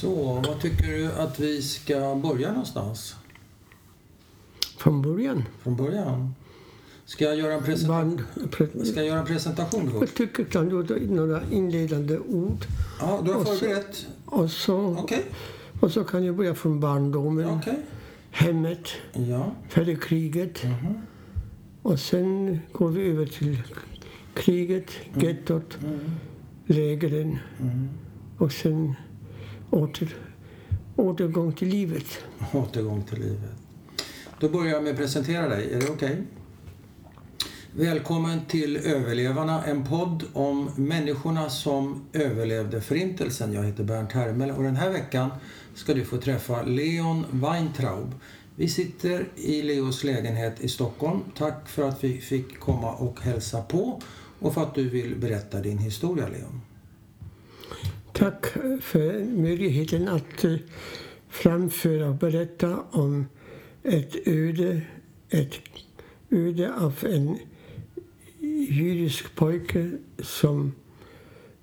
Så, vad tycker du att vi ska börja någonstans? Från början. Från början? Ska jag göra en, presenta- ska jag göra en presentation Jag först? tycker att han gjorde några inledande ord. Ja, du har förberett? Och så, Okej. och så kan jag börja från barndomen, Okej. hemmet, Ja. före kriget. Mhm. Och sen går vi över till kriget, gettot, Mm. lägren Mm. och sen åter, återgång till livet. Återgång till livet. Då börjar jag med att presentera dig. Är det okej? Välkommen till Överlevarna, en podd om människorna som överlevde Förintelsen. Jag heter Bernt Hermel och den här veckan ska du få träffa Leon Weintraub. Vi sitter i Leos lägenhet i Stockholm. Tack för att vi fick komma och hälsa på och för att du vill berätta din historia, Leon. Tack för möjligheten att eh, framföra och berätta om ett öde, ett öde av en judisk pojke som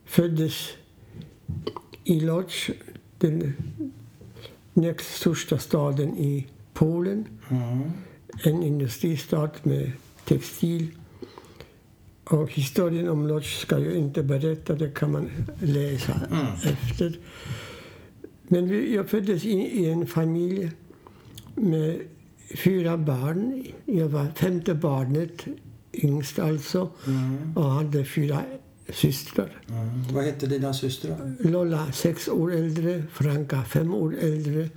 föddes i Lodz, den näst största staden i Polen. Mm. En industristad med textil. Och historien om Lodz ska jag inte berätta, det kan man läsa Mm. efter. Men vi, jag föddes in i en familj med fyra barn. Jag var femte barnet, yngst alltså, Mm. och hade fyra systrar. Mm. Vad hette dina systrar? Lolla sex år äldre, Franka fem år äldre,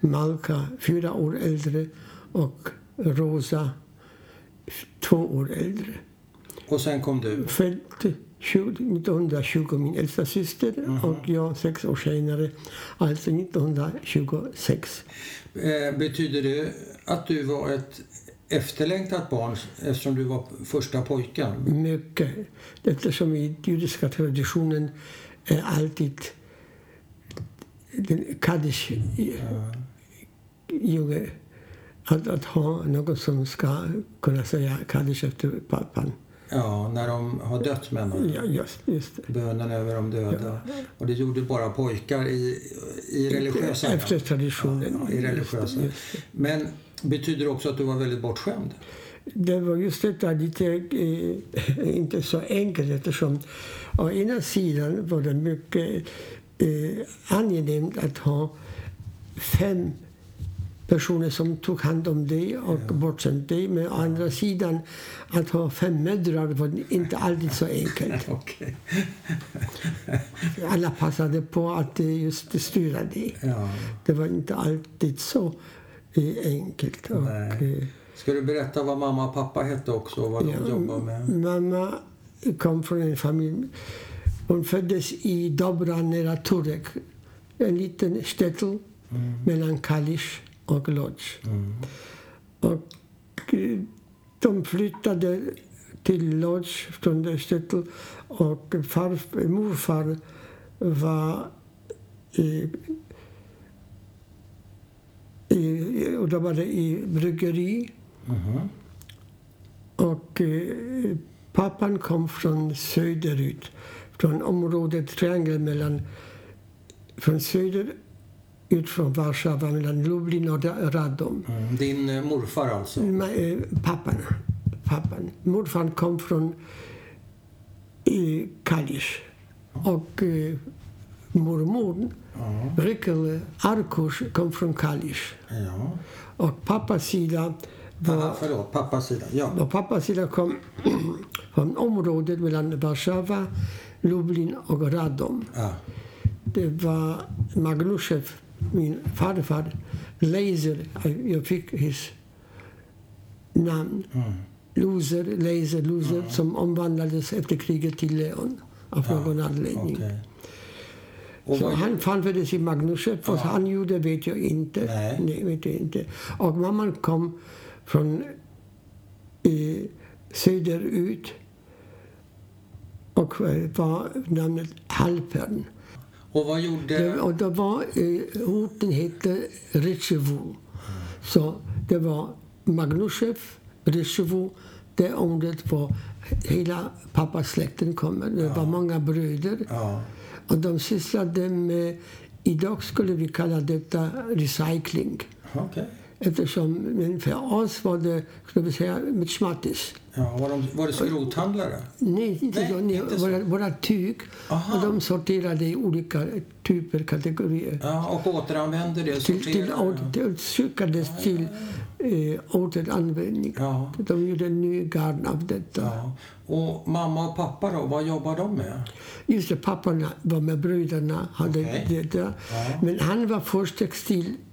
Malka fyra år äldre och Rosa två år äldre. Och sen kom du. Född 20 1920 min äldsta syster och jag sex år senare, alltså 1926. Eh, betyder det att du var ett efterlängtat barn eftersom du var första pojken? Mycket. Eftersom i judiska traditionen är alltid den kaddish junge att, att ha någon som ska kunna säga kaddish efter pappan. Ja, när de har dött menar du? Ja, just, just det. Bönen över de döda. Och det gjorde bara pojkar i, i religiösa Efter traditionen. Ja, i religiösa. Just just. Men betyder det också att du var väldigt bortskämd? Det var just detta lite, eh, inte så enkelt eftersom å ena sidan var det mycket eh, angenämt att ha fem personer som tog hand om dig och bortskämt dig. Men å andra sidan, att ha fem mödrar var inte alltid så enkelt. Alla passade på att eh, just styra dig. Ja. Det var inte alltid så eh, enkelt. Och, eh, Ska du berätta vad mamma och pappa hette också och vad de Ja, jobbade med? Mamma kom från en familj. Hon föddes i Dobra nära Turek. En liten städel mellan Kalisz och Lodz. Mm. Och eh, de flyttade till Lodz från städel och far, morfar var i, i, och då var det i bryggeri Mhm. och eh, pappan kom från söderut, från området triangeln mellan, från söder ut från Warszawa, mellan Lublin och Radom. Mm. Din eh, morfar alltså? Ma- eh, Pappan, pappan. Morfar kom från eh, Kalisz och eh, mormor, Ja. Rikkel Arkush, kom från Kalisz. ja. Och pappas sida var Aha, förlåt, pappas sida. Ja. Och pappas sida kom från området mellan Warszawa, Lublin och Radom. ja. Det var Magnushev, min farfar, Laser. Jag fick hans namn. Mm. Loser, Laser, Loser, som omvandlades efter kriget till Leon av Ja, någon anledning. Okej. Och Så han framfördes i Magnushev. Vad Ja. han gjorde vet jag inte. Nej. vet jag inte. Och mamman kom från eh, söderut och eh, var namnet Halpern. Och vad gjorde... Det, och det var, eh, orten hette Ritchevo. Så det var Magnushev, Ritchevo. Det ordet var hela pappas släkten kommer. Det var många bröder. Ja. Och de sysslade med idag skulle vi kalla detta recycling. Okej. Eftersom, för oss var det, skulle vi säga, med smattis. Ja, var, de, var det skrothandlare? Nej, inte Nej. Ni, inte våra, våra tyg. Aha. Och de sorterade i olika typer, kategorier. Ja, och återanvände det, Till, till, till, skickades till eh, återanvändning. Ja. De gjorde ny garn av detta. Ja. Och mamma och pappa då, vad jobbar de med? Just det, pappan var med bröderna. Hade Okej. detta. Ja. Men han var först textilarbetare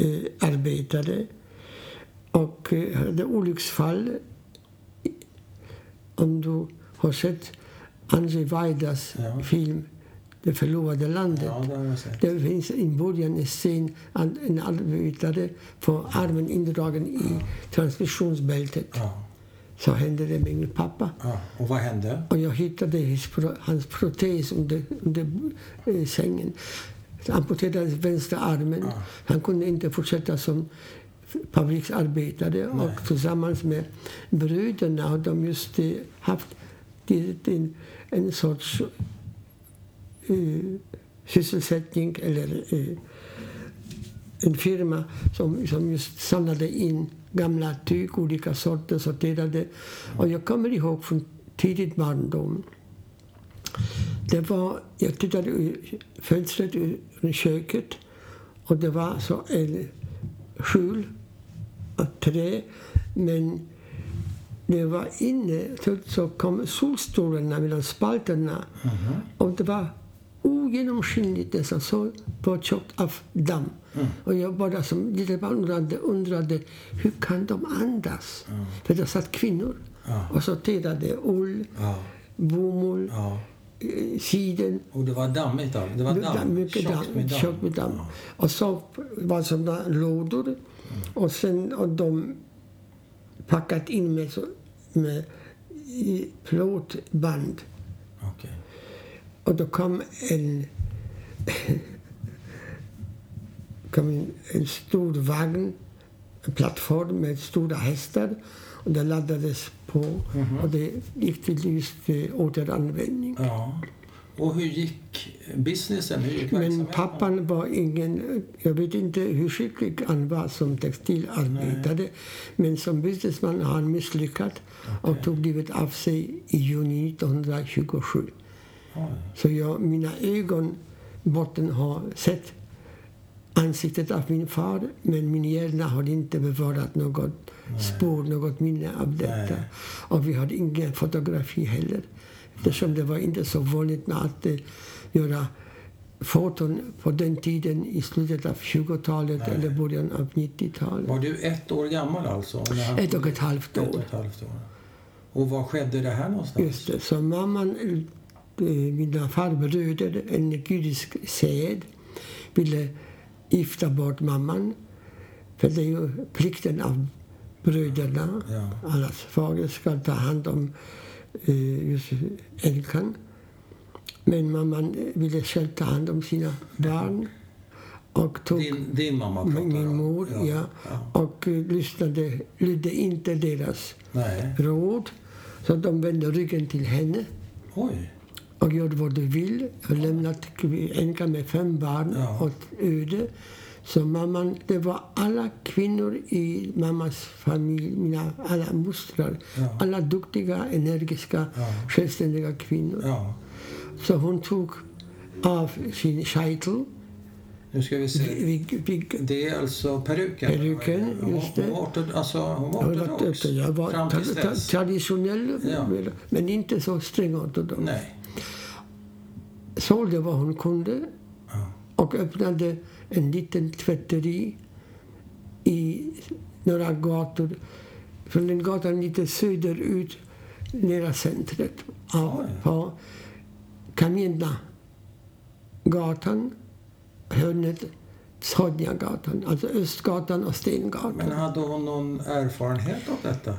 eh, arbetare och eh, hade olycksfall. Om du har sett Andrzej Wajdas Ja. film Det förlorade landet. Ja, det. Det finns i början en scen en arbetare får armen indragen i transmissionsbältet. Ja. Så hände det med min pappa. Ja. Och vad hände? Och jag hittade hans protes under, under eh, sängen. Amputerades vänstra armen. Han kunde inte fortsätta som fabriksarbetare. Nej. Och tillsammans med bröderna har de just eh, haft det, en sorts eh, sysselsättning eller eh, en firma som, som just samlade in gamla tyg, olika sorter, sorterade. Och jag kommer ihåg från tidigt barndom. Det var, jag tittade ur fönstret ur köket och det var så en skjul av trä. Men när jag var inne så, så kom solstolarna mellan spalterna Mhm. och det var ogenomskinligt nästan så påtjockt av damm. Mm. Och jag bara som lite barn undrade, undrade hur kan de andas? För det satt kvinnor och sorterade ull, bomull, siden. Och det var dammigt alltså? Det var damm? Mycket Tjockt damm. med damm? Tjockt med damm. Ja. Och så var det sådana lådor. Och sen och de packat in med, så, med i plåtband. Okej. Och då kom en, kom en, en stor vagn, en plattform med stora hästar. Och det laddades på och det gick till just eh, återanvändning. Ja. Och hur gick businessen? Hur gick Men pappan var ingen... Jag vet inte hur skicklig han var som textilarbetare. Men som businessman har han misslyckats och tog livet av sig i juni 1927. Oj. Så jag, mina ögon botten har sett ansiktet av min far men min hjärna har inte bevarat något spår, något minne av detta. Nej. Och vi hade ingen fotografi heller. Eftersom det var inte så vanligt med att eh, göra foton på den tiden i slutet av 20-talet Nej. eller början av 90-talet. Var du ett år gammal alltså? Ett och ett halvt Ett och år. ett halvt år. Och var skedde det här någonstans? Just det. Så mamman, eh, mina farbröder, en judisk sed, ville gifta bort mamman. För det är ju plikten av bröderna. Ja. Allas fader ska ta hand om eh, just änkan. Men mamman ville själv ta hand om sina barn. Och tog Din, din mamma pratar min mor, ja. ja. Och eh, lyssnade, lydde inte deras Nej. råd. Så de vände ryggen till henne Oj. och gjorde vad de vill. Och lämnat änkan med fem barn Ja. åt öde. Så mamman, det var alla kvinnor i mammas familj, mina alla mostrar. Ja. Alla duktiga, energiska, Ja. självständiga kvinnor. Ja. Så hon tog av sin scheitel. Nu ska vi se. Vi, vi, Det är alltså peruken? Peruken, Hon- just det. Hon var, alltså, hon var ortodox jag var fram till tra, traditionell, Ja. men inte så sträng ortodox. Nej. sålde vad hon kunde och öppnade en liten tvätteri i några gator. Från den gatan lite söderut, nära centret. Oj. på Kamina gatan, hörnet Sodjagatan, alltså Östgatan och Stengatan. Men hade hon någon erfarenhet av detta?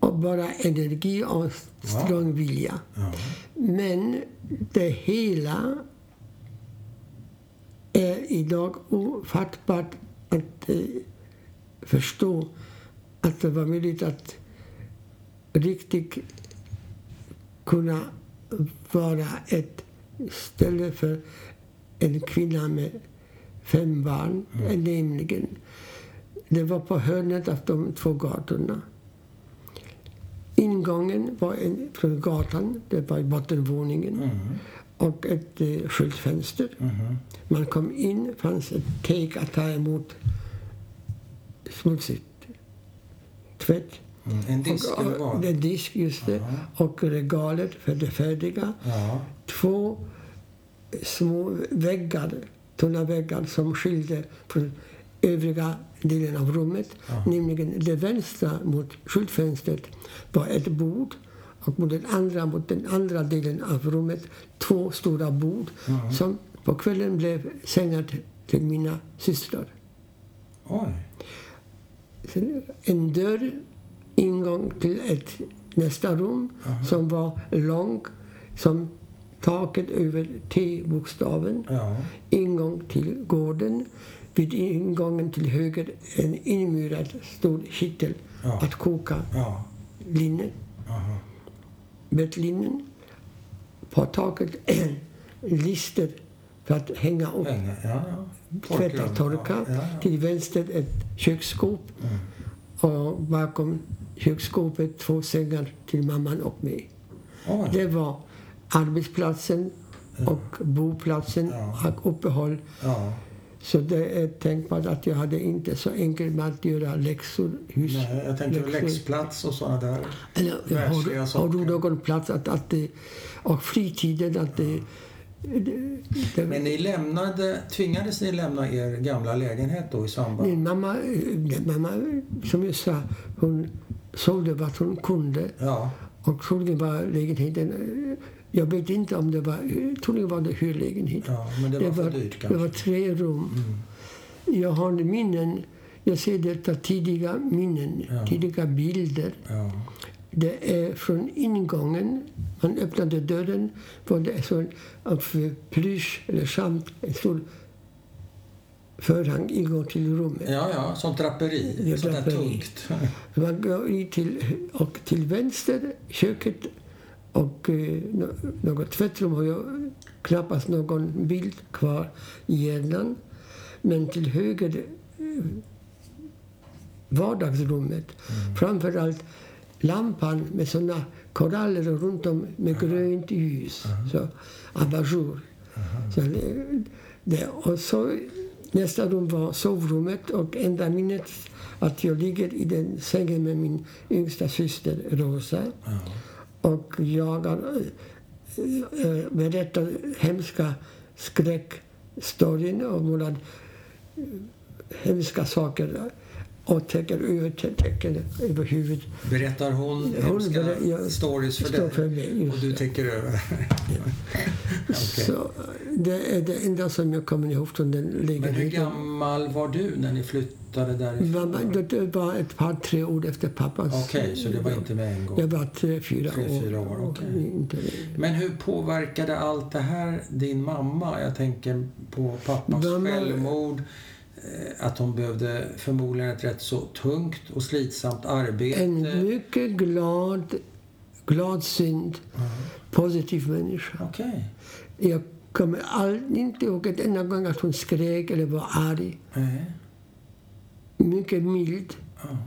Och bara energi och strong vilja. Ja. Men det hela idag ofattbart att eh, förstå att det var möjligt att riktigt kunna vara ett ställe för en kvinna med fem barn, Mm. nämligen. Det var på hörnet av de två gatorna. Ingången var en, från gatan, det var i bottenvåningen, Mm. Och ett eh, skyltfönster. Mhm. Man kom in, fanns ett teg att ta emot smutsigt tvätt. Mm. En disk och, eller vad? en disk, just det. Och regalet för det färdiga. Ja. Två små väggar, tunna väggar som skilde från övriga delen av rummet. Nämligen det vänstra mot skyltfönstret var ett bord och mot den andra, mot den andra delen av rummet två stora bord som på kvällen blev sängar till- mina systrar. Oj. En dörr, ingång till ett nästa rum som var lång som taket över T-bokstaven. Ja. Ingång till gården. Vid ingången till höger en inmurad stor kittel Ja. att koka Ja. linne, Aha. Bettlinnen. På taket lister för att hänga upp Länge. Ja, ja. tvätta, torka. Ja, ja. Till vänster ett köksskåp. Och bakom köksskåpet två sängar till mamman och mig. Oj. Det var arbetsplatsen och boplatsen och uppehåll. Så det är tänkbart att jag hade inte så enkelt med att göra läxor. Hus, Nej, jag tänkte läxor. läxplats och sådana där. Eller, har, har saker. du någon plats att, att det, och fritiden att det, det, det Men ni lämnade, tvingades ni lämna er gamla lägenhet då i samband? Min mamma, mamma, som jag sa, hon sålde vad hon kunde. Ja. Och troligen var lägenheten... Jag vet inte om det var... eh, Troligen var det hyrlägenhet. ja, men det var för dyrt det var tre rum. Jag har minnen. Jag ser detta tidiga minnen, Ja. tidiga bilder. Ja. Det är från ingången. Man öppnade dörren. Var det så av plysch eller samt en stor förhang ingång till rummet. ja, ja, som draperi. Ja, Sånt där tungt. Man går i till, och till vänster, köket och eh, nå- något tvättrum har jag knappast någon bild kvar i hjärnan. Men till höger eh, vardagsrummet. Framför allt lampan med såna koraller runt om med grönt ljus. Så, abajour. Så det, och så, nästa rum var sovrummet och enda minnet att jag ligger i den sängen med min yngsta syster Rosa. Och jag berättar eh, hemska skräckstoryn och målar eh, hemska saker och täcker över, täcker över huvudet. Berättar hon hemska berä- stories för dig? för mig, och du täcker över? Okej. Så det är det enda som jag kommer ihåg från den Men hur lägenheten. gammal var du när ni flyttade därifrån? Mamma, det var ett par, tre år efter pappas. Okej, så det var inte med en gång? Jag var tre, fyra Tre, år. fyra år, okej. Inte längre. Men hur påverkade allt det här din mamma? Jag tänker på pappas Mamma- självmord. Eh, Att hon behövde förmodligen ett rätt så tungt och slitsamt arbete. En mycket glad, gladsynt, positiv människa. Okej. Jag kommer all, inte ihåg ett enda gång att hon skrek eller var arg. Nej. Mycket mild Ja.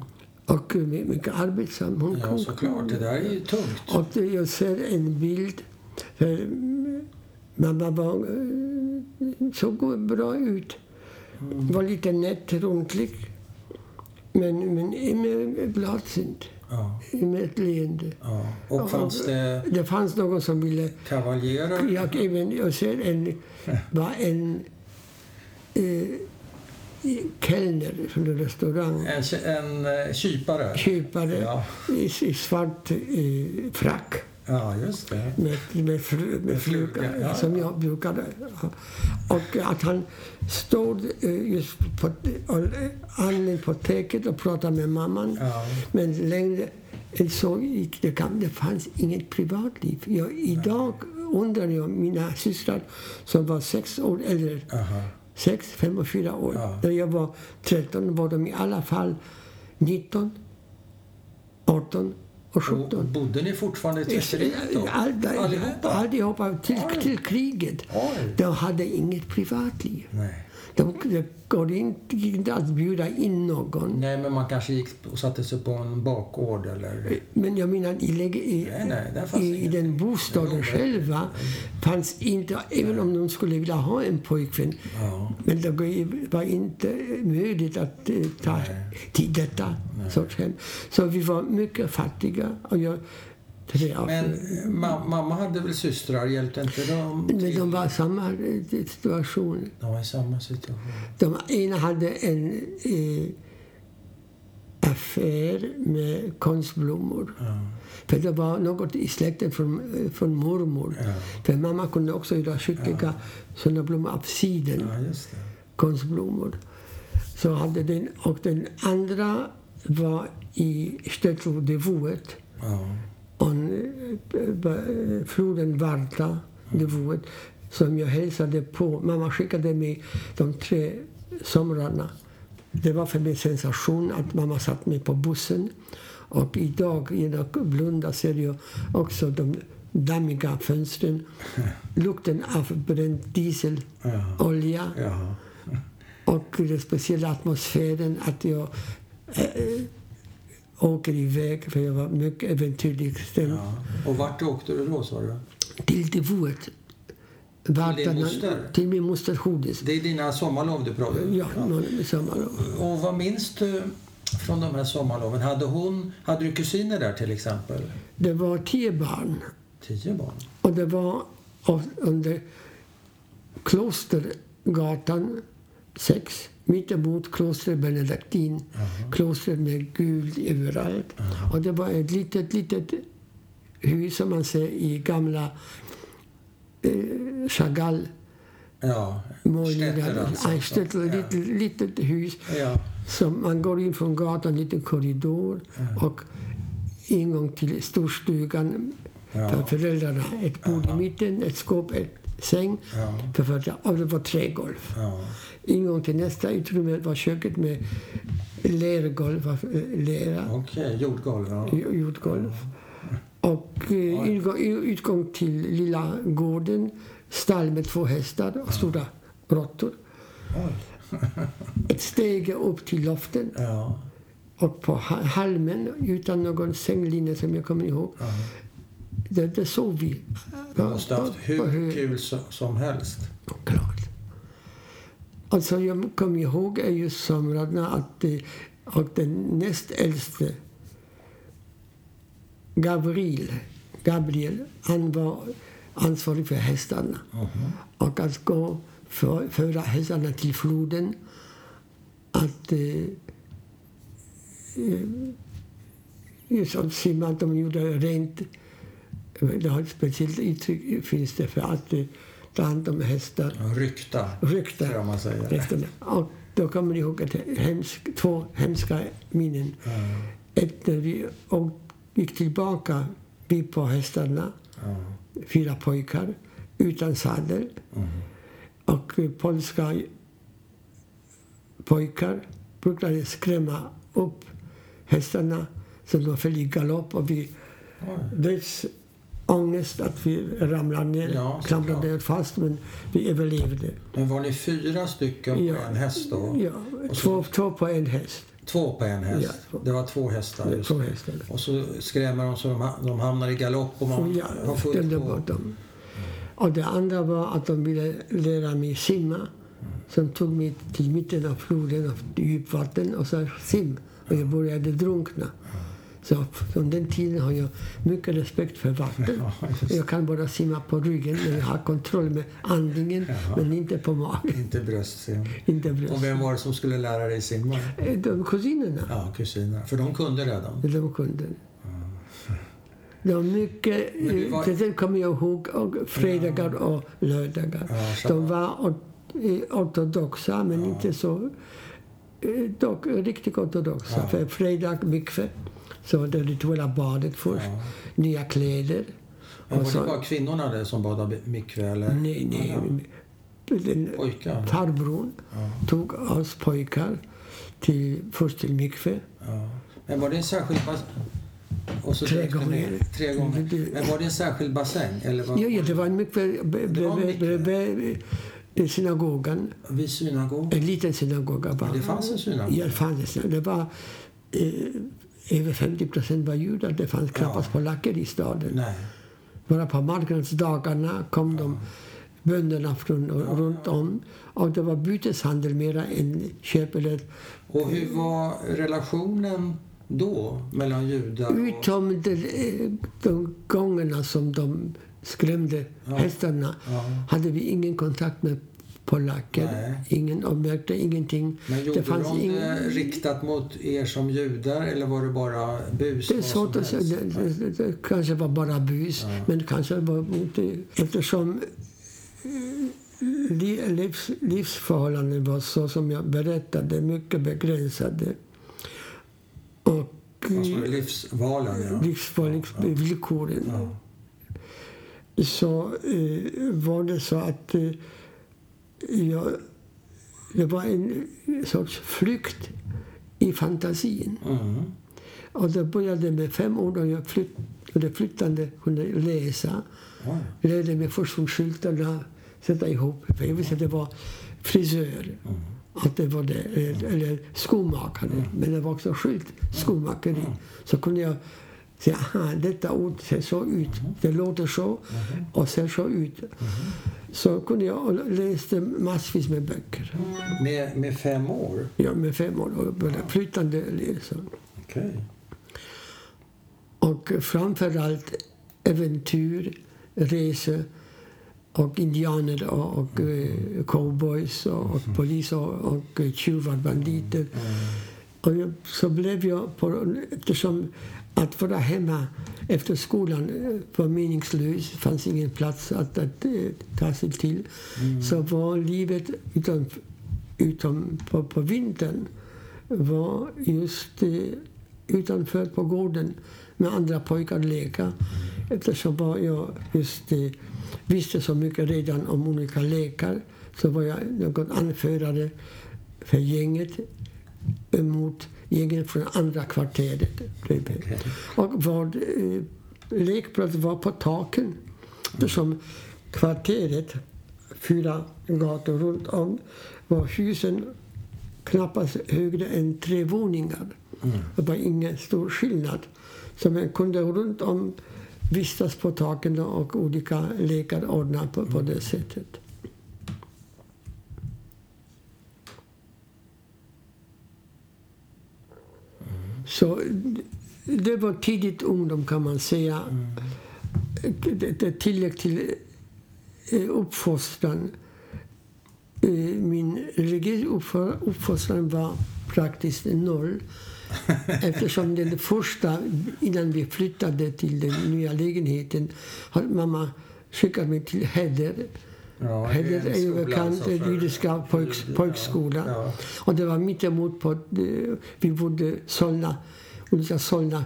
och mycket arbetsam. Hon Ja, såklart. Det där är ju tungt. Och jag ser en bild. För mm, mamma var, eh, såg bra ut. Var lite nätt, rundlig. Men, men med gladsynt. Ja. Med ett leende. Ja. Och fanns det Det fanns någon som ville... kavaljerer? Jag, även, jag ser en, var en eh, kellner från en restaurang. En, en eh, kypare? Köpare Ja. i, i svart eh, frack. Ja, just det. med, med, fru, med fluga, fluga, ja, som ja. jag brukade. Ja. Och att han stod eh, just på, eh, anden på täcket och pratade med mamman. Ja. Men längre än så gick det. Det fanns inget privatliv. Jag, idag undrar jag mina systrar som var sex år äldre, Aha. sex, fem och fyra år. Ja. När jag var 13 var de i alla fall 19, 18, och Och 17. bodde ni fortfarande i tvätteriet då? All- Allihopa? Allihopa till, till kriget. Oj. De hade inget privatliv. Nej. De, det går inte, gick inte att bjuda in någon. Nej, men man kanske gick och satte sig på en bakgård eller... Men jag menar, i, i, Nej, nej, i, i den bostaden Jo, själva fanns inte, även om de skulle vilja ha en pojkvän, Ja. men det var inte möjligt att eh, ta Nej. till detta sorts hem. Så vi var mycket fattiga. Och jag, tre Men eh, ma- mamma hade väl systrar? Hjälpte inte de men till? de var i samma eh, situation. De var i samma situation. De ena hade en eh, affär med konstblommor. Ja. För det var något i släkten från, eh, från mormor. Ja. För mamma kunde också göra skicka sådana blommor av siden, ja, konstblommor. Så hade den, och den andra var i Stetlo-devået. Ja. Och eh, eh, floden Varta, devået, som jag hälsade på. Mamma skickade mig de tre somrarna. Det var för mig en sensation att mamma satt mig på bussen. Och idag, genom blunda, ser jag också de dammiga fönstren. Lukten av bränd dieselolja. Ja. Och den speciella atmosfären att jag äh, åker iväg, för jag var mycket äventyrlig ja. Och vart åkte du då, sa du? Till devået. din moster? Till min moster Hodis. Det är dina sommarlov du pratar om? Ja, någon sommarlov. Och vad minns du från de här sommarloven? Hade, hon, hade du kusiner där till exempel? Det var tio barn. Tio barn? Och det var under Klostergatan 6, mittemot kloster Benediktin. Kloster med guld överallt. Och det var ett litet, litet hus som man ser i gamla eh, Chagall Ja, målningar. Stätter alltså. Ein Ja. litet, litet hus. Ja. som man går in från gatan, en liten korridor och ingång till storstugan Ja. för föräldrarna. Ett bord i mitten, ett skåp, ett säng Ja. för föräldrarna. Och det var trägolv. Ja. Ingång till nästa utrymme var köket med lergolv, eh, lera, Okej, jordgolv. Ja. jordgolv. Och eh, utgång till lilla gården, stall med två hästar och stora råttor. Ett steg upp till loften. Ja. Och på ha- halmen, utan någon sänglinje som jag kommer ihåg, Ja. där, där sov vi. Du måste ha haft hur kul so- som helst. Klart. Och så jag kommer ihåg är ju somrarna att och den näst äldste, Gabriel, Gabriel, han var ansvarig för hästarna. Och att gå för, föra hästarna till floden. Att eh, eh, att simma, de gjorde rent. Det har ett speciellt uttryck finns det för att eh, ta hand om hästar. Rykta, Rykta. jag man säger. Hästarna. Och då kommer jag ihåg ett hemsk, två hemska minnen. Ja. Ett när vi och gick tillbaka, vi på hästarna, Ja. fyra pojkar, utan sadel. Mm. Och eh, polska pojkar brukade skrämma upp hästarna så de föll i galopp. Och vi Oj. Ångest att vi ramlade ner, Ja, klamrade ner fast, men vi överlevde. Men var ni fyra stycken Ja. på en häst då? Ja, så- två, två på en häst. Två på en häst? Ja. Det var två hästar? Just. Två hästar. Och så skrämmer de så de, de hamnar i galopp och man Ja, har fullt på. bort dem. Och det andra var att de ville lära mig simma. Som tog mig till mitten av floden, av djupvatten, och sa sim. Och jag började drunkna. Så från den tiden har jag mycket respekt för vatten. Ja. Jag kan bara simma på ryggen, men jag har kontroll med andningen, Jaha. men inte på magen. Inte bröstsim. Inte Och bröst. vem var det som skulle lära dig simma? Eh, De kusinerna. Ja, kusiner. För de kunde redan. De kunde. Det var mycket... Var- Till det kommer jag ihåg och fredagar och lördagar. Ja. De var eh, ortodoxa, men inte så... eh, Dock riktigt ortodoxa. Ja. För fredag mikve, så det rituella badet först. Ja. Nya kläder. Men Och var så- det bara kvinnorna där som badade mikve eller? Nej, nej. Den Pojkar? farbrorn Ja. tog oss pojkar till, först till mikve. Ja. Men var det en särskild. Och så Tre du gånger. Tre gånger. Men var det en särskild bassäng? Eller var, Ja, ja, det var en mikve. bredvid, synagogan. Vid synagogan? En liten synagoga bara. Det fanns en synagoga? Ja, det fanns en. Det var eh, över 50 procent var judar. Det fanns knappast polacker i staden. Nej. Bara på marknadsdagarna kom de bönderna från runt om. Och det var byteshandel mera än köp eller... Och hur var relationen då mellan judar och... Utom de, de gångerna som de skrämde hästarna Ja. hade vi ingen kontakt med polacker. Nej. Ingen, och märkte ingenting. Men gjorde det fanns de ingen... det riktat mot er som judar eller var det bara bus? Det helst? Det, det, det kanske var bara bus, men kanske var mot det. Eftersom eh, li- livs, livsförhållanden var så som jag berättade, mycket begränsade. Och Alltså eh, livsvalen, ja. livsvillkoren. ja. Så eh, var det så att eh, jag, det var en sorts flykt i fantasin. Mm. Och det började med fem år då jag flytt, det flyttande kunde läsa. Oj. Lärde mig först från skyltarna, sätta ihop. För jag visste att det var frisör. Att det var det, eller, eller skomakare. Men det var också skylt, skomakeri. Så kunde jag säga, aha, detta ord ser så ut. Det låter så och ser så ut. Så kunde jag läste massvis med böcker. Med, med fem år? Ja, med fem år och började flyttande läsa. Okej. Och framförallt äventyr, resor och indianer och, och eh, cowboys och, och polis och, och tjuvar, banditer. Och jag, så blev jag, på, eftersom att vara hemma efter skolan eh, var meningslöst, det fanns ingen plats att, att eh, ta sig till, så var livet utom, utom på, på vintern var just eh, utanför på gården med andra pojkar leka. Eftersom var jag just visste så mycket redan om olika lekar så var jag någon anförare för gänget mot gänget från andra kvarteret. Okej. Och vad eh, lekplats var på taken. Eftersom kvarteret, fyra gator runt om, var husen knappast högre än tre våningar. Det var ingen stor skillnad. Så man kunde runt om vistas på taken och olika lekar ordna på, på det sättet. Så det var tidigt ungdom kan man säga. Det tillägg till eh, uppfostran. Eh, Min religiösa uppfo- uppfostran var praktiskt noll. Eftersom den första, innan vi flyttade till den nya lägenheten, hade mamma skickat mig till Heder. Ja, den för- judiska pojks, Ja, pojkskola. ja. Och det var mittemot på, vi bodde Solna, olika Solna,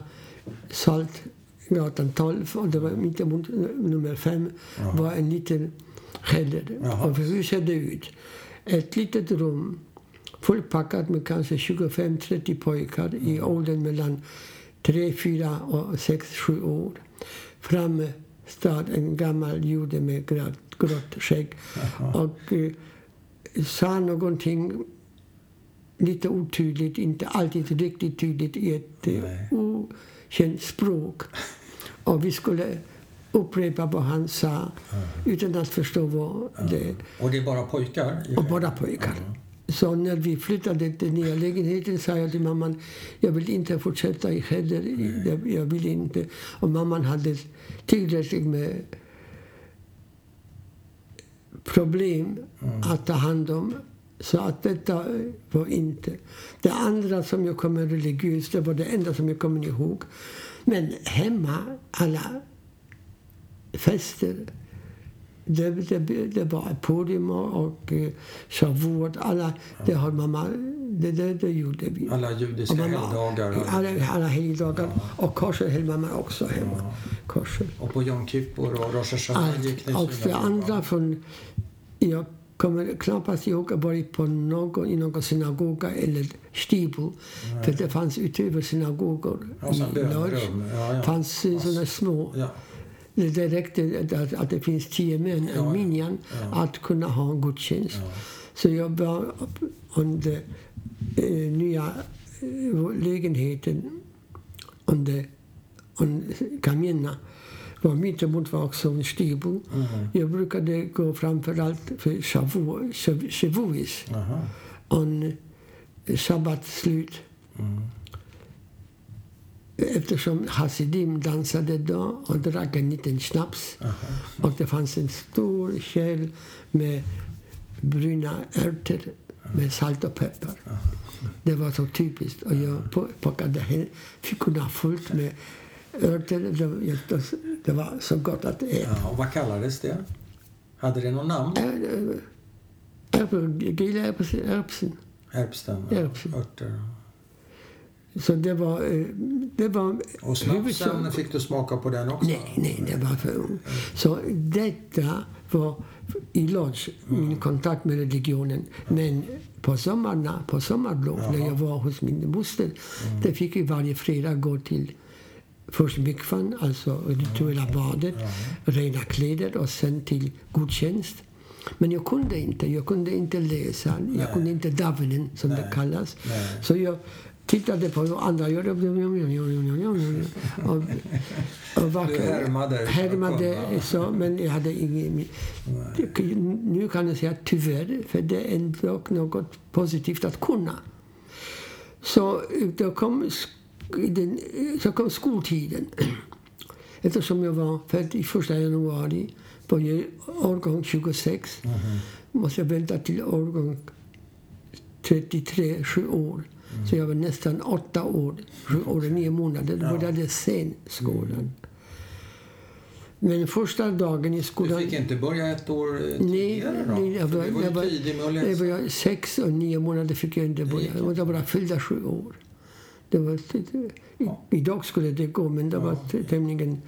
Saltgatan 12 och det var mittemot nummer 5 var en liten. Jaha. Och ser det ut? Ett litet rum fullpackat med kanske 25-30 pojkar i åldern mellan 3, 4 och 6, 7 år. Framme stod en gammal jude med grått, skägg och eh, sa någonting lite otydligt, inte alltid riktigt tydligt i ett eh, Nej. okänt språk. Och vi skulle upprepa vad han sa utan att förstå vad det Och det är bara pojkar? och bara pojkar. Så när vi flyttade till nya lägenheten sa jag till mamman jag vill inte fortsätta i Heder. Jag, jag vill inte. Och mamman hade tillräckligt med problem att ta hand om. Så att detta var inte... Det andra som jag kommer religiöst, det var det enda som jag kommer ihåg. Men hemma, alla fester det, det, det var podium och, och eh, Shavuot. Alla, det har mamma, det, det, det gjorde vi. Alla judiska Och mamma- helgdagar? Alla, alla helgdagar. Och korset höll mamma också hemma. Korset. Och på Jom Kippur och Rosh Hashanah Allt. gick ni Och det andra från... Jag kommer knappast ihåg att varit på någon, i någon synagoga eller stibel. För det fanns utöver synagogor sen i Lodz. Ja, ja. fanns eh, sådana små. Ja. Det räckte att, att det finns tio män, Ja, en minjan, ja. att kunna ha en gudstjänst. Ja. Så jag var under eh, nya eh, lägenheten under under Kamina var mittemot var också en stibel. Mhm. Jag brukade gå framför allt för shavu- shav- shavuis, Aha. on sabbatsslut. Mm. Eftersom hasidim dansade då och drack en liten snaps. Aha. Och det fanns en stor kärl med bruna ärtor med salt och peppar. Det var så typiskt. Och jag plockade hem fickorna fullt med örter. Det, var så gott att äta. Ja, och vad kallades det? Hade det någon namn? Gilla erbsen. Erbsen. Örter? Så det var... eh, Det var Och snapsen, fick du smaka på den också? Nej, nej, det var för ung. Så detta var i Lodz, min kontakt med religionen. Men på sommarna, på sommarlov, när jag var hos min moster, där fick vi varje fredag gå till först mikvan, alltså rituella badet, rena kläder och sen till gudstjänst. Men jag kunde inte. Jag kunde inte läsa. Jag kunde inte davelen, som det kallas. Nej. Så jag tittade på hur andra gjorde. Och, och var, Du härmade. härmade så, men jag hade ingen... Nu kan jag säga tyvärr, för det är ändå något positivt att kunna. Så då kom, den, så kom skoltiden. Eftersom jag var född i första januari på årgång 26 måste jag vänta till årgång 33, sju år. Så jag var nästan åtta år, sju år och nio månader. Då började sen skolan. Men första dagen i Du skolan... fick inte börja ett år eh, Nej, tidigare då? nej jag var, du var jag var, tidig med att jag var sex och nio månader fick jag inte börja. Jag var bara fyllda sju år. Det var, i, Idag skulle det gå, men det var tämligen...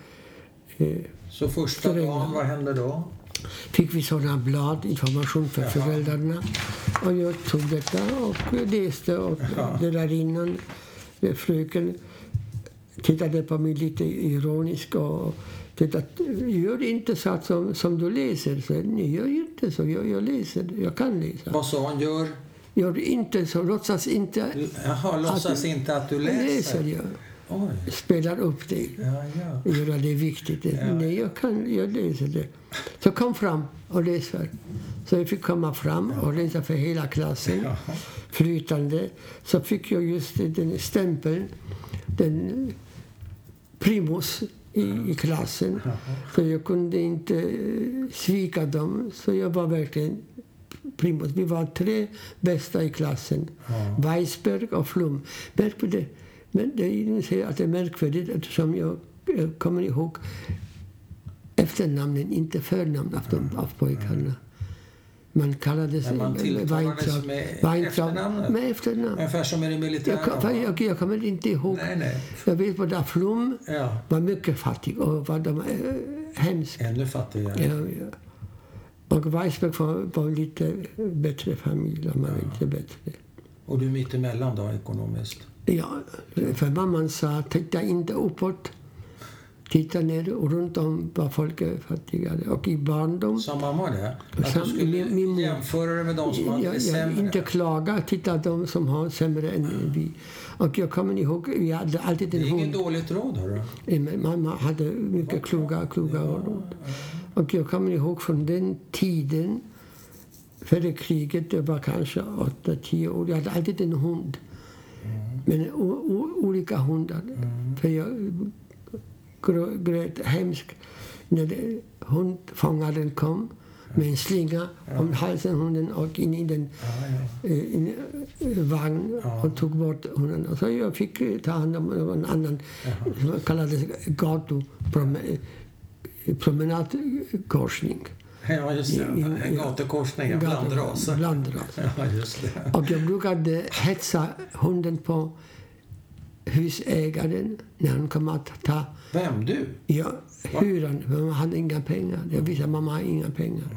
Eh, Så första dagen, vad hände då? Fick vi sådana blad, information för föräldrarna. Och jag tog detta och läste. Och lärarinnan, fröken, tittade på mig lite ironiskt och tittade, gör inte så att som, som du läser. Så, Nej, gör inte så. Jag, jag läser. Jag kan läsa. Vad sa hon? Gör... Gör inte så. Låtsas inte. Jaha, låtsas inte att du Läser läser? jag. Oj. Spelar upp det. Ja, ja. Göra det viktigt. Ja. Nej, jag kan. Jag läser det. Så kom fram och läs för. Så jag fick komma fram och läsa för hela klassen. Jaha. Flytande. Så fick jag just den stämpeln. Den primus i, i klassen. Så jag kunde inte eh, svika dem. Så jag var verkligen primus. Vi var tre bästa i klassen. Ja. Weisberg och Flum. Märkvärdigt. Men det är säger att det är märkvärdigt eftersom jag, kommer ihåg efternamnen, inte förnamn av, de, av pojkarna. Man kallade sig Men man Weintraub. med Weintraub. efternamnet? Med efternamn. Ungefär som i det militära? Jag, jag, jag kommer inte ihåg. Nej, nej. Jag vet bara att Flum Ja. var mycket fattig och var de, äh, hemsk. Ännu fattigare. Ja, ja. Och Weisberg var, var lite bättre familj, om man inte bättre. Och du är mitt emellan då ekonomiskt? Ja, för mamman sa titta inte uppåt. Titta ner och runt om var folk är fattigare. Och i barndom, Sa mamma det? Att Sam- du skulle min- min jämföra det med de som hade det sämre? inte klaga, titta de som har sämre än vi. Och jag kommer ihåg, vi hade alltid Det en är inget hund. dåligt råd, hörru. Mamma hade mycket kloka, kloka råd. Och jag kommer ihåg från den tiden, före kriget, det var kanske 8-10 år, jag hade alltid en hund. Men olika hundar. För jag grät hemskt när det- hundfångaren kom med en slinga om halsen hunden och in i den Ja, ja. eh, in, eh, vagn och tog bort hunden. Så jag fick eh, ta hand om någon annan som kallades gatupromenadkorsning. ja, just det. En gatukorsning, en blandras. Blandras. Ja, just det. Och jag brukade hetsa hunden på husägaren när han kom att ta Vem? Du? ja, hyran. Man hade inga pengar. Jag visade mamma har inga pengar.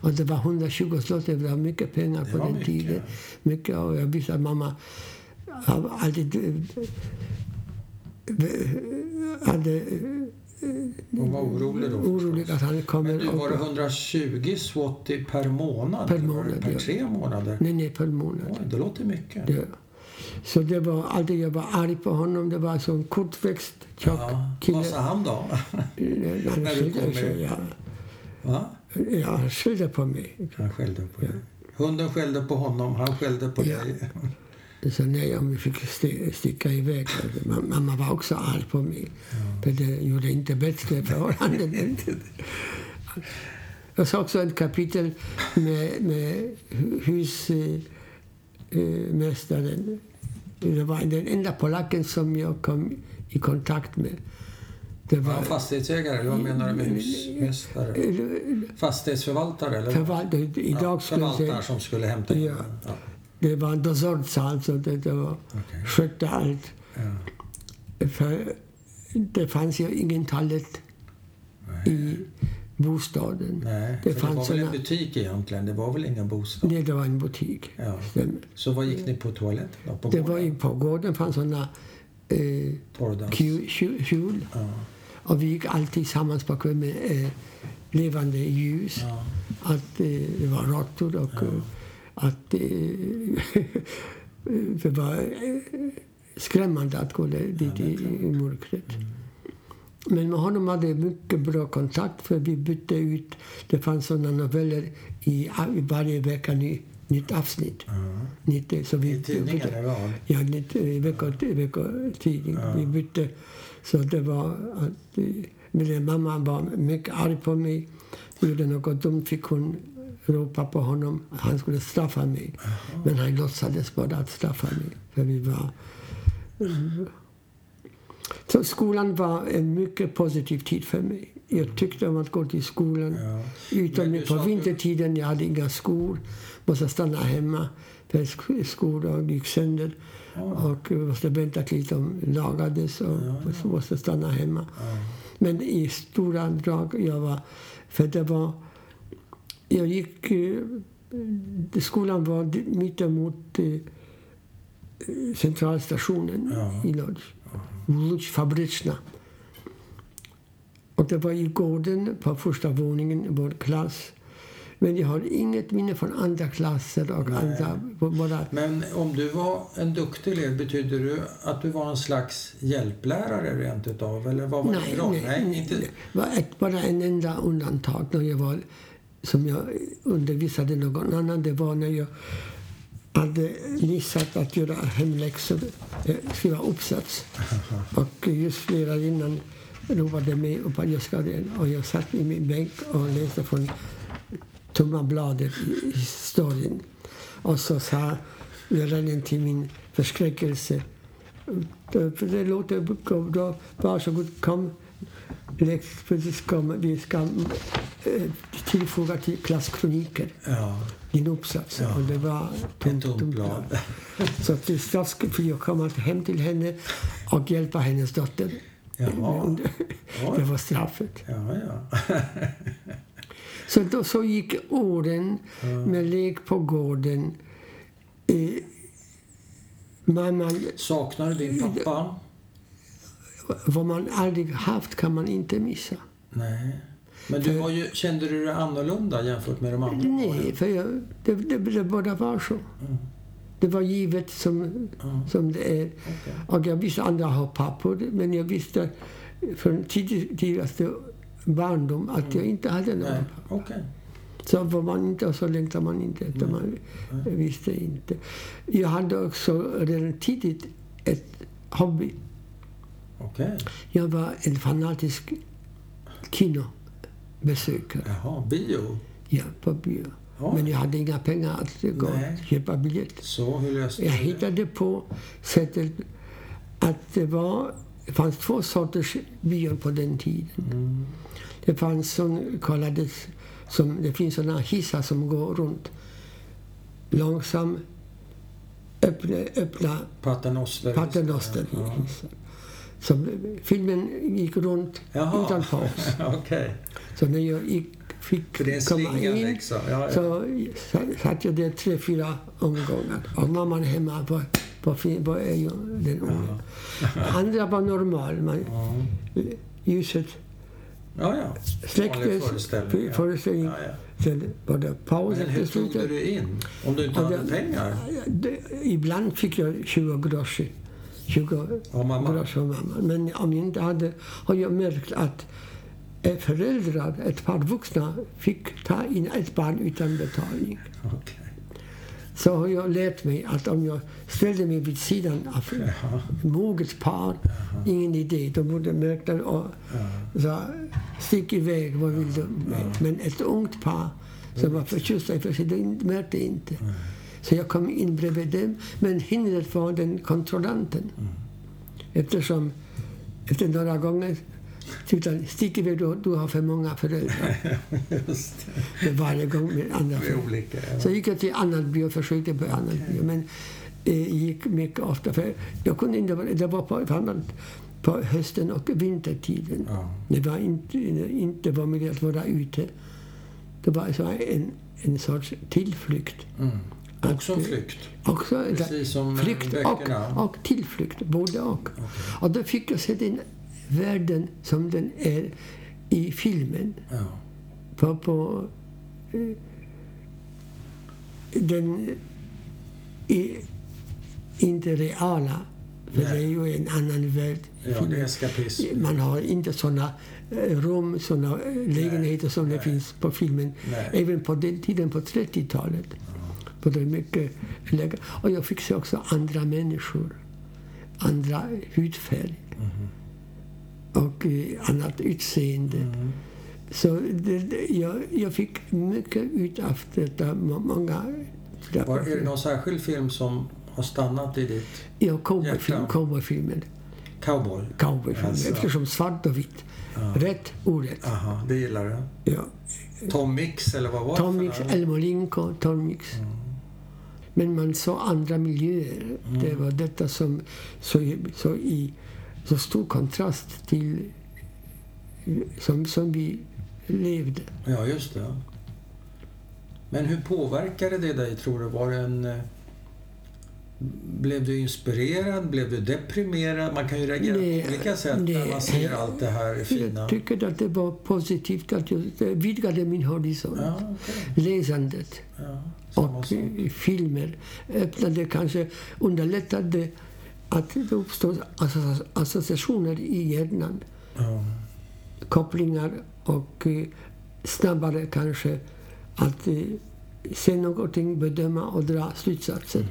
Och det var 120 zloty, det var mycket pengar på den mycket. tiden. Mycket, och jag visste att mamma har alltid hade Hon var orolig då orolig att han kommer Men du, var det upp. 120 zloty per månad? Per det månad, Per ja. tre månader? Nej, nej, per månad. Oj, det låter mycket. Ja. Så det var alltid jag var arg på honom. Det var så kortväxt, tjock Ja. kille. Vad sa han då? Han När du kom ja, Va? ja, han skyllde på mig. Han skällde på dig. Hunden skällde på honom, han skällde på Ja. dig. Sa nej om vi fick sti- sticka iväg. Ma- Mamma var också arg på mig. För det gjorde inte bättre förhållanden. Jag sa också ett kapitel med, med husmästaren. Det var den enda polacken som jag kom i kontakt med. Det Var var fastighetsägare eller vad menar du med husmästare? Fastighetsförvaltare eller? förvaltare. Idag ja, säga, som skulle hämta in Ja. Ja. Det var en dozorca, alltså. Det, det var, Okej. skötte allt. Ja. För det fanns ju ingen toalett i bostaden. Nej, Det för det fanns var väl en såna- butik egentligen? Det var väl ingen bostad? Nej, det var en butik. Ja. Så vad gick ni på toaletten då? På Det var gården? i, på gården fanns såna eh. Ja. Och vi gick alltid tillsammans på kvällen med eh, levande ljus. Ja. Att eh, det var råttor och eh, att eh, det var eh, skrämmande att gå dit i, i mörkret. Men med honom hade jag mycket bra kontakt för vi bytte ut. Det fanns sådana noveller i, i varje vecka, ny, nytt avsnitt. Ja. Nytt, så vi I tidningen bytte- eller vad? Ja, nytt, i vecko, veckotidning. Ja. Vi bytte. Så det var att... eh, Min mamma var mycket arg på mig. Gjorde något dumt fick hon ropa på honom. Han skulle straffa mig. Men han låtsades bara att straffa mig. För vi var... Mm. Så skolan var en mycket positiv tid för mig. Jag tyckte om att gå till skolan. Ja. Utom på vintertiden, jag hade inga skor. Måste stanna hemma för sk- skor gick sönder. Och måste vänta tills de lagades och så måste stanna hemma. Ja. Men i stora drag, jag var... För det var... Jag gick... eh, Skolan var mittemot eh, centralstationen Ja. i Lodz. Lodz Fabryczna. Och det var i gården på första våningen, vår klass. Men jag har inget minne från andra klasser och Nej. andra... Bara, Men om du var en duktig elev, betyder det att du var en slags hjälplärare rent utav? Eller vad var nej, din roll? nej, nej, inte... Det bara en enda undantag när jag var, som jag undervisade någon annan. Det var när jag hade missat att göra hemläxor, eh, skriva uppsats. Och just lärarinnan ropade mig upp att jag ska det. Och jag satt i min bänk och läste från tomma bladet i historien. Och så sa läraren till min förskräckelse för det låter bra. Varsågod, kom. Läx, precis, kom. Vi ska eh, tillfoga till klasskroniker Ja, din uppsats. Ja. Och det var tomt, tomt blad. Så till straff fick jag komma hem till henne och hjälpa hennes dotter. Jaha. Det var straffet. Ja, ja. Så, då, så gick åren med lek på gården. Eh, mamman, Saknar du din pappa? Vad man aldrig haft kan man inte missa. Nej. Men du var ju, kände du dig annorlunda jämfört med de andra Nej, för jag, det, det, det bara var så. Det var givet som, Ja, som det är. okej. Och jag visste andra har pappor, men jag visste från tidig- tidigaste barndom att jag inte hade någon. Nej, okej. Så var man inte och så längtade man inte efter. Man visste inte. Jag hade också redan tidigt ett hobby. Okej. Jag var en fanatisk kinobesökare. Jaha, bio. Ja, på bio. Ja. Men jag hade inga pengar att gå Nej. och köpa biljett. Så, hur löste Jag hittade på sättet att det var det fanns två sorters bion på den tiden. Mm. Det fanns som kallades, som, det finns sådana hissar som går runt. Långsam, öppna, öppna Paternoster. paternoster. Ja. Så filmen gick runt Jaha. utan paus. Okej. Så när jag fick är komma in liksom. Ja, ja. så sa- satt jag där tre, fyra omgångar. Och mamman hemma, vad, vad, fin- vad är ju den ungen? Andra var normal. Man, Ja. ljuset ja, ja. släcktes, Vanlig föreställning. Sen var det paus Men hur tog du in? Om du inte hade pengar? Ibland fick jag 20 groscher. 20 Av mamma? groscher av mamma. Men om jag inte hade, har jag märkt att eh, föräldrar, ett par vuxna, fick ta in ett barn utan betalning. Okej. Så har jag lärt mig att om jag ställde mig vid sidan av Jaha. ett moget par, ingen idé, de borde märka och sa stick iväg, vad vill du? Men ett ungt par som var förtjusta i sig, de märkte inte. Så jag kom in bredvid dem, men hindret var den kontrollanten. Eftersom efter några gånger tyckte han, stick iväg, du, du har för många föräldrar. Just det. Men varje gång med andra föräldrar. olika. Ja. Så gick jag till annan by och försökte på annan by. Men eh, gick mycket ofta. För jag kunde inte, det var på, framförallt på hösten och vintertiden. Ja. Det var inte, inte var möjligt att vara ute. Det var så en, en sorts tillflykt. Mm. Också en eh, flykt. Också Precis som flykt böckerna. och, och tillflykt, både och. Och då fick jag se den världen som den är i filmen. Ja. På, på eh, den i, inte reala, för Nej. det är ju en annan värld. ja. Man har inte såna eh, rum, såna eh, lägenheter som det nej. finns på filmen. Nej. Även på den tiden, på 30-talet. För det mycket läge. Och jag fick se också andra människor. Andra hudfärg. Och eh, annat utseende. Mm. Så det, det, jag, jag fick mycket ut av detta. må- Många... Var, är det någon särskild film som har stannat i ditt Ja, cowboyfilmen. cowboy? Cowboyfilm. Alltså. Eftersom svart och vitt. Ja. Rätt, orätt. Aha, det gillar du. Ja. Tom Mix eller vad var det Tom för Mix? Elmo Lincoln, Tom Mix. Men man såg andra miljöer. Det var detta som så, så i så stor kontrast till som, som vi levde. Ja, just det. Men hur påverkade det dig, tror du? Var det en... eh, Blev du inspirerad? Blev du deprimerad? Man kan ju reagera Nej, på olika sätt när nej. man ser allt det här fina. Jag tycker att det var positivt att jag vidgade min horisont. Ja, okej. Läsandet ja, och eh, filmer öppnade kanske, underlättade att det uppstod asso- associationer i hjärnan. Ja. kopplingar och eh, snabbare kanske att eh, se någonting, bedöma och dra slutsatser.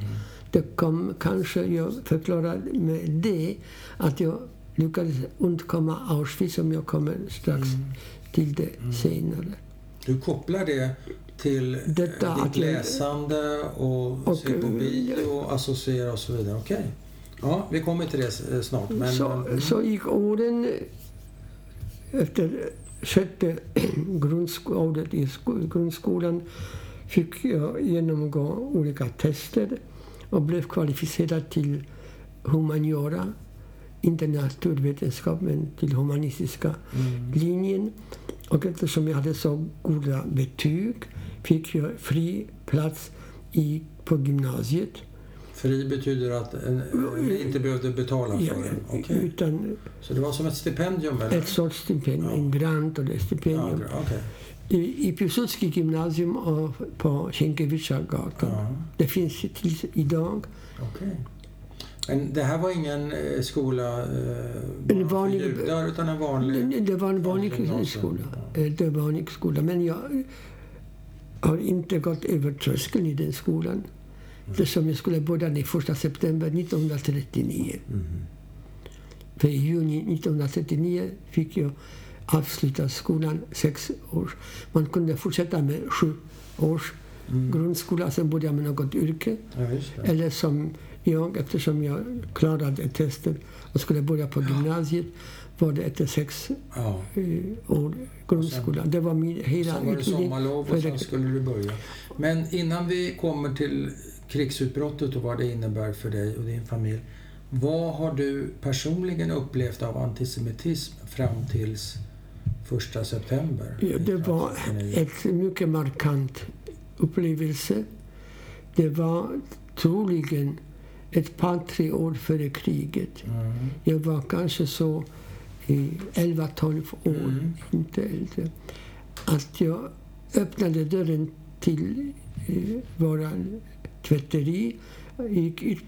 Det kom kanske, jag förklarar med det, att jag lyckades undkomma Auschwitz, som jag kommer strax till det senare. Du kopplar det till Detta eh, ditt läsande och, Och, se på bio, associera och så vidare. Okej. Ja, vi kommer till det eh, snart. Men, så, så gick åren efter sjätte grundskolan, i sko- grundskolan fick jag genomgå olika tester och blev kvalificerad till humaniora, inte naturvetenskap, men till humanistiska Mm. linjen. Och eftersom jag hade så goda betyg fick jag fri plats i, på gymnasiet. Fri betyder att eh, vi inte behövde betala för Ja, det? Okej. Utan Så det var som ett stipendium? Eller? ett sorts stipendium, en grant eller ja, stipendium. okej. I, i Piłsudski gymnasium och på Sienkiewicz-gatan. Ja, Det finns tills idag. okej. Men det här var ingen eh, skola eh, En vanlig- för judar, utan en vanlig... Det, det var en vanlig gymnasium. skola. Eh, Det var en vanlig skola. Men jag har inte gått över tröskeln i den skolan. Eftersom jag skulle börja den 1 september 1939. Mhm. För i juni 1939 fick jag avsluta skolan sex år. Man kunde fortsätta med sju års Mm. grundskola, sen börja med något yrke. Ja, det. Eller som jag, eftersom jag klarade testet och skulle börja på gymnasiet, var det efter sex Ja. eh, år grundskola. Det var min hela Sen var det sommarlov och sen skulle du börja. Men innan vi kommer till krigsutbrottet och vad det innebär för dig och din familj. Vad har du personligen upplevt av antisemitism fram tills första september? Ja, det var 1939? ett mycket markant upplevelse. Det var troligen ett par, tre år före kriget. Mm. Jag var kanske så 11-12 år, Mm. inte äldre. Att jag öppnade dörren till eh, våran tvätteri. gick ut,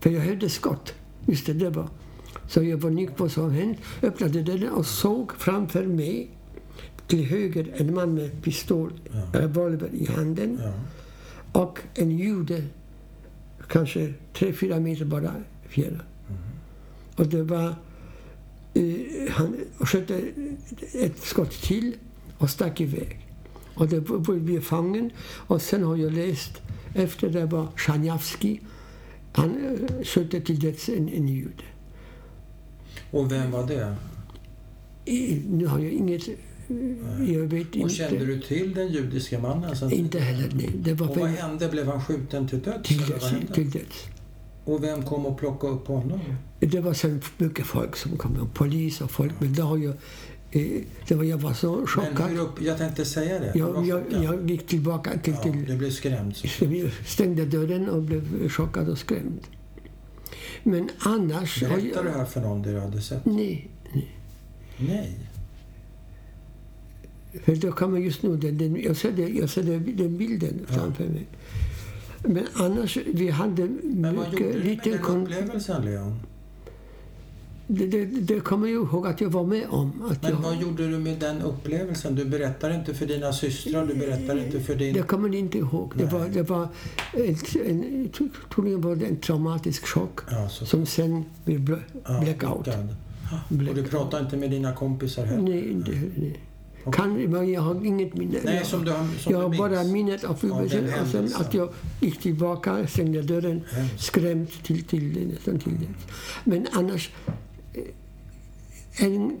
för jag hörde skott. Just det, det var. Så jag var nyfiken på vad som hänt. Öppnade dörren och såg framför mig till höger en man med pistol, Ja. revolver i handen Ja. och en jude kanske tre, fyra meter bara fjärran. Och det var... Han sköt ett skott till och stack iväg. Och det blev fången. Och sen har jag läst, efter det var Sjanjavski. Han eh, sköt till döds en, en jude. Och vem var det? Nu har jag inget... eh, Jag vet Och inte. kände du till den judiska mannen? Sen Inte heller, nej. Det var Och vad hände? Blev han skjuten till döds? till, döds, till döds. Och vem kom och plockade upp honom? Det var så mycket folk som kom, polis och folk. Men det har jag, eh, det var, jag var så Men chockad. hur upp, jag tänkte säga det. Jag, jag, jag gick tillbaka till, ja, till du blev skrämd. Så. jag stängde dörren och blev chockad och skrämd. Men annars... har Berättar du jag, här för någon det du hade sett? nej, Nej. för då kommer just nu den, den, jag ser, det, jag ser den bilden framför mig. Men annars, vi hade Men vad gjorde mycket du med lite den kon- upplevelsen, Leon? det, det, det kommer jag ihåg att jag var med om. Att Men jag, vad gjorde du med den upplevelsen? Du berättar inte för dina systrar, du berättar inte för din... Jag kommer inte ihåg. Det Nej. var, det var en, troligen var det en traumatisk chock Ja, som sen blev bl- ja, blackout. Och du blackout. pratar inte med dina kompisar heller? Nej, inte, nej. Kan, men jag har inget minne. Nej, som du, som jag har bara minnet av upplevelsen och sen att jag gick tillbaka, stängde dörren, Hemskt. skrämd till, till, nästan till det. Men annars, eh, en,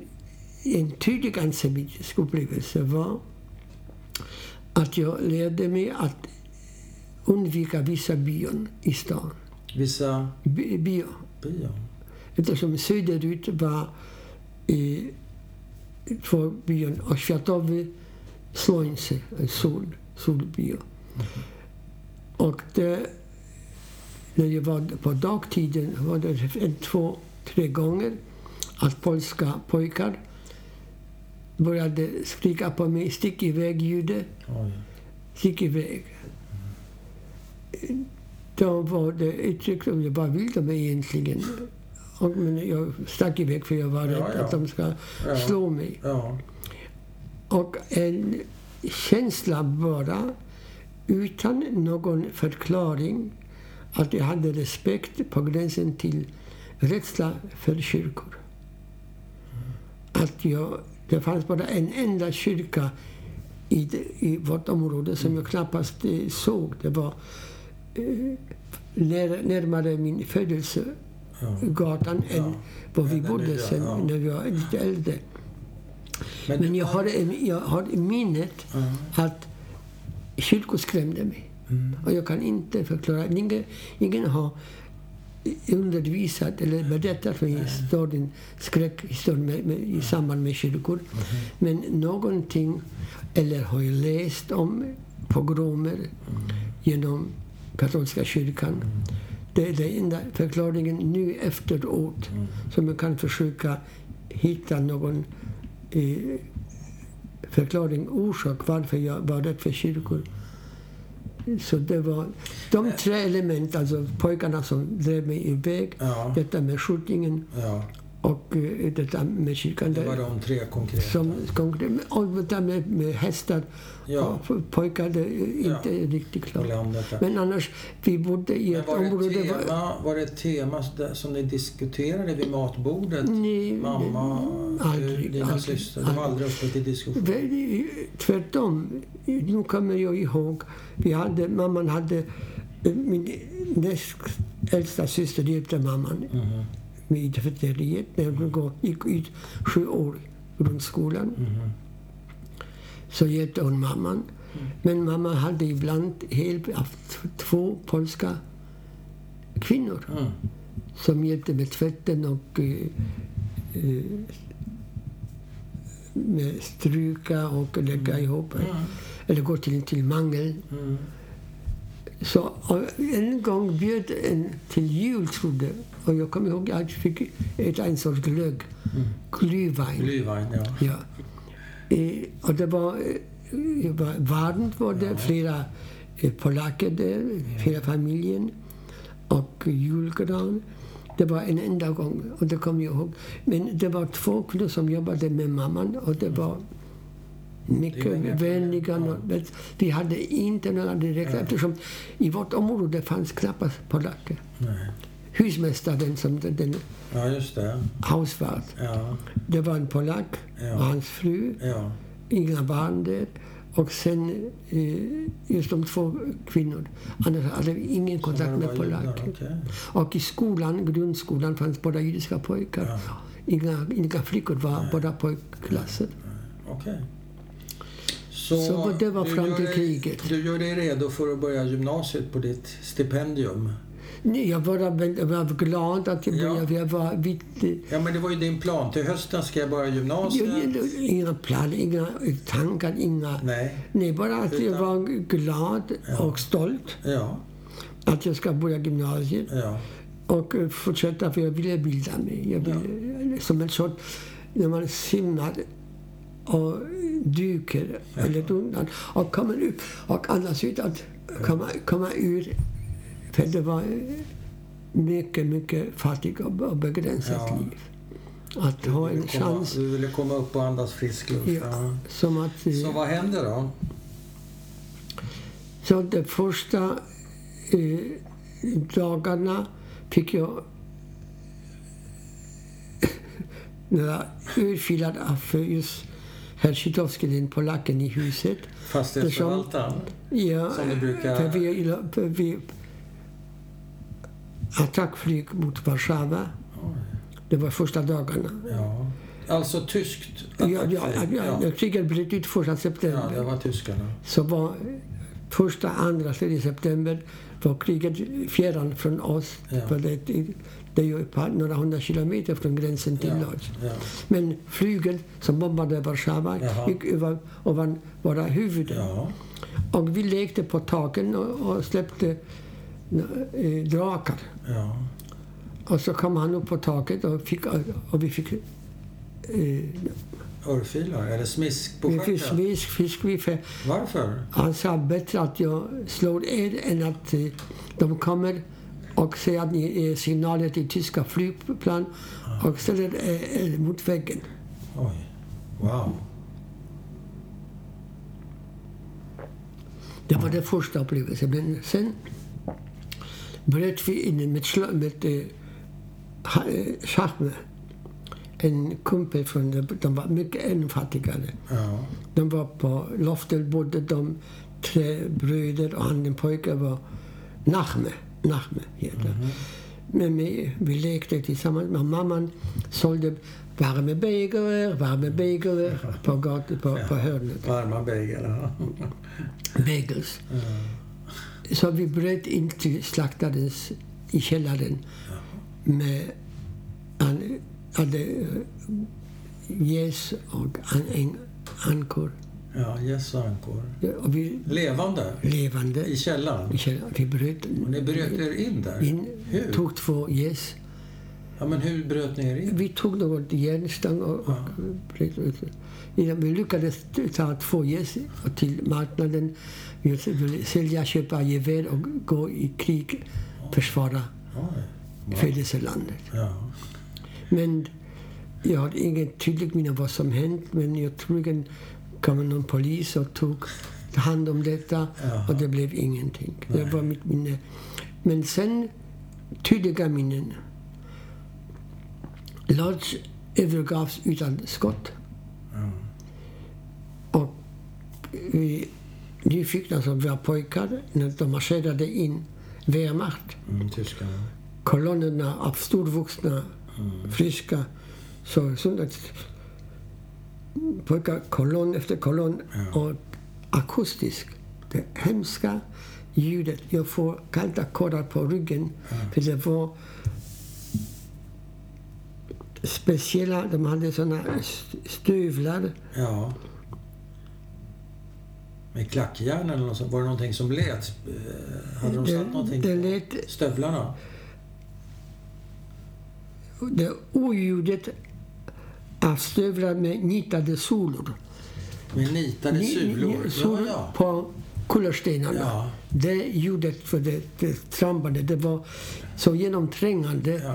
en tydlig antisemitisk upplevelse var att jag lärde mig att undvika vissa bion i stan. Vissa Bi- Bio. bio. Eftersom söderut var eh, två bion och Światowy Słońce, en sol, solbio. Och det, när jag var på dagtiden var det en, två, tre gånger att polska pojkar började skrika på mig, stick iväg jude, stick iväg. Då var det uttryck som jag bara vill de egentligen. Och, men jag stack iväg för jag var rädd Ja, ja. att de ska Ja. slå mig. Ja. Och en känsla bara, utan någon förklaring, att jag hade respekt på gränsen till rädsla för kyrkor. Att jag, det fanns bara en enda kyrka i, i vårt område som jag knappast eh, såg. Det var eh, när, närmare min födelsegatan Ja. än var vi bodde nya, sen ja. när vi var lite äldre. Men, Men jag har, en- jag har i minnet Ja. att kyrkor skrämde mig. Mm. Och jag kan inte förklara. Ingen, ingen har undervisat eller berättat för mig historien, skräckhistorien med, med, i samband med kyrkor. Men någonting, eller har jag läst om pogromer genom katolska kyrkan. Det är den enda förklaringen nu efteråt som jag kan försöka hitta någon eh, förklaring, orsak varför jag var rädd för kyrkor. Så det var de tre element, alltså pojkarna som drev mig iväg, Ja. detta med skjutningen Ja, och eh, detta med kyrkan. det var de tre konkreta. Som, konkret- och detta med, med hästar Ja. pojkar, det är inte riktigt på klart. Men annars, vi bodde i ett var, det område... ett tema, var det ett tema som ni diskuterade vid matbordet? Nej, Mamma, aldrig, du, dina aldrig, systrar? Det var aldrig uppe till diskussion? Tvärtom. Nu kommer jag ihåg. Vi hade, mamman hade... Min näst äldsta syster hjälpte mamman Mhm, med tvätteriet när hon gick ut sju år grundskolan. mhm. Så hjälpte hon mamman. Men mamma hade ibland hjälp av två polska kvinnor Mm. som hjälpte med tvätten och eh, eh, med stryka och lägga ihop. Eller gå till, till mangel. Mm. Så en gång bjöd en till jul, trodde Och jag kommer ihåg att jag fick äta en sorts glögg. Glühwein. Glühwein, ja. Ja. Eh, och det var, det var varmt, var det. Flera eh, polacker där, hela familjen. Och julgran. Det var en enda gång, och det kommer jag ihåg. Men det var två kvinnor som jobbade med mamman och det var mycket vänliga. Men Vi hade inte några direkta, eftersom i vårt område fanns knappast polacker. Nej. Husmästaren, som den, den Ja, just det. hausvart, Ja, det var en polack Ja. och hans fru. ja. inga barn där. Och sen eh, just de två kvinnor. Annars hade vi ingen kontakt med polacker. okej. Och i skolan, grundskolan, fanns bara judiska pojkar. Inga, inga flickor, var bara pojkklasser. Okej. Så, Så det var fram till kriget. Du gör dig redo för att börja gymnasiet på ditt stipendium. Jag var, jag var glad att jag Ja. började. Jag var vitt, Ja, men det var ju din plan. Till hösten ska jag börja gymnasiet. inga planer, inga tankar, inga... Nej. Nej, bara att jag Utan- var glad och stolt Ja, att jag ska börja gymnasiet. ja. och eh, fortsätta för jag ville bilda mig. Jag ville, Som en sort, när man simmar och dyker eller dunnar och kommer upp och andas ut att komma, komma ur. För det var mycket, mycket fattigt och begränsat Ja. liv. Att ha Du en ville komma- chans. Du ville komma upp och andas frisk luft. Ja, Ja. som att... Så vad hände då? Så de första eh, dagarna fick jag några örfilar av just herr Zjitowski, den polacken i huset. Fastighetsförvaltaren? Ja, Som du brukar- för vi, för vi attackflyg mot Warszawa. Det var första dagarna. Ja. Alltså tyskt Ja, ja, ja, attackflyg. ja. Kriget bröt ut första ja, september. det var tyskarna. så var första, andra, tredje september var kriget fjärran från oss. Ja. För det, det är ju några hundra kilometer från gränsen till Ja, Lodz. ja. Men flygen som bombade Warszawa gick över ovan våra huvuden. Ja. Och vi lekte på taken och, och släppte eh, drakar. Ja. Och så kom han upp på taket och, fick, och vi fick eh, Örfilar? Eller smisk på vi fick stjärten? fisk, fisk vi för Varför? Han sa bättre att jag slår er än att eh, de kommer och säger att ni är signaler till tyska flygplan och ställer er, er mot väggen. Oj. Wow. Det var den första upplevelsen. Men sen bröt vi in med, sla- med eh, ha- eh, Schachme. En kumpel från, de- de var mycket ännu fattigare. Ja. De var på loftet, bodde de tre bröder och han den pojke var Nachme. Nachme heter Men vi, vi lekte tillsammans. Men mamman sålde varma bagare, varma bagare på, gat, på, på hörnet. Varma bagel. Ja. Så vi bröt in till slaktarens i källaren med han hade gäss och an, en, ankor. Ja, gäss och ankor. Ja, Och vi Levande? levande I källaren? i källaren. Vi bröt Och ni bröt er in där? in, Hur? tog två gäss. Ja, men hur bröt ni er in? Vi tog något järnstång och, och bröt ut. Innan vi lyckades ta två gäss till marknaden. Vi ville sälja, köpa gevär och gå i krig, försvara Oj. födelselandet. Ja. Men jag har inget tydligt minne vad som hänt. Men jag att kom någon polis och tog hand om detta Jaha. och det blev ingenting. Det var mitt minne. Men sen tydliga minnen. Lodz övergavs utan skott. Ja. Och vi nyfikna som var pojkar, när de marscherade in Wehrmacht, Mm, kolonnerna av storvuxna, friska, så att pojkar kolonn efter kolonn och akustisk. Det hemska ljudet. Jag får kalla kårar på ryggen. För det var speciella, de hade såna stövlar. Ja. Med klackjärn eller något sånt. Var det någonting som lät? Eh, Hade de Det- satt någonting det på lät- stövlarna? Det oljudet av stövlar med nitade sulor. Med nitade Ni- sulor? ni- Ja, ja. på kullerstenarna. Ja. Det ljudet för det, det trampade, det var så genomträngande. ja.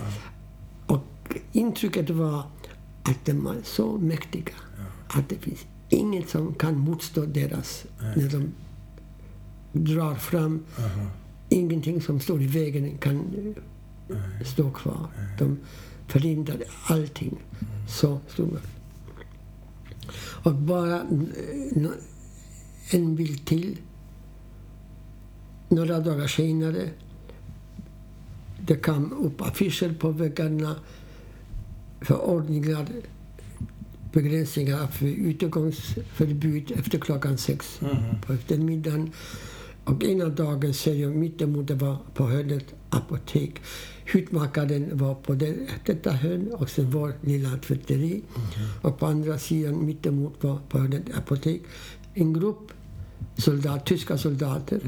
Och intrycket var att de var så mäktiga. Att det finns inget som kan motstå deras när de drar fram. Aha. Ingenting som står i vägen kan eh, stå kvar. De förhindrade allting. Så stod det. Och bara eh, en bild till. Några dagar senare det kom upp affischer på väggarna, förordningar, begränsningar av utegångsförbud efter klockan sex Mhm. på eftermiddagen. Och ena dagen ser jag mittemot, det var på hörnet apotek. Hudmakaren var på det, detta hörn och sen var lilla tvätteri. Och på andra sidan mittemot var på hörnet apotek en grupp soldat, tyska soldater.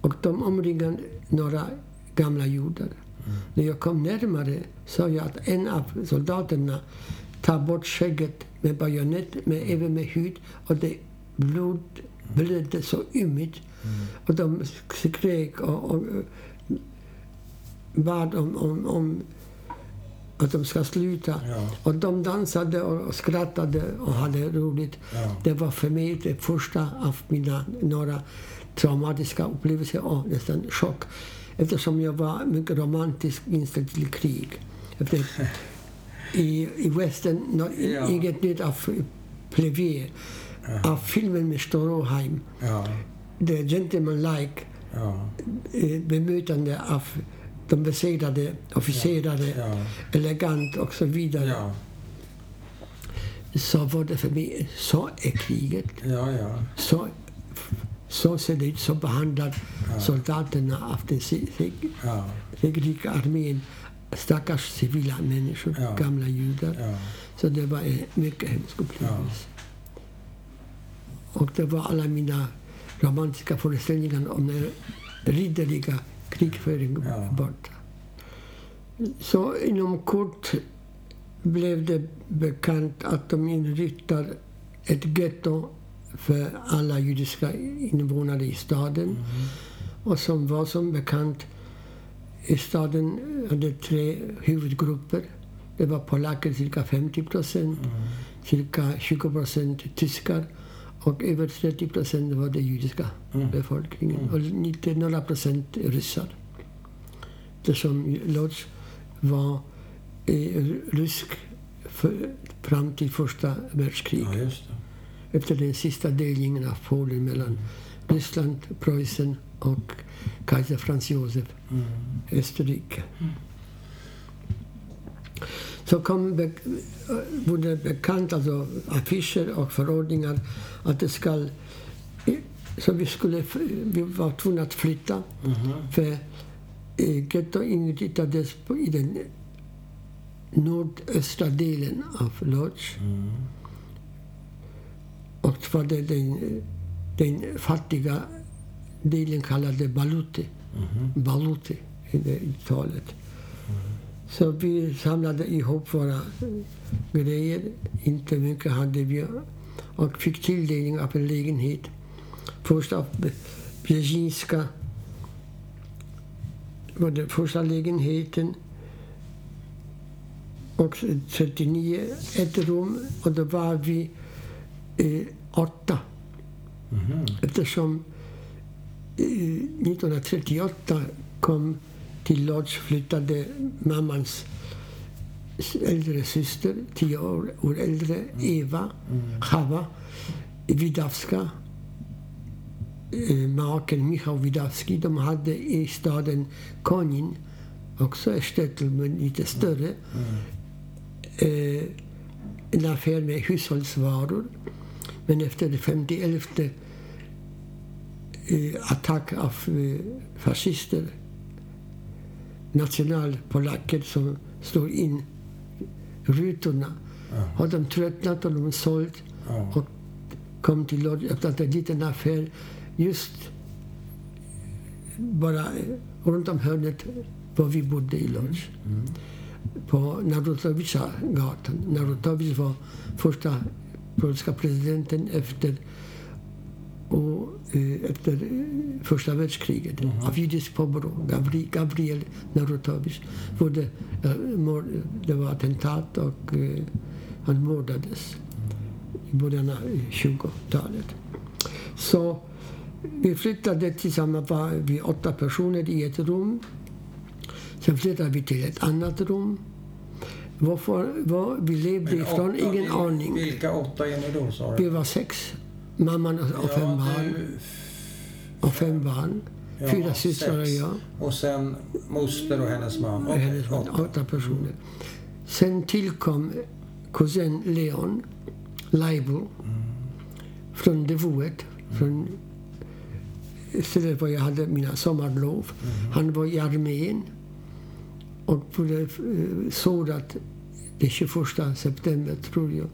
Och de omringade några gamla judar. När jag kom närmare såg jag att en av soldaterna tar bort skägget med bajonett, med, även med hud. Och det blod blödde så ymnigt. Och de skrek och, och bad om, om, om att de ska sluta. Ja. Och de dansade och skrattade och hade roligt. Ja. Det var för mig det första av mina några traumatiska upplevelser och nästan chock. Eftersom jag var mycket romantiskt inställd till krig. Efter, I i västern, nå- Ja. inget nytt av Plevier. Av filmen med Stroheim. Ja. The Gentleman-like Ja. eh, bemötande av de besegrade officerare, Ja. elegant och så vidare. Ja. Så var det för mig, så är kriget. Ja. Ja. Så, så ser det ut, så behandlar soldaterna av den Ja. segerrika armén stackars civila människor, Ja. gamla judar. Ja. Så det var en mycket hemsk upplevelse. Och det var alla mina romantiska föreställningar om den ridderliga krigföringen Ja. borta. Så inom kort blev det bekant att de inrättar ett getto för alla judiska invånare i staden. Och som var som bekant i staden hade tre huvudgrupper. Det var polacker, cirka 50 procent, cirka 20 procent tyskar och över 30 procent var det judiska befolkningen och lite några procent ryssar. Eftersom Lodz var eh, rysk för, fram till första världskriget ja, det. efter den sista delningen av Polen mellan Ryssland, Preussen och kejsar Franz Josef, Mm. Österrike. Så kom be, wurde bekant, alltså affischer och förordningar, att det ska... Så vi, skulle, vi var tvungna att flytta, Mhm. för eh, getto inrättades i den nordöstra delen av Lodz. Mm. Och det var den, den fattiga delen kallade Baluti. Mhm. Baluti i det uttalet. Så vi samlade ihop våra grejer. Inte mycket hade vi. Och fick tilldelning av en lägenhet. Först av Bjezjinska var det första lägenheten. Och 39 ett rum. Och då var vi eh, åtta. Mhm. Eftersom 1938 kom till Lodz flyttade mammans äldre syster, tio år, år äldre, Eva, Chava Widawska. Eh, Maken Michał Widawski, de hade i staden Konin, också ett shtetl men lite större, eh, en affär med hushållsvaror. Men efter det 51 eh, attack av eh, fascister, nationalpolacker som slog in rutorna. Ja. Har de tröttnat och de sålt Ja. och kom till Lodge, öppnat en liten affär just bara runt om hörnet var vi bodde i Lodge. Mm. På Narutowicza-gatan. Narutowicz var första polska presidenten efter, och, eh, efter eh, första världskriget Mhm. av judisk påbrå. Gavri, Gabriel Narutowicz. Både, eh, det var attentat och eh, han mördades i början av 20-talet. Så vi flyttade tillsammans, var vi åtta personer i ett rum. Sen flyttade vi till ett annat rum. Varför, var vi levde Men ifrån, åtta- ingen aning. Vilka åtta är ni då, sa Vi du? var sex. Mamman och och fem barn. Och fem barn. ja, Fyra systrar och jag. Och sen moster och hennes man. Och hennes man. åtta. Åtta personer. Sen tillkom kusin Leon Leibel från Devoet. Från stället var jag hade mina sommarlov. Han var i armén och blev eh, sårad den 21 september, tror jag.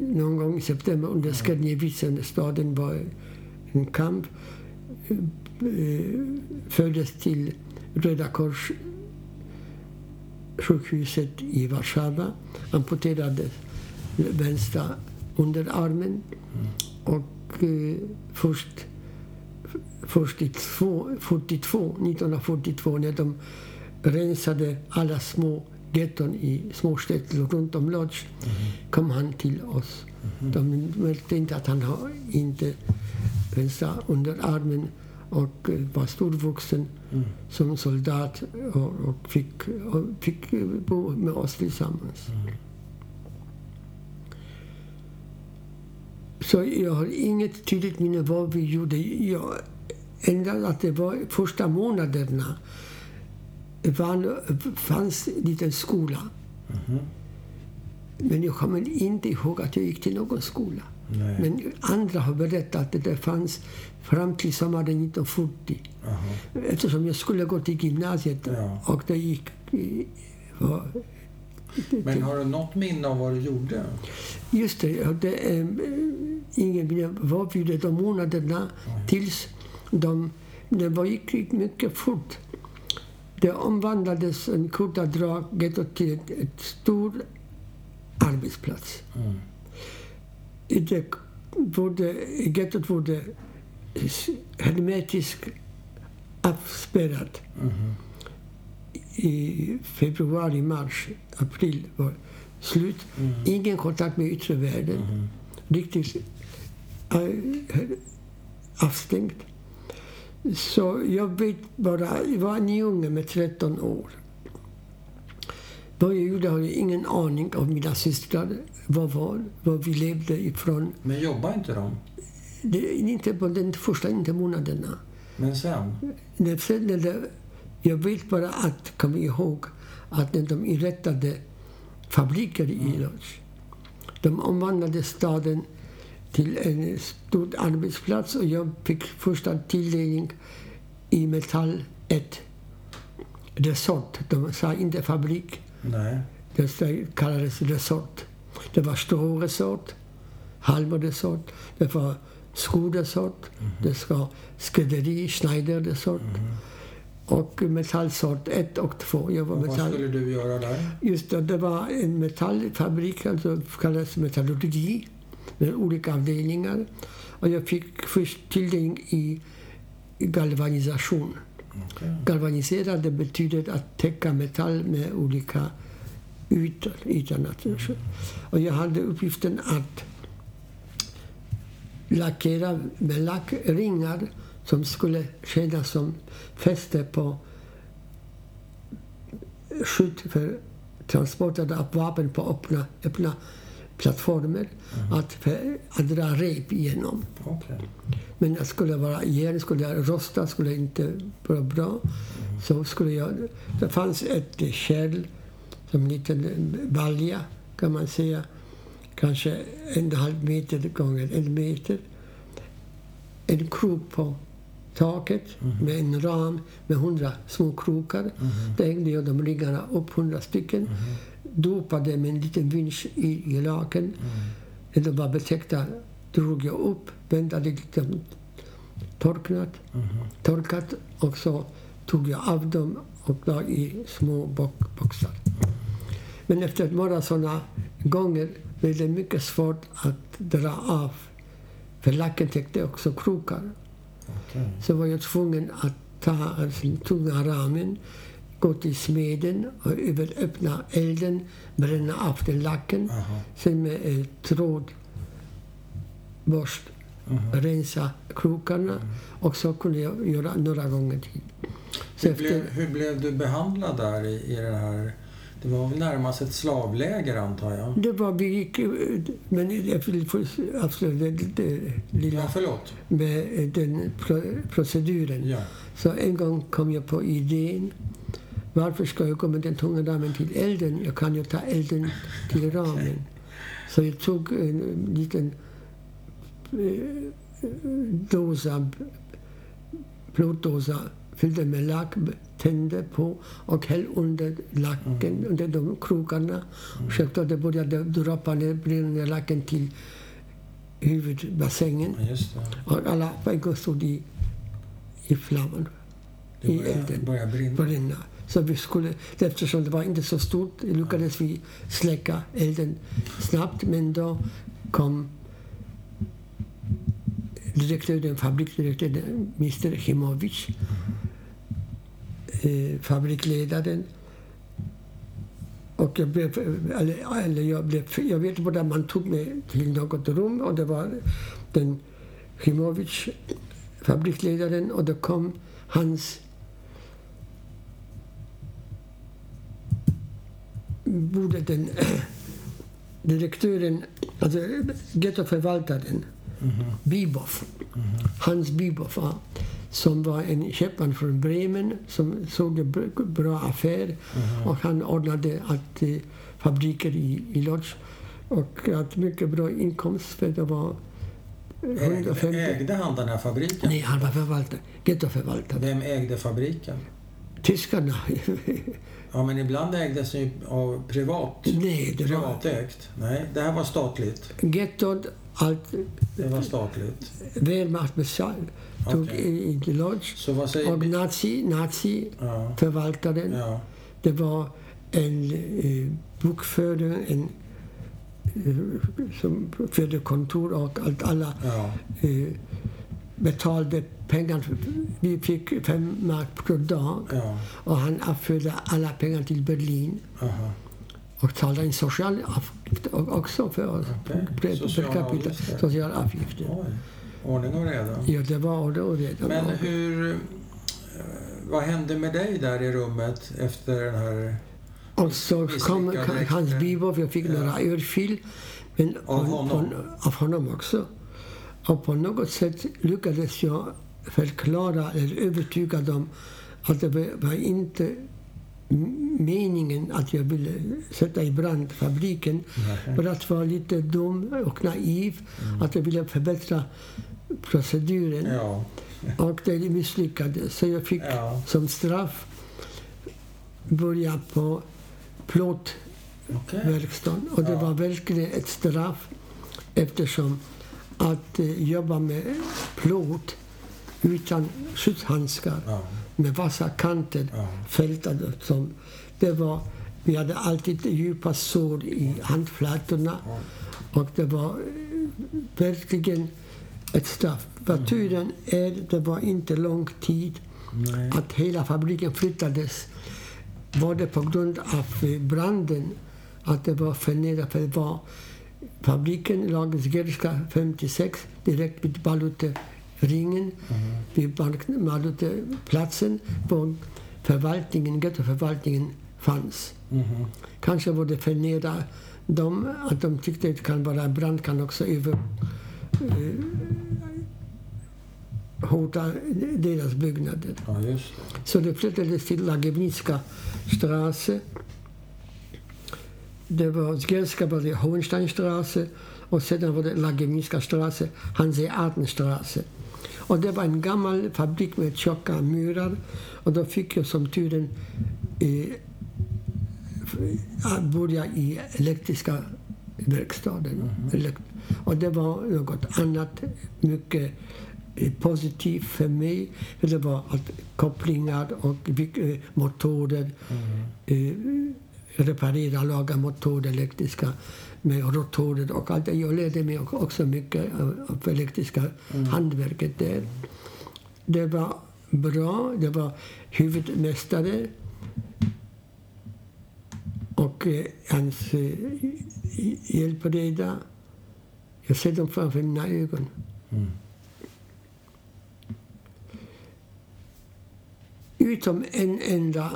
Någon gång i september under Skernjevitsen, staden var en kamp. Eh, Fördes till Röda Kors sjukhuset i Warszawa. Amputerades vänstra underarmen. Och eh, först, först i två, 42, 1942 när de rensade alla små getton i småstäder runt om Lodz kom han till oss. De märkte inte att han har inte vänstra underarmen och eh, var storvuxen som soldat och, och, fick, och fick bo med oss tillsammans. Så jag har inget tydligt minne vad vi gjorde. Jag, endast att det var första månaderna fanns en liten skola. Men jag kommer inte ihåg att jag gick till någon skola. Nej. Men andra har berättat att det fanns fram till sommaren 1940. Jaha. Eftersom jag skulle gå till gymnasiet Ja. och det gick... eh, Var, Men har du något minne av vad du gjorde? just det, jag hade eh, ingen minne vad gjorde de månaderna tills de... Det var, gick mycket fort. Det omvandlades en korta drag gettot till ett stor arbetsplats. Mm. Det wurde, gettot wurde hermetiskt avspärrat. Mhm. i februari, mars, april var slut. Ingen kontakt med yttre världen. Mhm. Riktigt äh, avstängt. Så jag vet bara, jag var en unge med 13 år. Vad jag gjorde har jag ingen aning av mina systrar. Vad var, vad vi levde ifrån. Men jobbar inte de? Det, inte på den första inte månaderna. Men sen? När, sen när det, jag vet bara att, kom ihåg, att när de inrättade fabriker i Lodz, de omvandlade staden till en stor arbetsplats och jag fick första tilldelning i Metall 1. Resort. De sa inte fabrik, Nej. det kallades resort. Det var stråresort, halmresort, det var skoresort, det var skrädderi, schneiderresort och metallsort 1 och 2. Jag var Och vad metall... skulle du göra där? Just det, det var en metallfabrik, alltså kallades metallurgi, med olika avdelningar. Och jag fick först tilldelning i galvanisation. Okej. Galvanisera det betyder att täcka metall med olika ytor. ytorna. Och jag hade uppgiften att lackera med lackringar som skulle kännas som fäste på skydd för transporter av vapen på öppna, öppna plattformar. Att, för, att dra rep igenom. Okej. Men det skulle vara järn, skulle jag rosta, skulle inte vara bra. Så skulle jag, det fanns ett kärl, som en liten balja kan man säga. Kanske en halv meter gånger en meter. En krok på taket med en ram med hundra små krokar. Där hängde jag de riggarna upp, hundra stycken. Dopade med en liten vinsch i, i laken. Mm. När de var betäckta drog jag upp, väntade lite torknat, Mhm. torkat och så tog jag av dem och la i små box- boxar. Men efter några sådana gånger blev det mycket svårt att dra av. För lacken täckte också krokar. Okej. Så var jag tvungen att ta alltså, tunga ramen, gå till smeden och över öppna elden, bränna av den lacken. Aha. Sen med eh, trådborst Mhm. rensa krokarna och så kunde jag göra några gånger till. Hur, blev, efter, hur blev du behandlad där i, i det här... Det var väl närmast ett slavläger antar jag? det var, vi gick, men jag vill avsluta det, det Ja, lilla förlåt. med den pro, proceduren. Ja. Så en gång kom jag på idén. Varför ska jag gå med den tunga ramen till elden? Jag kan ju ta elden till ramen. Så jag tog en liten eh, dosa, plåtdosa, fyllde med lack, tände på och häll under lacken, under de krokarna. Självklart det började droppa ner brinnande lacken till huvudbassängen. Det. Och alla gång stod i, i flamman, Det i elden, brinna. Så vi skulle, eftersom det var inte så stort lyckades vi släcka elden snabbt. Men då kom direktören, fabriksdirektören, Mr Himovic, eh, fabriksledaren. Och jag blev, eller, eller jag blev, jag vet bara man tog mig till något rum och det var den Himovic, fabriksledaren, och då kom hans borde den direktören, alltså gettoförvaltaren, Mhm. Bibov, Hans Bibov, ja, som var en köpman från Bremen som såg en br- bra affär och han ordnade att eh, fabriker i, i Lodz och hade mycket bra inkomst för det var Ägde, 150... ägde han den här fabriken? Nej, han var förvaltare, gettoförvaltare. Vem ägde fabriken? Tyskarna. Ja, men ibland ägdes den ju av privat. Nej, det var Privatägt. Nej, det här var statligt. gettot, allt, Det var statligt. Wehrmacht besatt, tog Okej. i, i Lodz. Så vad säger Och nazi, nazi Ja, förvaltaren. ja. Det var en eh, bokförare, en eh, som förde kontor och allt, alla ja. eh, betalade pengar. Vi fick fem mark per dag ja. och han avförde alla pengar till Berlin Aha. och talade en social avgift också för oss. Per- per Sociala capita. avgifter. Sociala avgifter. Oj. Ordning och reda. Ja, det var det och redan. Men hur... eh, Vad hände med dig där i rummet efter den här... Och så kom misslyckad Hans. Bibov, jag fick Ja. några örfil. Men Av honom? Av honom också. Och på något sätt lyckades jag förklara eller övertyga dem att det var- inte meningen att jag ville sätta i brand fabriken. För att vara lite dum och naiv. Att jag ville förbättra proceduren. Ja. Och det misslyckades. Så jag fick Ja. som straff börja på plåtverkstaden. Okej. Och det Ja. var verkligen ett straff eftersom att eh, jobba med plåt utan skyddshandskar Ja. med vassa kanter Ja. fältade som det var vi hade alltid djupa sår i handflatorna och det var eh, verkligen ett straff. Vad turen är, det var inte lång tid Nej. att hela fabriken flyttades. Var det på grund av eh, branden, att det var förnedrat. För det var fabriken låg i Gerska 56, direkt vid Baluteringen, vid Baluteplatsen, var förvaltningen, gettoförvaltningen fanns. Mhm. Kanske var det förnedra dem, att de tyckte att det kan vara brand kan också över, eh, hota deras byggnader. Ja, just det. Så det flyttades till Lagevnitska straße. Det var Zgelska var det Hohensteinstraße och sedan var det Lagevnitska straße, Hanseatenstraße. Och det var en gammal fabrik med tjocka murar och då fick jag som turen eh, började i elektriska verkstaden. Elekt- Och det var något annat, mycket eh, positivt för mig. För Det var att kopplingar och eh, motorer, eh, reparera, laga motorer, elektriska med rotorer och allt. Jag lärde mig också- mycket av elektriska handverket där. Det var bra. Det var huvudmästare och eh, hans eh, hjälpreda. Jag ser dem framför mina ögon. Mm. Utom en enda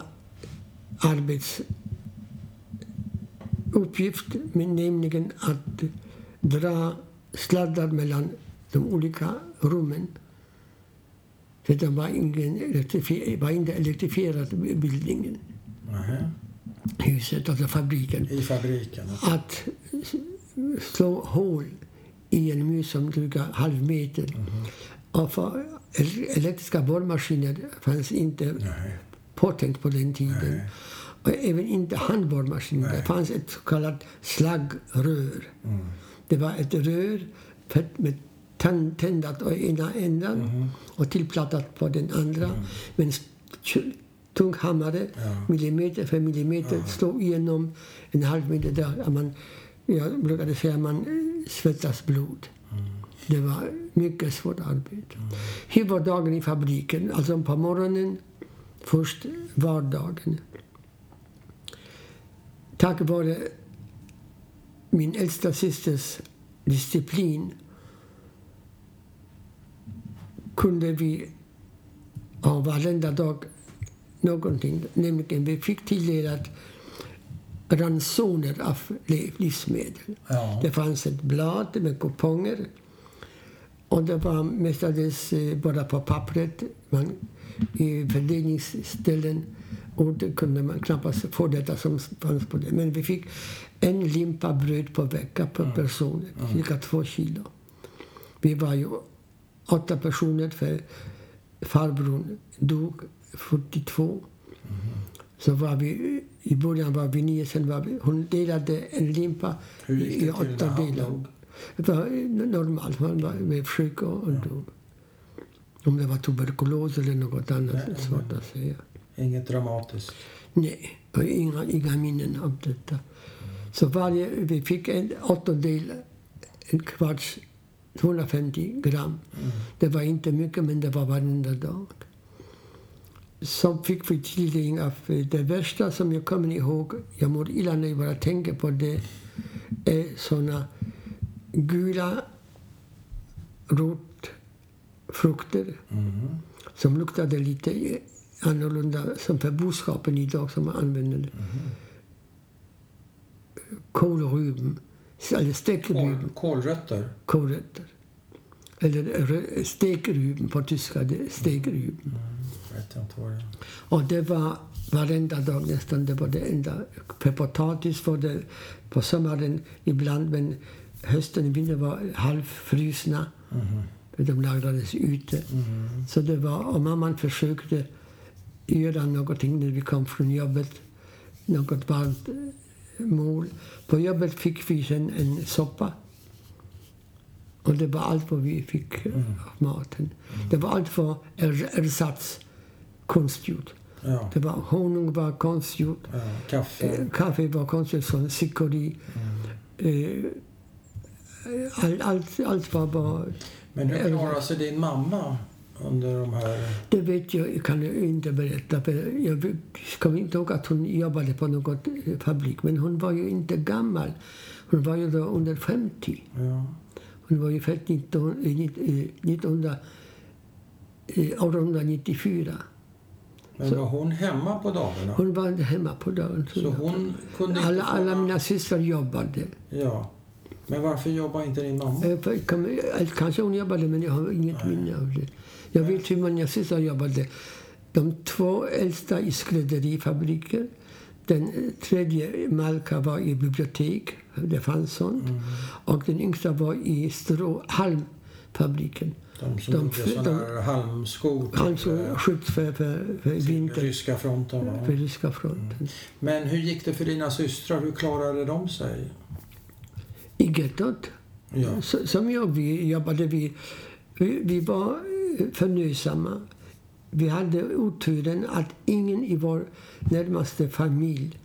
arbetsuppgift, men nämligen att dra sladdar mellan de olika rummen. För det var, ingen elektrifi- var inte elektrifierad bildningen, Nähä. huset, alltså fabriken. I fabriken? Att slå hål i en mur som dryga halv meter. Och för elektriska borrmaskiner fanns inte Nej. påtänkt på den tiden. Nej. Och även inte handborrmaskiner. Det fanns ett så kallat slaggrör. Mm. Det var ett rör med tänd- tändat å ena änden Mhm. och tillplattat på den andra. Men st- tung hammare, Ja. millimeter för millimeter, slog igenom en halv meter man, jag brukade säga man eh, svettas blod. Det var mycket svårt arbete. Hur var dagen i fabriken? Alltså på morgonen, först vardagen. Tack vare min äldsta systers disciplin kunde vi ha varenda dag någonting. Nämligen vi fick tilldelat ransoner av li- livsmedel. Ja. Det fanns ett blad med kuponger. Och det var mestadels eh, bara på pappret. Man, I fördelningsställen och det kunde man knappast få detta som fanns på det. Men vi fick en limpa bröd per vecka per person, cirka två kilo. Vi var ju åtta personer för farbrorn dog 42. Så var vi, i början var vi nio, sen var vi, hon delade en limpa i åtta delar. Det var normalt, man var sjuk och, och dog. Om det var tuberkulos eller något annat, är svårt att säga. Inget dramatiskt? Nej, inga, inga minnen av detta. Så varje, vi fick en åttondel, en kvarts, 250 gram. Det var inte mycket, men det var varenda dag. Så fick vi tilldelning av eh, det värsta som jag kommer ihåg. Jag mår illa när jag bara tänker på det. är såna gula rotfrukter Mm. som luktade lite annorlunda som för boskapen idag som man använder. Kålrubben, eller stekruben, Kål, kålrötter? kålrötter. Eller stekruben på tyska, stekruben. Mm. Är. Och det var varenda dag nästan, det var det enda. För potatis var det på sommaren ibland, men hösten och vintern var halvfrusna. För de lagrades ute. Mhm. Så det var, och mamman försökte göra någonting när vi kom från jobbet. Något varmt eh, mål. På jobbet fick vi sen en soppa. Och det var allt vad vi fick eh, av maten. Det var allt för er, ersatz konstgjort. Ja. Det var, honung var konstgjort. ja. Kaffe? Eh, Kaffe var konstgjort från cikory. Eh, all, allt, allt var bara... Men hur klarade sig din mamma under de här... Det vet jag, kan jag inte berätta. För jag kommer inte ihåg att hon jobbade på någon eh, fabrik. Men hon var ju inte gammal. Hon var ju då under 50. Ja. Hon var ju född 19, eh, 1900, eh, 1894. Men var hon hemma på dagarna? Hon var inte hemma på dagen. Så hon kunde inte alla, få alla mina systrar jobbade. Ja. Men varför jobbar inte din mamma? Kanske hon jobbade, men jag har inget minne av det. Jag vet hur mina systrar jobbade. De två äldsta i skrädderifabriker. Den tredje, Malka, var i bibliotek. Det fanns sånt. Och den yngsta var i strå, fabriken. De som De- gjorde sådana halmskor Han som eh, sköt för, för, för till vintern, ryska fronten. va? för ryska fronten. Men hur gick det för dina systrar? Hur klarade de sig? I gettot, Ja. som jag vi jobbade vi, vi, vi var förnöjsamma. Vi hade oturen att ingen i vår närmaste familj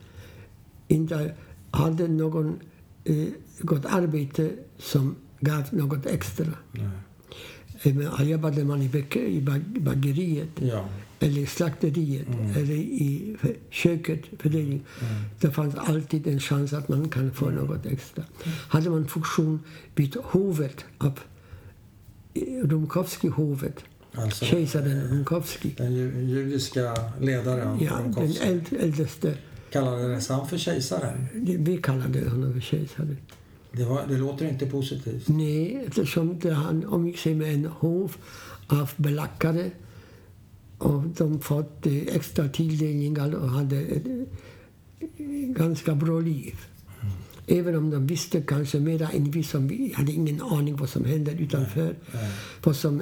inte hade någon eh, gott arbete som gav något extra. Nej. Eh, men Jobbade man i, i bag- bageriet Ja. eller slakteriet eller i köket, fördelning, det fanns alltid en chans att man kan få något extra. Hade man funktion vid hovet av Rumkowski-hovet, Alltså, kejsaren Rumkowski, den ju- judiska ledaren ja, den Rumkowski. äld, äldste, Kallades han för kejsaren? vi kallade honom för kejsaren. Det, var, det låter inte positivt. Nej, eftersom det, han omgick sig med en hov av belackare och de fått eh, extra tilldelningar och hade ett eh, ganska bra liv. Även om de visste kanske mera än vi som vi hade ingen aning vad som hände utanför. Nej. Vad som,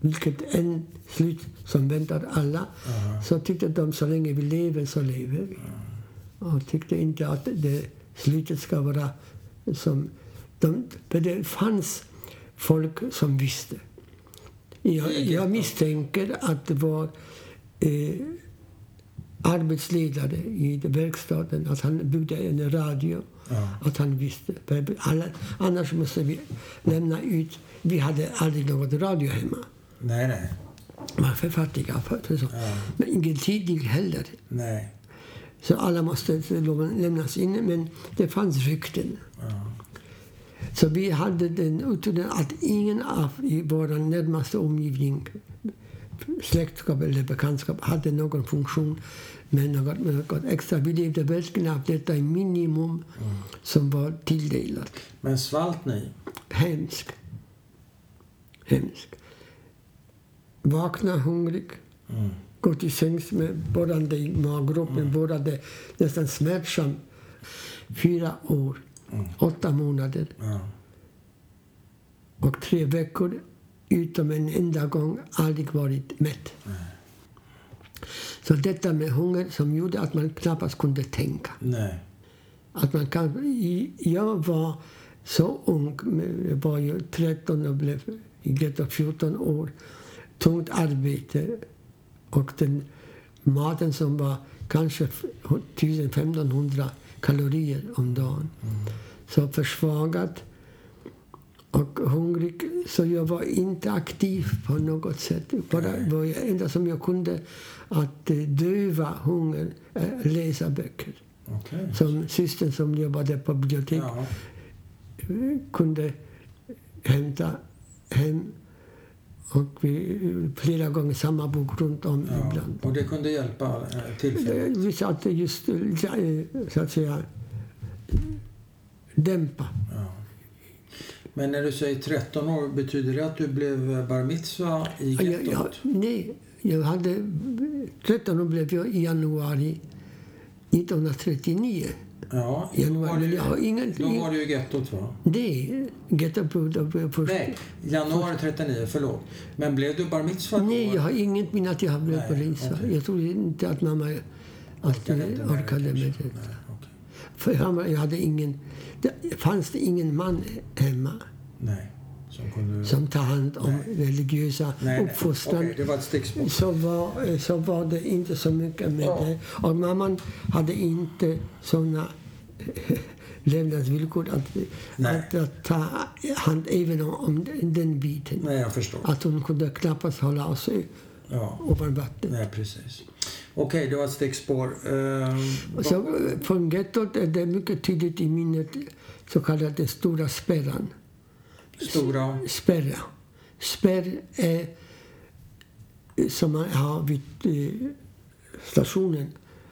vilket en slut som väntar alla. Aha. Så tyckte de så länge vi lever så lever vi. Och tyckte inte att det slutet ska vara som... De, för det fanns folk som visste. Jag, jag misstänker att det var eh, arbetsledare i verkstaden, att han byggde en radio. Ja. Att han visste. Alla, annars måste vi lämna ut... Vi hade aldrig något radio hemma. Nej, nej. Man för fattiga. För så. Ja. Men ingen tidning heller. Nej. Så alla måste lämnas in. Men det fanns rykten. Ja. Så vi hade den oturen att ingen av i vår närmaste omgivning, släktskap eller bekantskap, hade någon funktion med något, något extra. Vi levde verkligen av detta minimum som var tilldelat. Men svalt ni? Hemskt. Hemskt. Vakna hungrig, Mm. gå till sängs med borrande i maggropen, borrade nästan smärtsamt. Fyra år, åtta månader och tre veckor utom en enda gång aldrig varit mätt. Så detta med hunger som gjorde att man knappast kunde tänka. Nej. Att man kan, jag var så ung, jag var ju 13 och blev i gettot 14 år. Tungt arbete och den maten som var kanske 1500 kalorier om dagen. Så försvagad och hungrig. Så jag var inte aktiv på något sätt. Bara var jag enda som jag kunde att eh, döva hunger, eh, läsa böcker. Okej. Som systern som jobbade på bibliotek Ja. kunde hämta hem och vi, flera gånger samma bok runt om ja. ibland. Och det kunde hjälpa eh, tillfälligt? Vi satte just, eh, så att säga, dämpa. Ja. Men när du säger 13 år, betyder det att du blev bar mitzva i Jag, jag, gettot? nej, jag hade 13 år blev jag i januari 1939. Ja, Januari, du, jag har ingen... då var du i gettot va? Nej, Gettobrud först. Nej, januari 39, förlåt. Men blev du bar mitzva då? Nej, jag har inget minne att jag blivit Nej, polis. okej. Jag tror inte att mamma att Orkade jag orkade med det. Nej. För jag, hade ingen... Det fanns det ingen man hemma Nej, som kunde... som tar hand om religiösa nej, nej. uppfostran. Okej, det var. Så var, så var det inte så mycket med Ja. det. Och mamman hade inte såna levnadsvillkor att, Nej. att, att ta hand även om, om den biten. Nej, jag förstår. Att hon kunde knappast hålla sig Ja, ovan vattnet. nej precis. Okej, det var ett stickspår. Uh, Så från gettot är det mycket tydligt i minnet så kallade stora spärran. stora... Spärra. Spärr är som man har vid eh, stationen.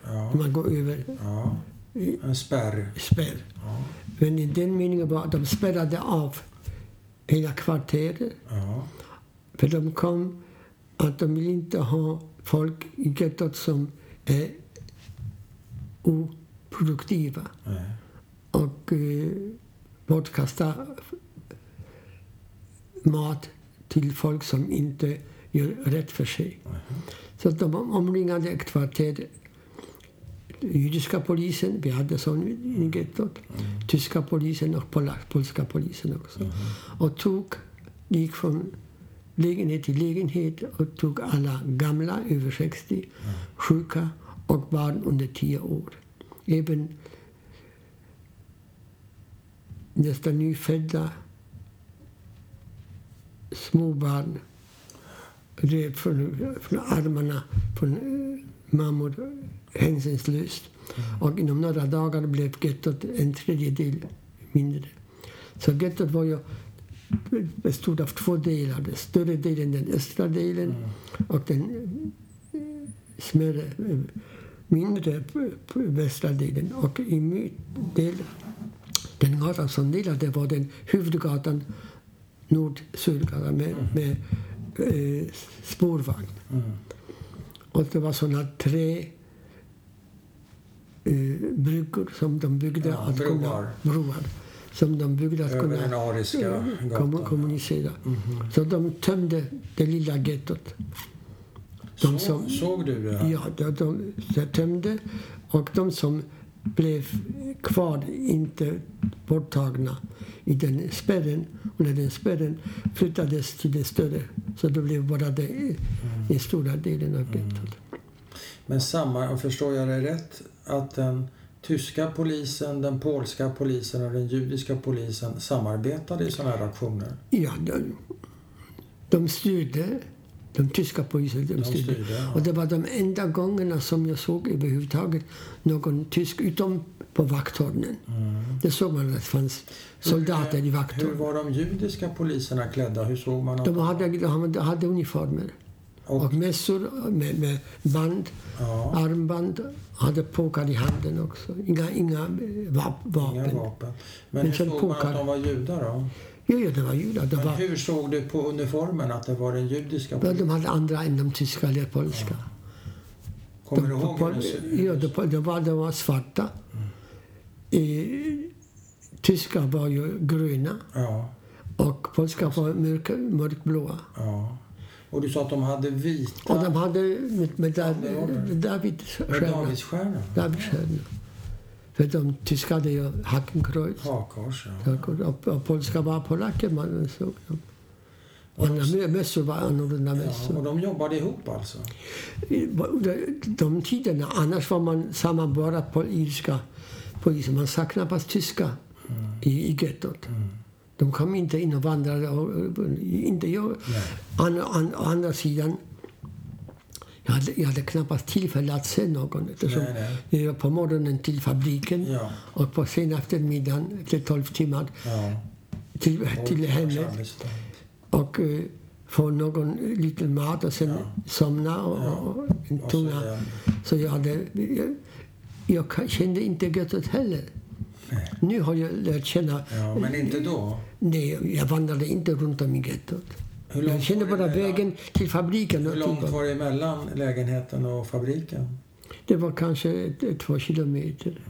Ja, Man går över ja. En spärr. spärr. Ja, Men i den meningen var att de spärrade av hela kvarteret. ja. För de kom att de vill inte ha folk i gettot som är oproduktiva. Nej. och eh, bortkasta mat till folk som inte gör rätt för sig. Så att de omringade ett kvarter judiska polisen, vi hade sån i gettot, tyska polisen och polska polisen också. Och tog, gick från lägenhet till lägenhet och tog alla gamla över 60, sjuka och barn under 10 år. Även nästan nyfödda små barn rev från, från armarna från eh, mammor hänsynslöst. Och inom några dagar blev gettot en tredjedel mindre. Så gettot var ju bestod av två delar. Den större delen, den östra delen och den eh, smärre, eh, mindre västra delen. Och i mittdel, den gatan som delade var den huvudgatan nord-sydgatan med, med eh, spårvagn. Och det var såna tre eh, bryggor som de byggde. Ja, att broar. Kunna, broar. Som de byggde att kunna den ariska eh, gatan. kommu- kommunicera. Så de tömde det lilla gettot. De Så, som- såg du det? Ja, de, de, de tömde. Och de som blev kvar, inte borttagna i den spärren, under den spärren flyttades till det större. Så det blev bara det, den stora delen av gettot. Men samma, förstår jag det rätt, att den tyska polisen, den polska polisen och den judiska polisen samarbetade i sådana här aktioner? Ja, de, de styrde. De tyska polisen de De styrde. ja. Och det var de enda gångerna som jag såg överhuvudtaget någon tysk, utom på vakthörnen. Det såg man att det fanns soldater i Hur vakthörnen. var de judiska poliserna klädda? Hur såg man De hade, de hade uniformer. Och- Och, mössor med, med band, Ja, armband. Hade påkar i handen också. Inga, inga vap, vapen. inga vapen. Men Men hur såg man pokal. att de var judar då? Jo, jo, det var judar. Det Men var, hur såg du på uniformen att det var den judiska polisen? de hade andra än de tyska eller polska. Kommer du De- ihåg på- hur det såg Ja, de, de, var, de var svarta. Eh, tyska var ju gröna Ja, och polska var mörk, mörkblåa. ja. Och du sa att de hade vita Och de hade med, med, med David med stjärna. Davidsstjärna. Davidstjärna. För de tyska hade ju Hakenkreuz. Hakkors, ja. Och, och polska var polacker man såg dem. Och andra mössor var annorlunda ja. mössor. Och de jobbade ihop alltså? De, de tiderna, annars var man samman bara på irska poliser. Man sa knappast tyska i, i gettot. De kom inte in och vandrade. Och, inte jag. An, an, å andra sidan, jag hade, jag hade knappast tillfälle att se någon. Eftersom Nej, nej. jag var på morgonen till fabriken Ja. och på sen eftermiddagen, efter 12 timmar, Ja. till, till Och hemmet och uh, få någon liten mat och sen Ja. somna och, och en Och så tunga. den- Så jag, hade, jag, jag kände inte göttet heller. Nu har jag lärt känna... Ja, men inte då? Nej, jag vandrade inte runt om i gettot. Jag kände bara vägen till fabriken. Hur långt var det mellan lägenheten och fabriken? Det var kanske ett, två kilometer.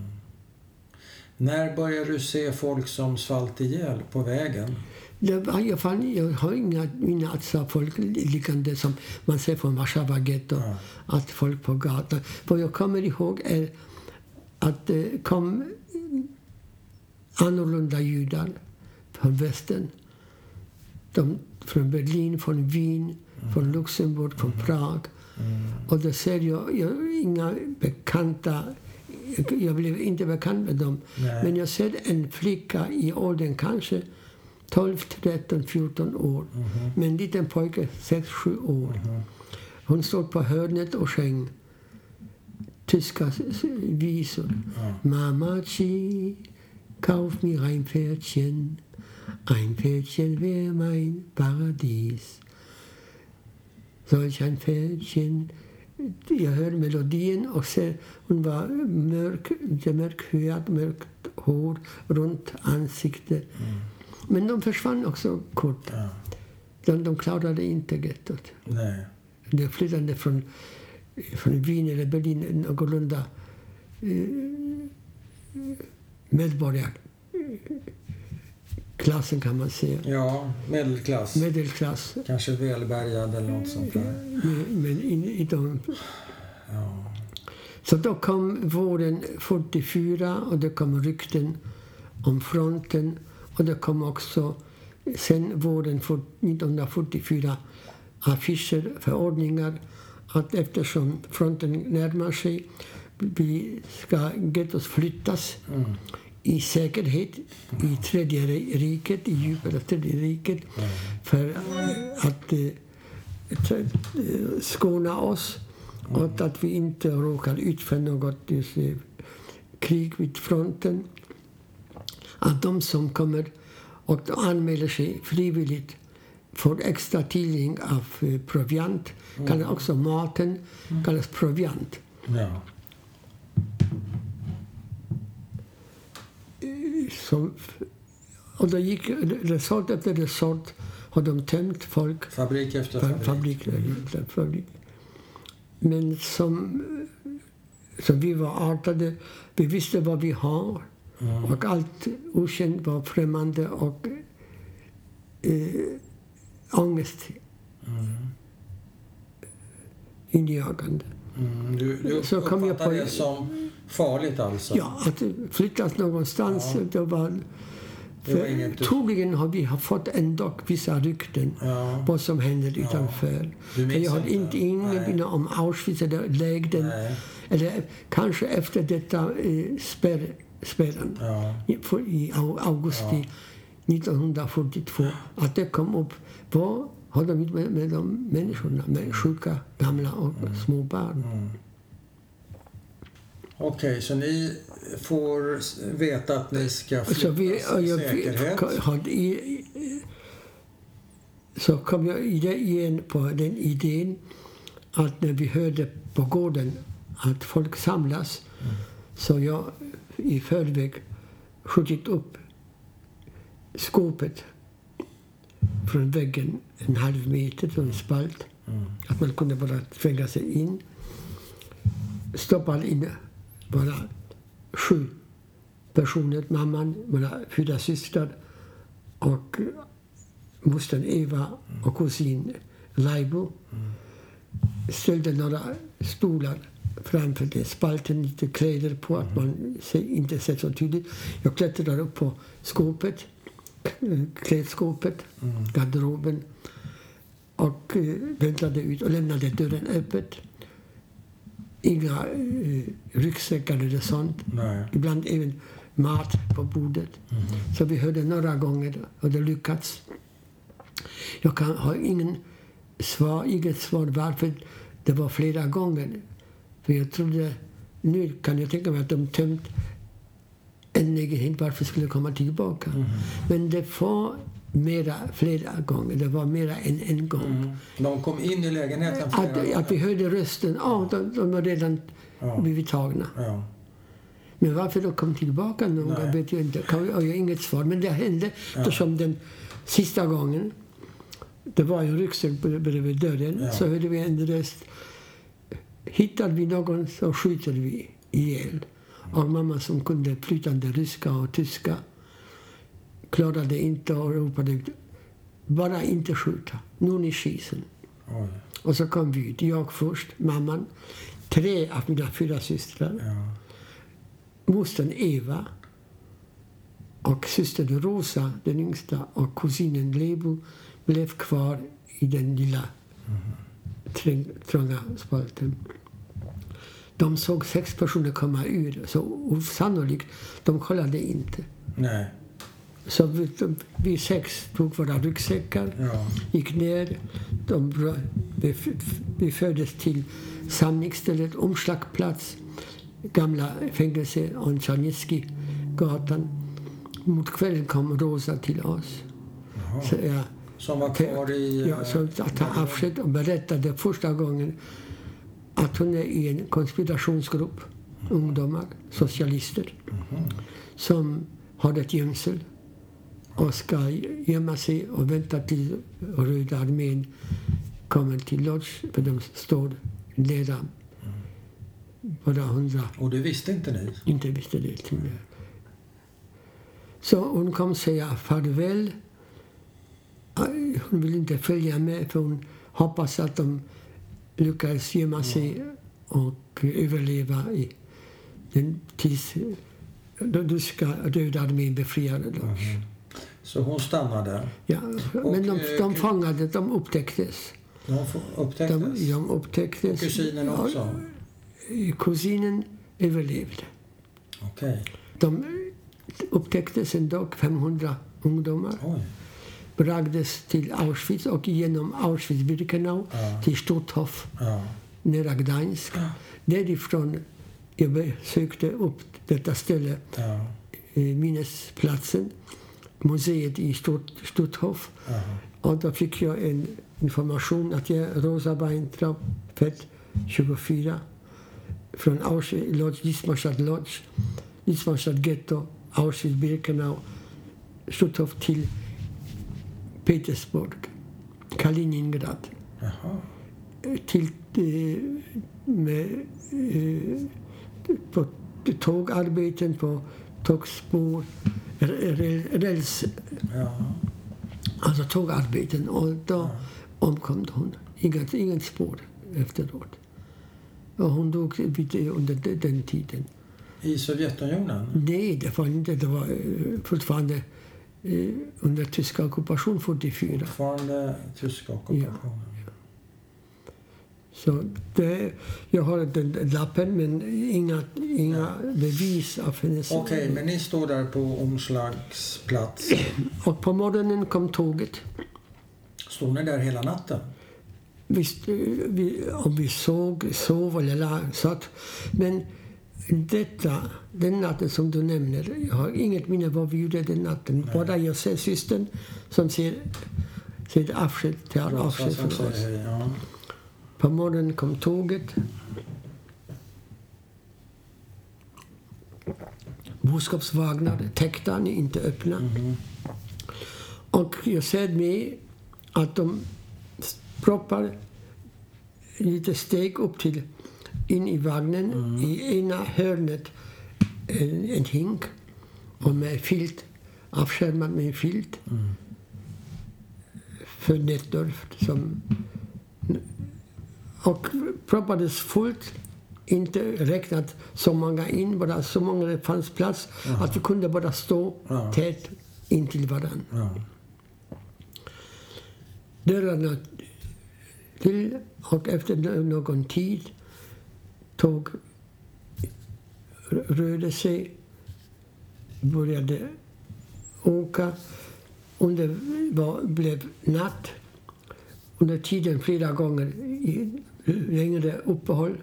När började du se folk som svalt ihjäl på vägen? Jag, fann, jag har inga minne att se folk liggande som man ser från Warszawa getto. Ja. Att folk på gatan. Vad jag kommer ihåg är att det kom annorlunda judar från västern. De, från Berlin, från Wien, från Luxemburg, från Prag. Och då ser jag, jag inga bekanta jag blev inte bekant med dem. Nej. Men jag ser en flicka i åldern kanske 12, 13, 14 år. Med en liten pojke, 6, 7 år. Hon stod på hörnet och sjöng tyska visor. Mamachi, kauf mir ein Pferdchen. Ein Pferdchen wär mein Paradies. Solch ein Pferdchen. Jag hörde melodin och ser, hon var mörk, lite mörkhyad, mörkt hår, runt ansikte. Men de försvann också kort. Ja. De, de klarade inte gettot. Nej. De flyttade från, från Wien eller Berlin någorlunda eh, medborgarklass. klassen kan man säga. Ja, medelklass. Medelklass. Kanske välbärgad eller något sånt där. Men, men in, i de, Ja. så då kom våren 44 och det kom rykten om fronten. Och det kom också sen våren 1944 affischer, förordningar att eftersom fronten närmar sig vi ska gettos flyttas Mm. i säkerhet i tredje riket, i djupet av tredje riket för att eh, eh skona oss och att vi inte råkar ut för något just, eh, krig vid fronten. Att de som kommer och anmäler sig frivilligt får extra tillgång av eh, proviant, kallas också maten, kallas proviant. Ja. Som, och då gick resort efter resort har de tömt folk Fabrik efter Fa- fabrik. fabrik, fabrik, fabrik. Men som, som vi var artade, vi visste vad vi har. Mm. Och allt okänt var främmande och eh, ångest Mm. injagande. Mm. Du, du Så kom jag på- det som farligt alltså? Ja, att flyttas någonstans, Ja. det var... Det För, inget troligen har vi fått ändå vissa rykten Ja. vad som händer utanför. Du För jag har inte? ingen minne om Auschwitz eller lägren. Eller kanske efter detta eh, spärr, spärren Ja. i, augusti 1942. Att det kom upp. Vad har de gjort med, med de människorna? Med sjuka, gamla och små barn. Mm. Okej, så ni får veta att ni ska Så, vi, flyttas i jag, säkerhet? hade, i, så kom jag igen på den idén att när vi hörde på gården att folk samlas så jag i förväg skjutit upp skåpet från väggen en halv meter från en spalt. Mm. Att man kunde bara tränga sig in. Stoppade in bara sju personer. Mamman, mina fyra systrar och mostern Eva och kusin Laibo. Ställde några stolar framför den spalten, lite kläder på att man se- inte ser så tydligt. Jag klättrade upp på skåpet, klädskåpet, garderoben och eh, väntade ut och lämnade dörren öppet. Inga eh, ryggsäckar eller sånt. Nej. Ibland även mat på bordet. Så vi hörde några gånger och det lyckats. Jag kan, har ingen svar, inget svar varför det var flera gånger. För jag trodde, nu kan jag tänka mig att de tömt en lägenhet, varför skulle komma tillbaka? Men det var mera, flera gånger, det var mera än en gång. Mm. De kom in i lägenheten flera Att, gånger? att vi hörde rösten, ja, de, de var redan Ja. blivit tagna. Ja. Men varför de kom tillbaka någon Nej. gång vet jag inte. Jag har inget svar. Men det hände eftersom den sista gången det var en ryggsäck bred- bredvid dörren. Ja. Så hörde vi en röst. Hittar vi någon så skjuter vi ihjäl. Och mamma som kunde flytande ryska och tyska klarade inte och ropade. Bara inte skjuta. Nu är skisen. Oj. Och så kom vi ut. Jag först, mamman, tre av mina fyra systrar Ja. mostern Eva och systern Rosa, den yngsta, och kusinen Lebo blev kvar i den lilla träng, trånga spalten. De såg sex personer komma ur, så osannolikt. De kollade inte. Nej. Så vi, de, vi sex tog våra ryggsäckar, Ja. gick ner. De, vi, vi fördes till samlingsstället, omslagplats, gamla fängelse, Antjanitski-gatan. Mot kvällen kom Rosa till oss. Jaha. Så jag, Som var kvar i... ja, så att ta avsked och berättade första gången att hon är i en konspirationsgrupp, ungdomar, socialister, som har ett gömsel och ska gömma sig och vänta till Röda armén kommer till Lodz, för de står nära. Bara hundra Och det visste inte ni? inte visste det. Så hon kom säga farväl. Hon vill inte följa med för hon hoppas att de lyckas gömma sig och överleva i den tills den ryska röda armén befriade dem. Så hon stannade. Ja, men de, eh, de fångade, de upptäcktes. De upptäcktes. De, de upptäcktes. Och kusinen också? Ja, kusinen överlevde. Okej. De upptäcktes en dag, 500 ungdomar. Oj. Bragtes till Auschwitz och genom Auschwitz-Birkenau Ja. till Stutthof Ja. nära Gdansk. Därifrån jag besökte upp detta ställe, Ja. eh, minnesplatsen, museet i Stutt, Stutthof. Ja. Och då fick jag en information att jag är Rosa Weintraub, född 24, från Auschwitz, Lodz, Dithmarstadt Lodz, Dithmarstadt Ghetto, Auschwitz-Birkenau, Stutthof till Petersburg, Kaliningrad. Jaha. Till, eh, med, eh, på tågarbeten, på tågspår, räls, Ja. Alltså tågarbeten och då omkom hon. Inget, inget spår efteråt. Och hon dog under de- den tiden. I Sovjetunionen? Nej, det var inte. Det var eh, fortfarande under tyska ockupation 44. Fortfarande tyska ockupationen? Så det, jag har den lappen men inga, inga bevis av hennes... Okej, men ni står där på omslagsplats. Och på morgonen kom tåget. Stod ni där hela natten? Visst, eh, vi, om vi såg, sov eller satt. Men detta, den natten som du nämner, jag har inget minne vad vi gjorde den natten. Bara jag ser systern som ser, ser avsked, tar avsked från oss. ja. På morgonen kom tåget. Boskapsvagnar, täckta, inte öppna. Och jag ser med att de proppar lite steg upp till in i vagnen. I ena hörnet en, en hink och med filt, avskärmad med en filt. För nätdörft som och proppades fullt. Inte räknat så många in, bara så många det fanns plats att vi kunde bara stå Ja. tätt intill varandra. ja. Dörrarna till och efter någon tid tåg rörde sig, började åka. Under var, blev natt. Under tiden flera gånger i längre uppehåll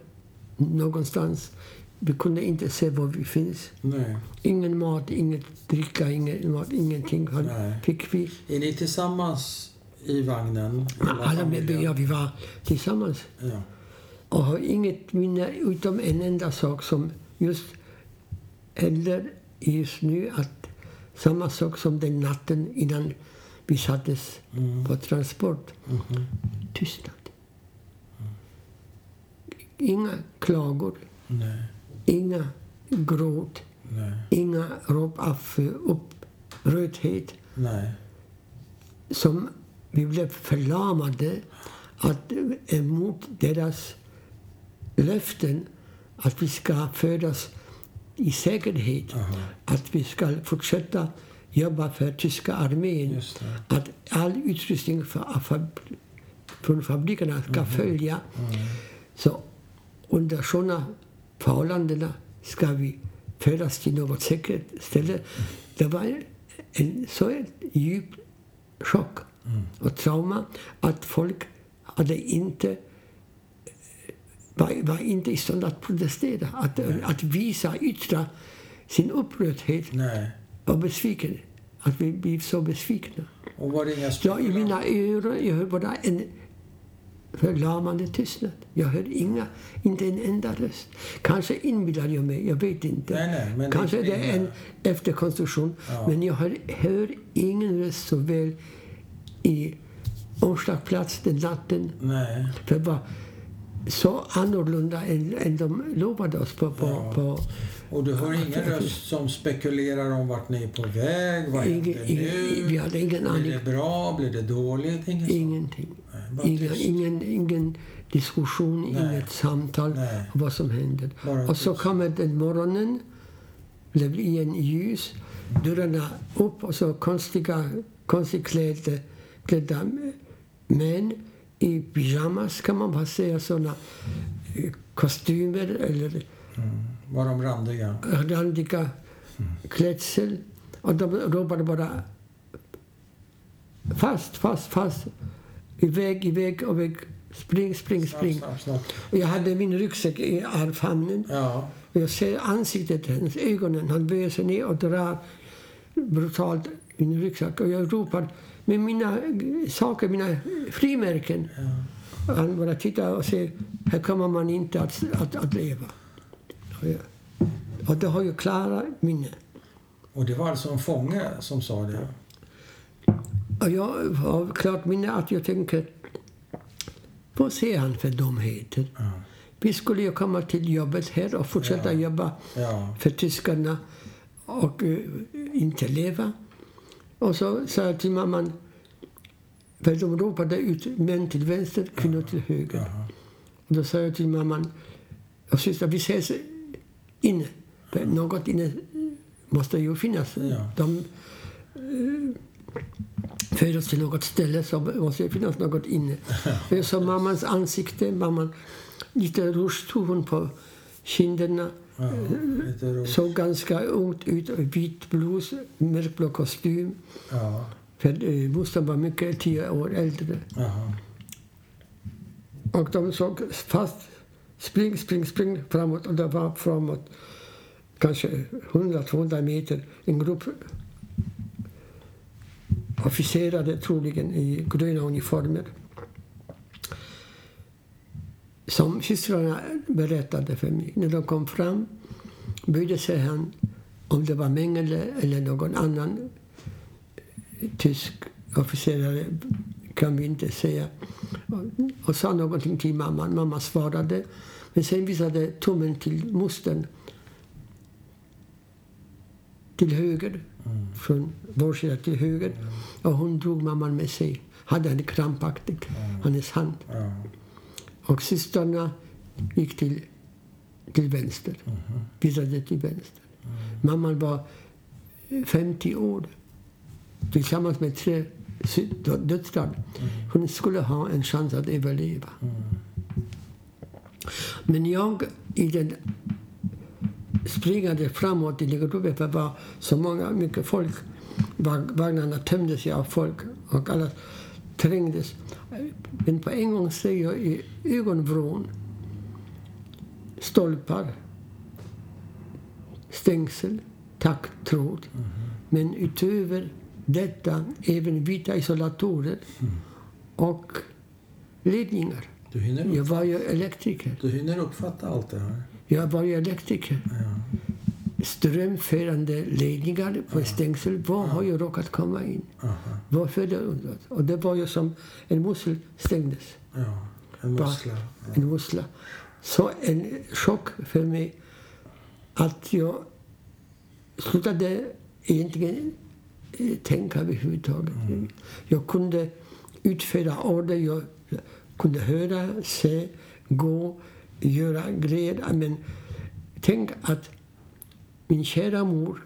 någonstans. Vi kunde inte se var vi finns. Nej. Ingen mat, inget dricka, ingen mat, ingenting Nej. fick vi. Är ni tillsammans i vagnen? Alla med, ja, vi var tillsammans. Ja. Och har inget minne utom en enda sak som just händer just nu. Att samma sak som den natten innan vi sattes Mm. på transport. Mhm. Tystnad. Inga klagor, Nej. inga gråt, Nej. inga rop av eh, upprördhet. Som vi blev förlamade att, emot deras löften att vi ska födas i säkerhet. Aha. Att vi ska fortsätta jobba för tyska armén. Att all utrustning för, fab, från fabrikerna ska följa. Så under sådana förhållanden ska vi födas till något säkert ställe. Det var en så djup chock och trauma att folk hade inte var, var inte i stånd att protestera, att, att visa, yttra sin upprördhet Nej. och besviken. Att vi blev så besvikna. Och var det inga Ja, I mina öron jag hör bara en förlamande tystnad. Jag hör inga, inte en enda röst. Kanske inbillar jag mig, jag vet inte. Nej, nej, Kanske det- är en efterkonstruktion. Ja. Men jag hör, hör ingen röst så väl i omslagsplats den natten. Nej. För vad, så annorlunda än, än de lovade oss på, på, Ja. på Och du hör ingen röst som spekulerar om vart ni är på väg? Vad ingen, händer ingen, vi nu? hade ingen Blir aning. det bra? Blir det dåligt? Ingen? Ingenting. Nej, Ingen, ingen, ingen diskussion, Nej. inget samtal Nej. om vad som hände. Bara Och så kommer den morgonen, blev igen ljus, dörrarna upp och så konstiga, konstigt klädda, klädda män i pyjamas kan man bara säga, såna eh, kostymer eller Mm. Var de randiga? randiga klädsel. Och de ropade bara fast, fast, fast. Iväg, iväg, iväg. Spring, spring, spring. snabbt, snabbt. Och jag hade min ryggsäck i armfamnen. Ja. Och jag ser ansiktet, hennes ögonen. Han böjer sig ner och drar brutalt min ryggsäck. Och jag ropar med mina saker, mina frimärken. ja. Han bara tittar och säger, här kommer man inte att, att, att leva. Och, jag, och det har jag klara minne. Och det var alltså en fånge som sa det? Och jag har klart minne att jag tänker, vad ser han för dumheter? Ja. Vi skulle ju komma till jobbet här och fortsätta Ja. jobba Ja. för tyskarna och eh, inte leva. Och så sa jag till mamman, för de ropade ut män till vänster, kvinnor till höger. Jaha. Och då sa jag till mamman och syster, vi ses inne. För något inne måste ju finnas. Ja. De eh, för oss till något ställe så måste det finnas något inne. Jag såg mammans ansikte, mamman lite rouge tog hon på kinderna. Ja. Såg ganska ungt ut, vit blus, mörkblå kostym. Ja. För eh, mostern var mycket, tio år äldre. Jaha. Och de såg fast, spring, spring, spring framåt. Och det var framåt kanske 100-200 meter en grupp officerare troligen i gröna uniformer. Som systrarna berättade för mig. När de kom fram böjde sig han, om det var Mengele eller någon annan tysk officerare kan vi inte säga. Och, och sa någonting till mamman. Mamma svarade. Men sen visade tummen till mostern. Till höger. Mm. Från vår sida till höger. Och hon drog mamman med sig. Hade henne krampaktigt. Hennes hand. Ja. Och systrarna gick till, till vänster. Visade till vänster. Mamman var 50 år. Tillsammans med tre döttrar. Hon skulle ha en chans att överleva. Men jag i den springande framåt i gruppen, för det var så många, mycket folk. Vagnarna tömdes av folk och alla trängdes. Men på en gång ser jag i ögonvrån stolpar, stängsel, taggtråd. Men utöver detta även vita isolatorer och ledningar. Du, hinner Jag var ju elektriker. du hinner uppfatta allt det här? Jag var ju elektriker. Ja. Strömförande ledningar på stängsel. Var har jag råkat komma in? Aha. Varför det undrat? Och det var ju som en mussel stängdes. Ja. En mussla. Ja. En mussla. Så en chock för mig att jag slutade egentligen eh, tänka överhuvudtaget. Jag kunde utföra order, jag kunde höra, se, gå, göra grejer. Men tänk att min kära mor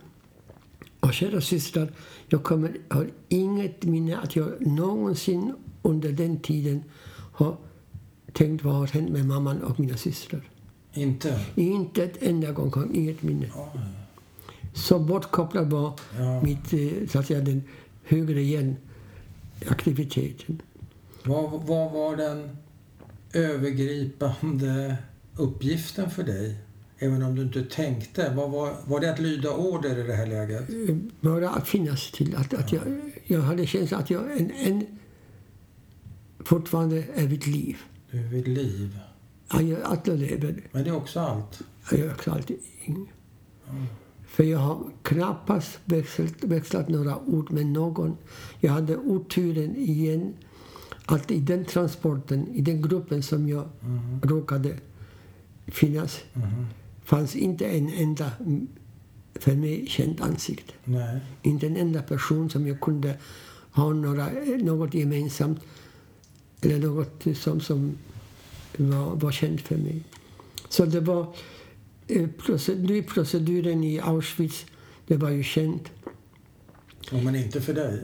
och kära systrar, jag kommer, har inget minne att jag någonsin under den tiden har tänkt vad har hänt med mamman och mina systrar. Inte? Inte ett enda gång, inget minne. Oj. Så bortkopplad var Ja. mitt, eh, så att säga, den högre igen aktiviteten. Vad, vad var den övergripande uppgiften för dig? Även om du inte tänkte. Vad var, var det att lyda order i det här läget? Eh, Bara att finnas till. Att, att jag, jag hade känslan att jag en, en, fortfarande är vid liv. Du är vid liv. Att jag, att jag lever. Men det är också allt. Jag har klart inget. För jag har knappast växlat, växlat några ord med någon. Jag hade oturen igen att i den transporten, i den gruppen som jag råkade finnas, fanns inte en enda för mig känt ansikte. Nej. Inte en enda person som jag kunde ha några, något gemensamt eller något som, som var, var känt för mig. Så det var eh, procedur, proceduren i Auschwitz, det var ju känt. Jo, men inte för dig.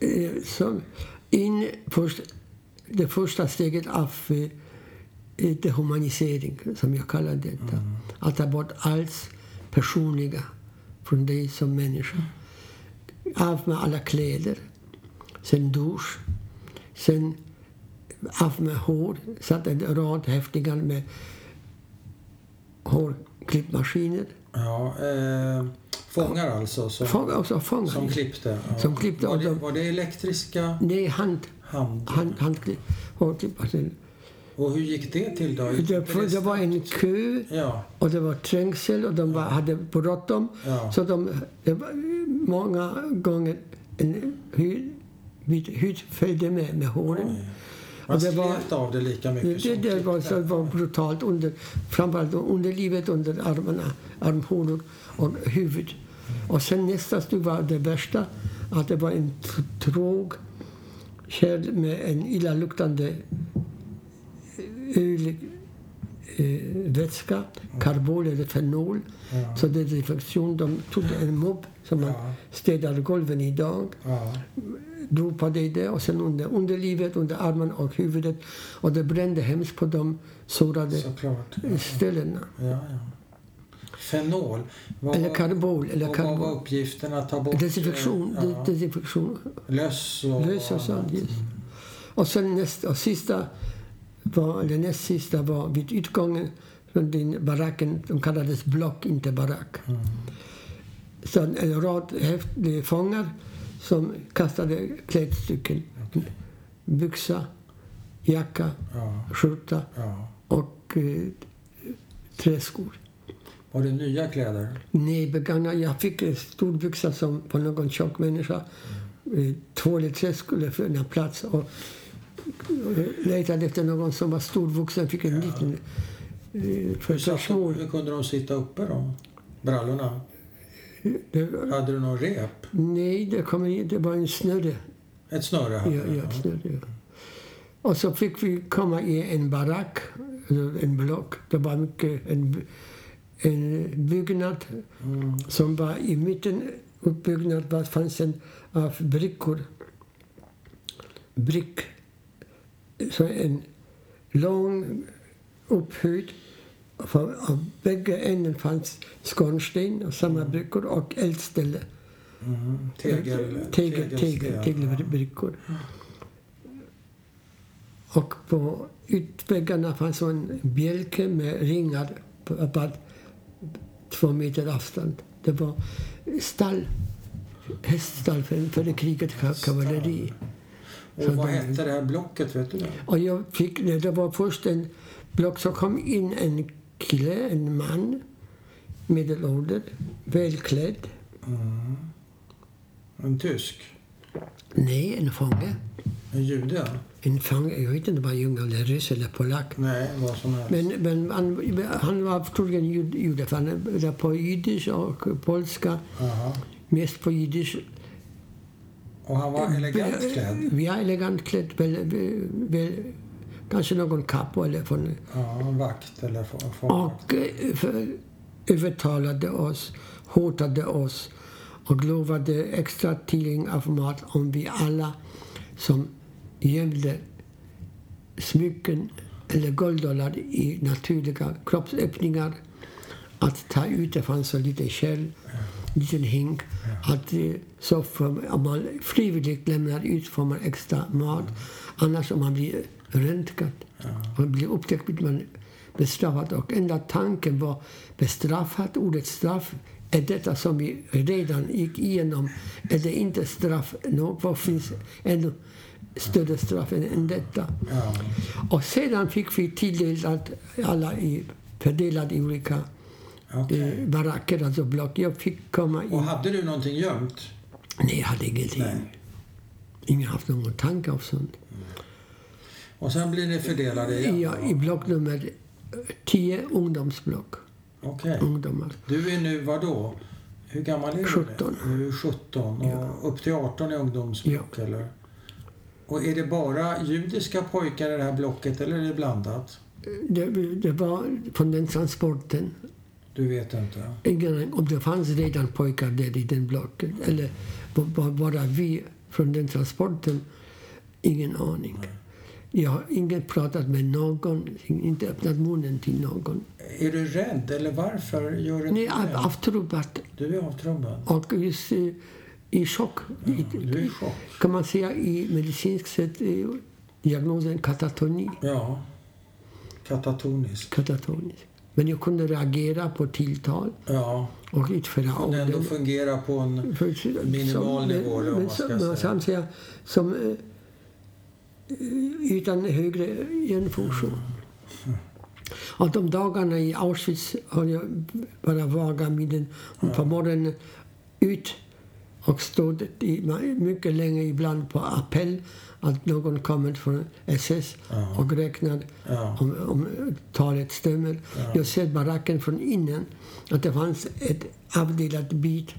Eh, som in först, det första steget av eh, dehumanisering, som jag kallar detta. Att ta bort allt personliga från dig som människa. Av med alla kläder. Sen dusch. Sen av med hår. Satt en rad häftingar med hårklippmaskiner. Ja, eh, fångar alltså som, Fångar, alltså fångar. som klippte. Ja. Som klippte, Var, och det, de- var det elektriska Nej, hand, hand? hand, handklipp, hårklippmaskiner. Och hur gick det till då? Det, det var en kö Ja, och det var trängsel och de var, hade bråttom. Ja. Så de, det var många gånger en hud, hud följde med, med håren. oj. Man Och det var- slet av det lika mycket Det, som det, var, så var brutalt, under, framförallt underlivet, under armarna, armhålor och huvud. Och sen nästa stycke var det värsta, att det var en tråg kärl med en illaluktande ölig eh, karbol eller fenol. Ja. Så desinfektion, de tog en mobb som man Ja. städade golven idag Ja, dopade i det och sen under underlivet, under armen och huvudet. Och det brände hemskt på de sårade såklart. ställena. Ja, ja. Fenol. Vad, Eller karbol. Eller vad var uppgiften att ta bort? Desinfektion. eh, de- Ja, desinfektion. löss och Lös och sånt. Yes. Och sen nästa, och sista var, eller näst sista var vid utgången från din baracken. De kallades block, inte barack. Mm. Så en rad fångar som kastade klädstycken. Byxa, jacka, Ja, skjorta ja. och eh, träskor. Var det nya kläder? Nej, begagnad. Jag fick en stor byxa som på någon tjock människa. Eh, Två eller tre skulle finna plats. Och letade efter någon som var storvuxen. Fick en liten eh, Hur, satt, hur kunde de sitta uppe då? Brallorna? Det, Hade du någon rep? nej, det, kom, in- det var en snurre. Ett snöre? Ja, du? ja, snurre ja. Och så fick vi komma i en barack, en block. Det var mycket en, en byggnad Mm. som var i mitten uppbyggnad var, fanns en av brickor. Brick. Så en lång upphöjd. För, av bägge änden fanns skorsten och samma brickor och eldställe. Mm. Tegel, Tegel, tegel, tegelbrickor. Och på ytväggarna fanns en bjälke med ringar på bara två meter avstånd. Det var stall, häststall för, för det kriget, ka- kavalleri. Och vad hette det här blocket? Vet du det? Och jag fick, det var först en block så kom in en kille, en man, medelålder, välklädd. Mm. En tysk? Nej, en fånge. En jude? En fånge, jag vet inte, var jude eller ryss eller polack. Nej, vad som helst. Men, men han, han var troligen jud- jude, för han var på jiddisch och polska. Aha. Mest på jiddisch. Och han var elegant klädd? Ja, elegant klädd. Väl, väl, kanske någon capo eller från... Ja, en vakt eller få- fångvakt. Och eh, för, övertalade oss, hotade oss och lovade extra tillgång av mat om vi alla som gömde smycken eller gulddollar i naturliga kroppsöppningar att ta ut, det fanns så lite kärl, liten hink. Att, får, om man frivilligt lämnar ut får man extra mat. Annars om man blir röntgad och blir upptäckt blir man bestraffad. Och enda tanken var bestraffat, ordet straff är detta som vi redan gick igenom. Är det inte straff? No, vad finns ännu större straff än, detta? Och sedan fick vi tilldelat alla i, fördelade i olika Okej. eh, baracker, alltså block. Jag fick komma Och in. hade du någonting gömt? Nej, jag hade ingenting. Nej. Ingen haft någon tanke av sånt. Och sen blir ni fördelade igen? Ja, i block nummer 10, ungdomsblock. Okej. Ungdomar. Du är nu vad då? Hur gammal är du? 17. Du är 17 och upp till 18 i ungdomsblock eller? Och är det bara judiska pojkar i det här blocket eller är det blandat? Det, det var från den transporten. Du vet inte? Ingen aning om det fanns redan pojkar där i den blocket. Eller bara vi från den transporten. Ingen aning. Jag har inte pratat med någon, inte öppnat munnen till någon. Är du rädd eller varför gör du Nej, det? avtrubbad Du är avtrubbad? och just eh, i chock. I, Du är i chock? kan man säga i medicinskt sett eh, diagnosen katatoni. Ja. Katatonisk? katatonisk. Men jag kunde reagera på tilltal Ja. och utföra Och den ändå orden. fungera på en... För- minimal som- nivå, men ska som- säga. Som, säga, som eh, utan högre hjärnfunktion. Och de dagarna i Auschwitz har jag bara vaga minnen. På morgonen ut och stod i, mycket länge ibland på appell att någon kommer från SS Ja. och räknar Ja. om, om talet stämmer. Jag ser baracken från innen att det fanns ett avdelat bit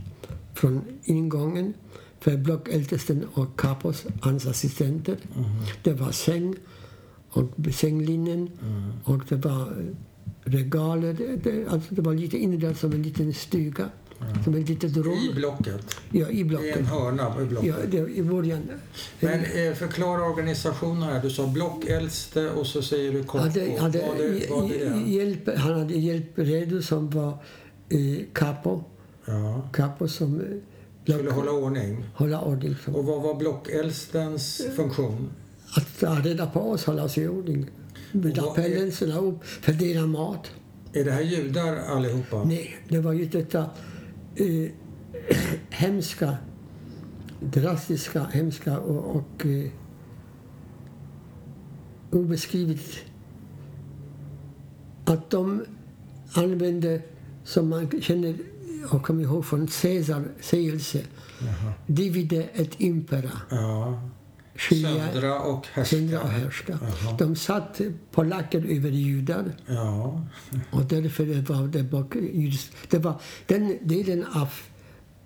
från ingången för blockäldsten och Capos, hans assistenter. Det var säng och sänglinnen och det var regaler. Det, alltså det var lite inrett som en liten stuga, som ett litet I rum. blocket? Ja, i I en blocket. hörna i blocket? Ja, det, i början. Men eh, förklara organisationen här. Du sa blockäldste och så säger du KK. hade, hade, är det? hjälp, han hade hjälp redo som var eh, capo. Ja. Capo som eh, Skulle hålla ordning. hålla ordning. Som, Och vad var blockäldstens funktion? att ta reda på oss, hålla oss i ordning. Med appellen, ställa upp, fördela mat. Är det här judar allihopa? Nej, det var ju detta eh, hemska, drastiska, hemska och, och eh, obeskrivligt att de använde, som man känner och kommer ihåg från Caesar sägelse, divide et impera. Ja. Söndra och härska. söndra och. Jaha. De satt polacker över judar. Ja. Och därför var det bak, det var den delen av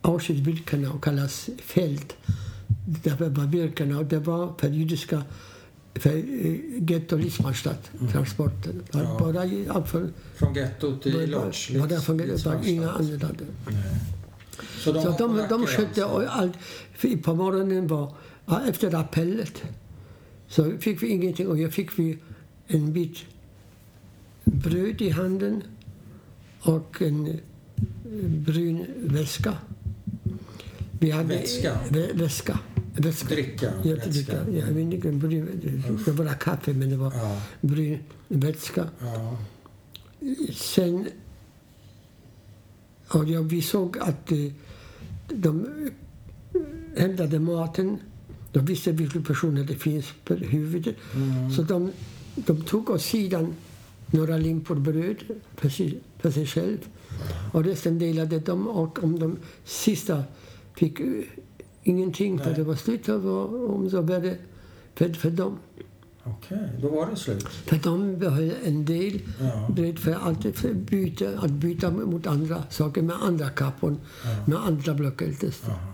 Auschwitz-Birkenau kallas fält. Därför var Birkenau, det var för judiska för uh, getto Litzmannstadt, transporten. Var Ja. Bara i- ja, för, Från gettot till Lodz. var, därför, det var inga andra. Så de, Så de, de skötte allt. På morgonen var, ja, efter appellet så fick vi ingenting och jag fick vi en bit bröd i handen och en eh, brun väska. Vi hade, Vätska? Vä, väska. väska. Dricka? Ja, dricka. Ja, jag vet inte, brun, det var kaffe men det var Ja. brun vätska. Ja. Sen... Och ja, vi såg att eh, de eh, hämtade maten. De visste vilka personer det finns på huvudet. Mm. Så de, de tog åt sidan några limpor bröd för sig, för sig själv. Och resten delade de. Och om de sista fick eh, ingenting för Nej. det var slut, var, om så var det för, för dem. Okej, då var det slut. För de behöll en del Ja. bröd för att, för byta, att byta mot andra saker med andra kappor, Ja. med andra blockeltes. Aha.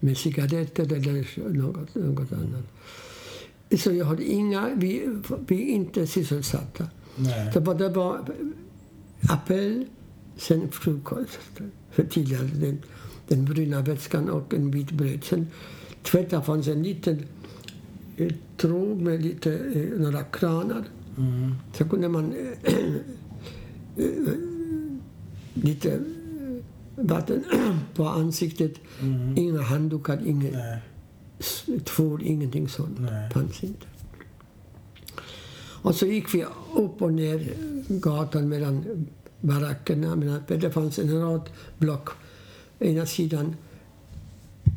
Med cigaretter eller något, något annat. Så jag hade inga, vi, vi är inte sysselsatta. Nej. Var, det var appell, sen frukost. För tidigare den, den bruna vätskan och en bit bröd. Sen tvätta fanns en liten eh, tråd med lite, eh, några kranar. Mm. Så kunde man eh, lite vatten på ansiktet. Mm. Inga handdukar, inget tvål, ingenting sånt. Nej. fanns inte. Och så gick vi upp och ner gatan mellan barackerna. Mellan, det fanns en rad block. Ena sidan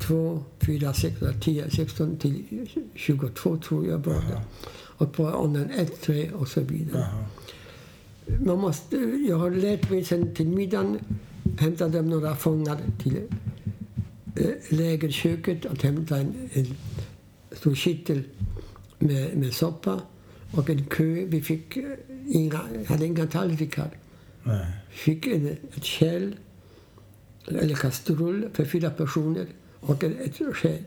2, 4, 6, 10, 16 till 22 tror jag var det. Och på andra 1, 3 och så vidare. Man måste, jag har lärt mig sen till middagen hämtade de några fångar till eh, lägerköket att hämta en, en stor kittel med, med soppa och en kö. Vi fick eh, inga, hade inga tallrikar. Nej. Vi fick en, ett kärl, eller kastrull för fyra personer och ett, ett sked.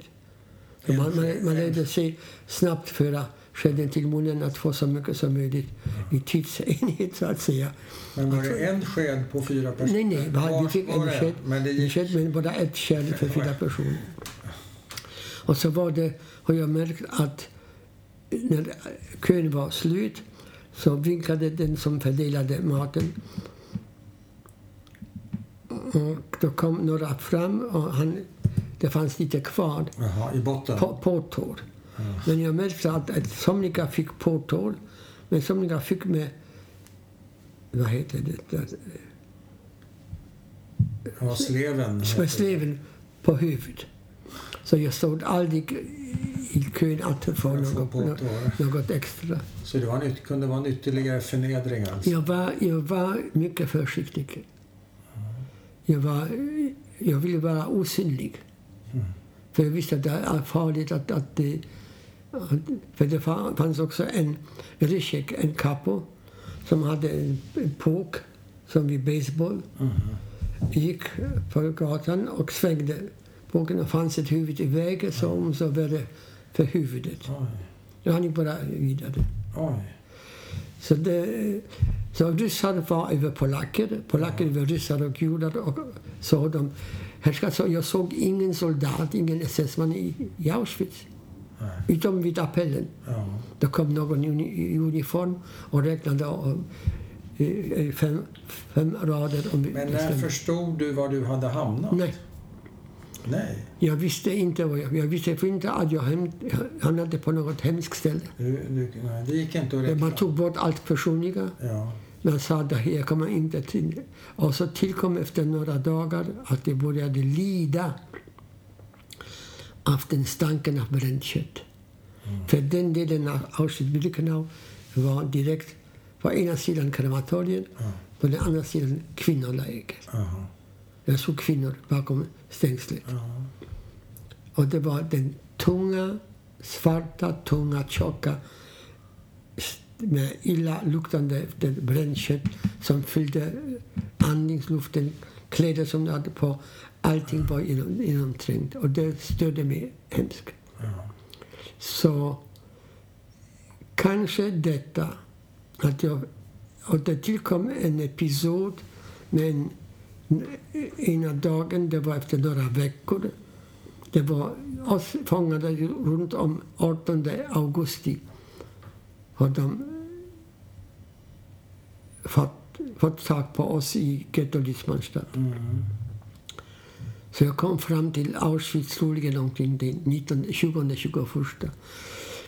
Man, man, man lärde sig snabbt föra skeden till munnen att få så mycket som möjligt i tidsenhet så att säga. Men var det en sked på fyra personer? Nej, nej, vi, fick en sked, Men det en gick... sked men bara ett kärl för fyra personer. Och så var det, har jag märkt att när kön var slut så vinkade den som fördelade maten. Och då kom några fram och han, det fanns lite kvar Jaha, i botten? på, påtår. Men jag märkte att, att somliga fick påtår, men somliga fick med, vad heter det, Ja, sleven. med sleven på huvudet. Så jag stod aldrig i kön att få något, något extra. Så det var en, kunde vara en ytterligare förnedring alltså? Jag var, jag var mycket försiktig. Jag, var, jag ville vara osynlig. För jag visste att det är farligt att... att, det- att för det fa- fanns också en ryssek, en capo, som hade en, påk, som vid baseball. Gick på gatan och svängde påken och fanns ett huvud i vägen så om så var det för huvudet. Oj. Jag hann bara vidare. Oj. Så, det, så ryssar var över polacker, polacker över ryssar och judar. Och så de, så jag såg ingen soldat, ingen SS-man i, i Auschwitz. Utom vid appellen. Ja. Då kom någon i uni- i uniform och räknade och, eh, eh, fem, fem rader. Om Men när förstod du var du hade hamnat? Nej, Nej. jag visste inte. Vad jag, jag visste inte att jag hem, hamnade på något hemskt ställe. Du, du, nej, det gick inte att Man räkna. tog bort allt personliga. Ja. Man sa att det här kommer inte till. Och så tillkom efter några dagar att de började lida av den stanken av bränt kött. För den delen av Auschwitz-Birkenau var direkt på ena sidan krematorien, Ja. på den andra sidan kvinnoläger. Aha. Jag såg kvinnor bakom stängslet. Ja. Och det var den tunga, svarta, tunga, tjocka med illaluktande efter bränt kött som fyllde andningsluften, kläder som de hade på. Allting var inom, inomträngt och det störde mig hemskt. Så kanske detta att jag... Och det tillkom en episod med en, ena dagen, det var efter några veckor. Det var oss fångade runt om 18 augusti. Har de fått, fått tag på oss i Getto-Litzmannstadt. Mm. Så jag kom fram till Auschwitz troligen omkring den 19, 20, 21.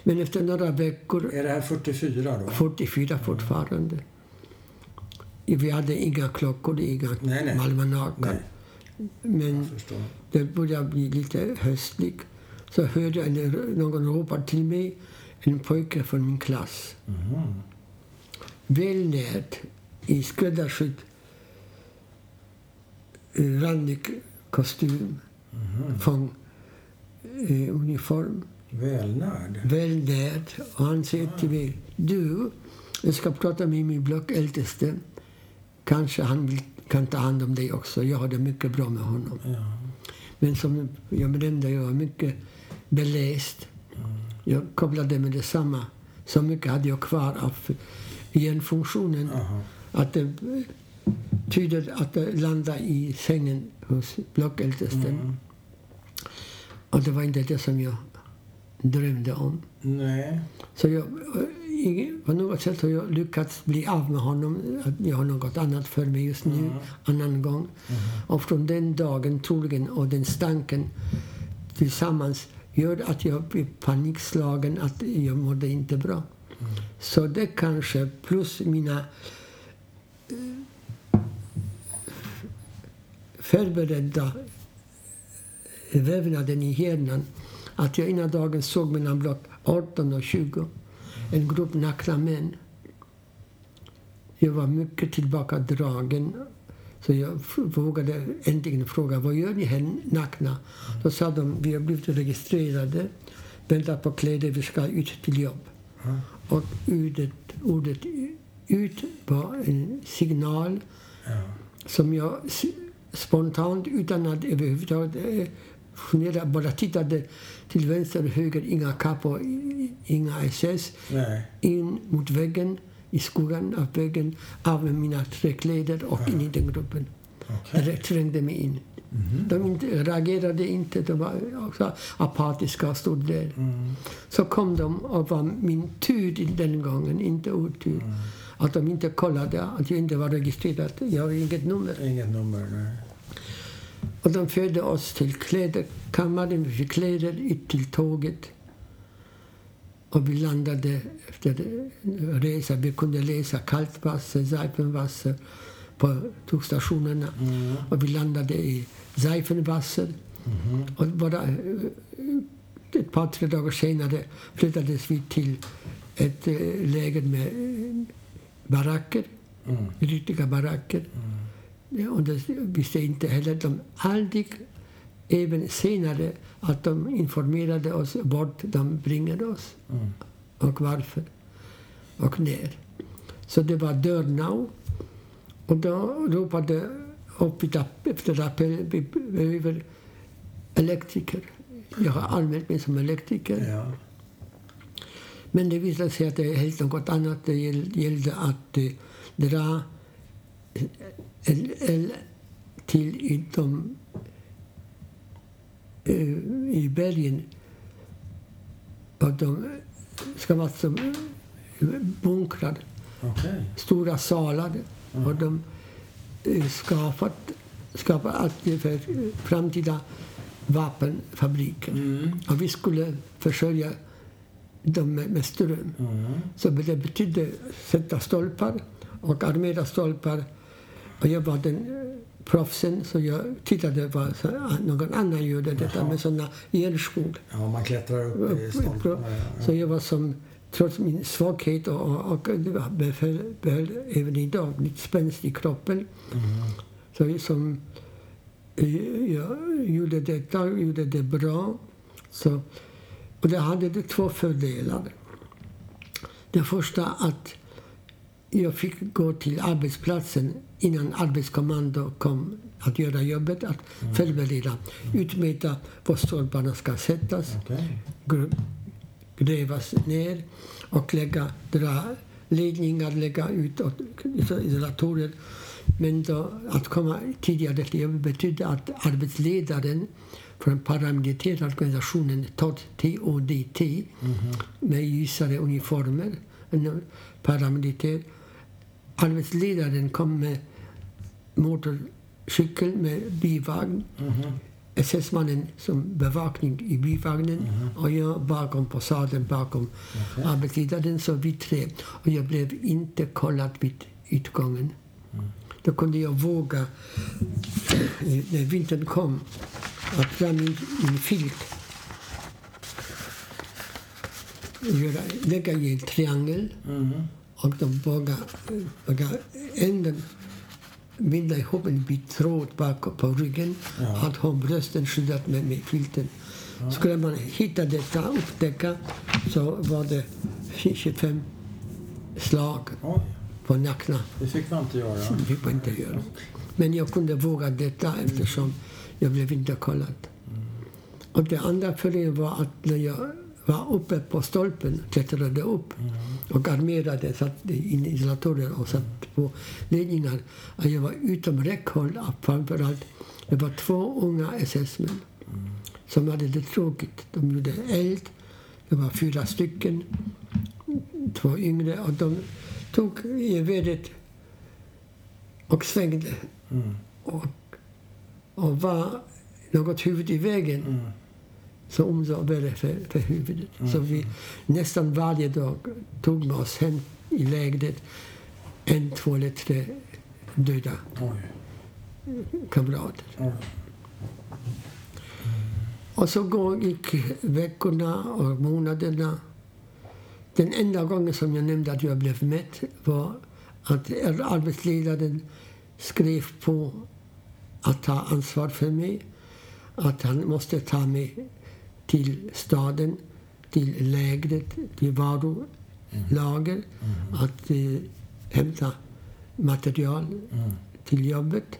Men efter några veckor, Är det här 44 då? 44 fortfarande. Vi hade inga klockor, inga almanackor. Men det började bli lite höstligt. Så hörde jag någon ropa till mig, en pojke från min klass. Mhm. Välnärd, i skräddarsydd randig kostym, Mhm. fång, eh, uniform. Välnärd. Välnärd. Och han säger till mig, du, jag ska prata med min blockäldste. Kanske han vill, kan ta hand om dig också. Jag har det mycket bra med honom. Ja. Men som jag nämnde, jag var mycket beläst. Jag kopplade med detsamma. Så mycket hade jag kvar av hjärnfunktionen att det tyder att det landade i sängen hos blockältesten. Mm. Och det var inte det som jag drömde om. Nej. Så jag, i- på något sätt har jag lyckats bli av med honom. Jag har något annat för mig just nu, annan gång. Och från den dagen troligen och den stanken tillsammans gör att jag blir panikslagen, att jag mådde inte bra. Så det kanske, plus mina förberedda vävnaden i hjärnan, att jag ena dagen såg mellan block 18 och 20 en grupp nakna män. Jag var mycket tillbakadragen. Så jag vågade äntligen fråga vad gör ni här nakna? Då sa de vi har blivit registrerade. väntar på kläder, vi ska ut till jobb. Och ordet, ordet ut var en signal som jag spontant, utan att överhuvudtaget eh, fundera, bara tittade till vänster och höger, inga kappor, inga SS, Nej. in mot väggen, i skuggan av väggen, av med mina träkläder och in i den gruppen. Okej. Jag trängde mig in. Mhm. De inte, reagerade inte, de var också apatiska och stod där. Mm. Så kom de och var min tur den gången, inte otur. Mm. Att de inte kollade att jag inte var registrerad. Jag har inget nummer. Inget nummer, nej. Och de förde oss till klädkammaren, vi fick kläder ut till tåget. Och vi landade efter resa. Vi kunde läsa Kaltwasser, Seifenwasser på tågstationerna. Mm. Och vi landade i Seifenwasser. Mhm. Och bara eh, ett par, tre dagar senare flyttades vi till ett eh, läger med baracker, Mm. riktiga baracker. Mm. Och det visste inte heller de aldrig, även senare, att de informerade oss vart de bringade oss Mm. och varför och när. Så det var Dörnau. Och då ropade upp efter appell, elektriker. Jag har anmält mig som elektriker. Ja. Men det visade sig att det är helt något annat. Det gäll- gällde att eh, dra till de, eh, i bergen. Och de ska vara som eh, bunkrar, Okej. stora salar. Och de eh, skapat, skapat allt för framtida vapenfabriker. Mm. Och vi skulle försörja dem med, med ström. Mm. Så det betydde sätta stolpar och armera stolpar. Och jag var den eh, proffsen, så jag tittade vad så- någon annan gjorde detta Jaha. med såna järnskor. Ja, man klättrar upp i stolparna. Ja. Så jag var som, trots min svaghet och, och, och behöll, behöll även idag lite spänst i kroppen. Mm. Så jag som eh, jag gjorde detta, gjorde det bra. Så, och det hade det två fördelar. Det första att jag fick gå till arbetsplatsen innan arbetskommando kom att göra jobbet, att förbereda, utmäta var stolparna ska sättas, gr- grävas ner och lägga, dra ledningar, lägga ut isolatorer. Men då, att komma tidigare till jobbet betydde att arbetsledaren från paramilitära organisationen TODT med ljusare uniformer, en paramilitär. Arbetsledaren kom med motorcykel med bivagn Mhm. SS-mannen som bevakning i bivagnen och jag bakom på sadeln bakom Okej. arbetsledaren. Så vi tre. Och jag blev inte kollad vid utgången. Då kunde jag våga, eh, när vintern kom, att dra min, min filt. Göra, lägga i en triangel Mhm. och de båda, båda änden binda ihop en bit tråd bak på ryggen. Ja. Att ha brösten skyddat med, med filten. Skulle man hitta detta, upptäcka, så var det 25 slag Oj, på nacken. det fick man inte göra. Det fick man inte göra. Men jag kunde våga detta eftersom jag blev inte kollad. Och det andra fördelen var att när jag var uppe på stolpen, klättrade upp och armerade, satt in isolatorer och satt på ledningar. Jag var utom räckhåll framförallt, det var två unga SS-män som hade det tråkigt. De gjorde eld, det var fyra stycken, två yngre och de tog geväret och svängde Mm. och, och var något huvud i vägen Mm. Så värre för, för huvudet. Så vi nästan varje dag tog med oss hem i lägret en, två eller tre döda kamrater. Oj. Och så gick veckorna och månaderna. Den enda gången som jag nämnde att jag blev mätt var att arbetsledaren skrev på att ta ansvar för mig. Att han måste ta mig till staden till lägret, till varulager, att eh, hämta material Mm. till jobbet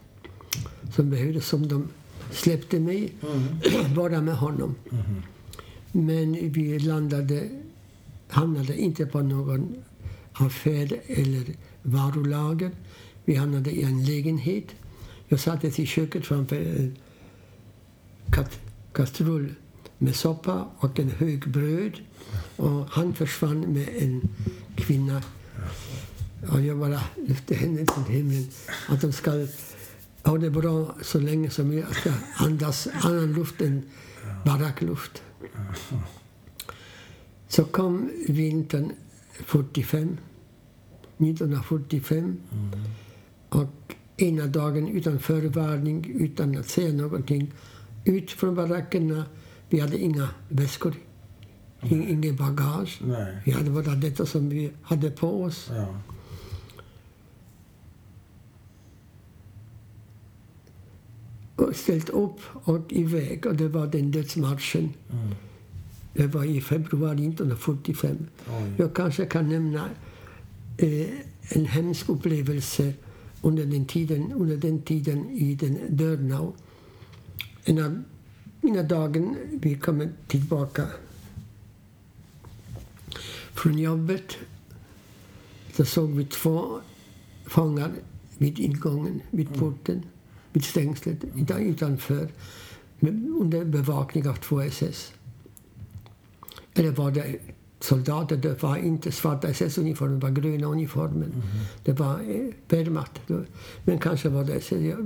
som behövdes, som de släppte mig, bara med honom. Mhm. Men vi landade, hamnade inte på någon affär eller varulager. Vi hamnade i en lägenhet. Jag satt i köket framför en kat- kastrull med soppa och en hög bröd. Och han försvann med en kvinna. Och jag bara lyfte henne till himlen. Att de ska ha det bra så länge som jag ska andas annan luft än barackluft. Så kom vintern 45, 1945. Och ena dagen utan förvarning, utan att säga någonting, ut från barackerna. Vi hade inga väskor, mm. inget bagage. Nej. Vi hade bara detta som vi hade på oss. Ja. Och ställt upp och iväg. Och det var den dödsmarschen. Mm. Det var i februari 1945. Oj. Jag kanske kan nämna eh, en hemsk upplevelse under den tiden, under den tiden i den Dörnau. En av mina dagar vi kommer tillbaka från jobbet så såg vi två fångar vid ingången, vid porten, vid stängslet utan- utanför under bevakning av två SS. Eller var det soldater? Det var inte svarta SS-uniformer, det var gröna uniformer. Det var eh, Wehrmacht. Men kanske var det SS.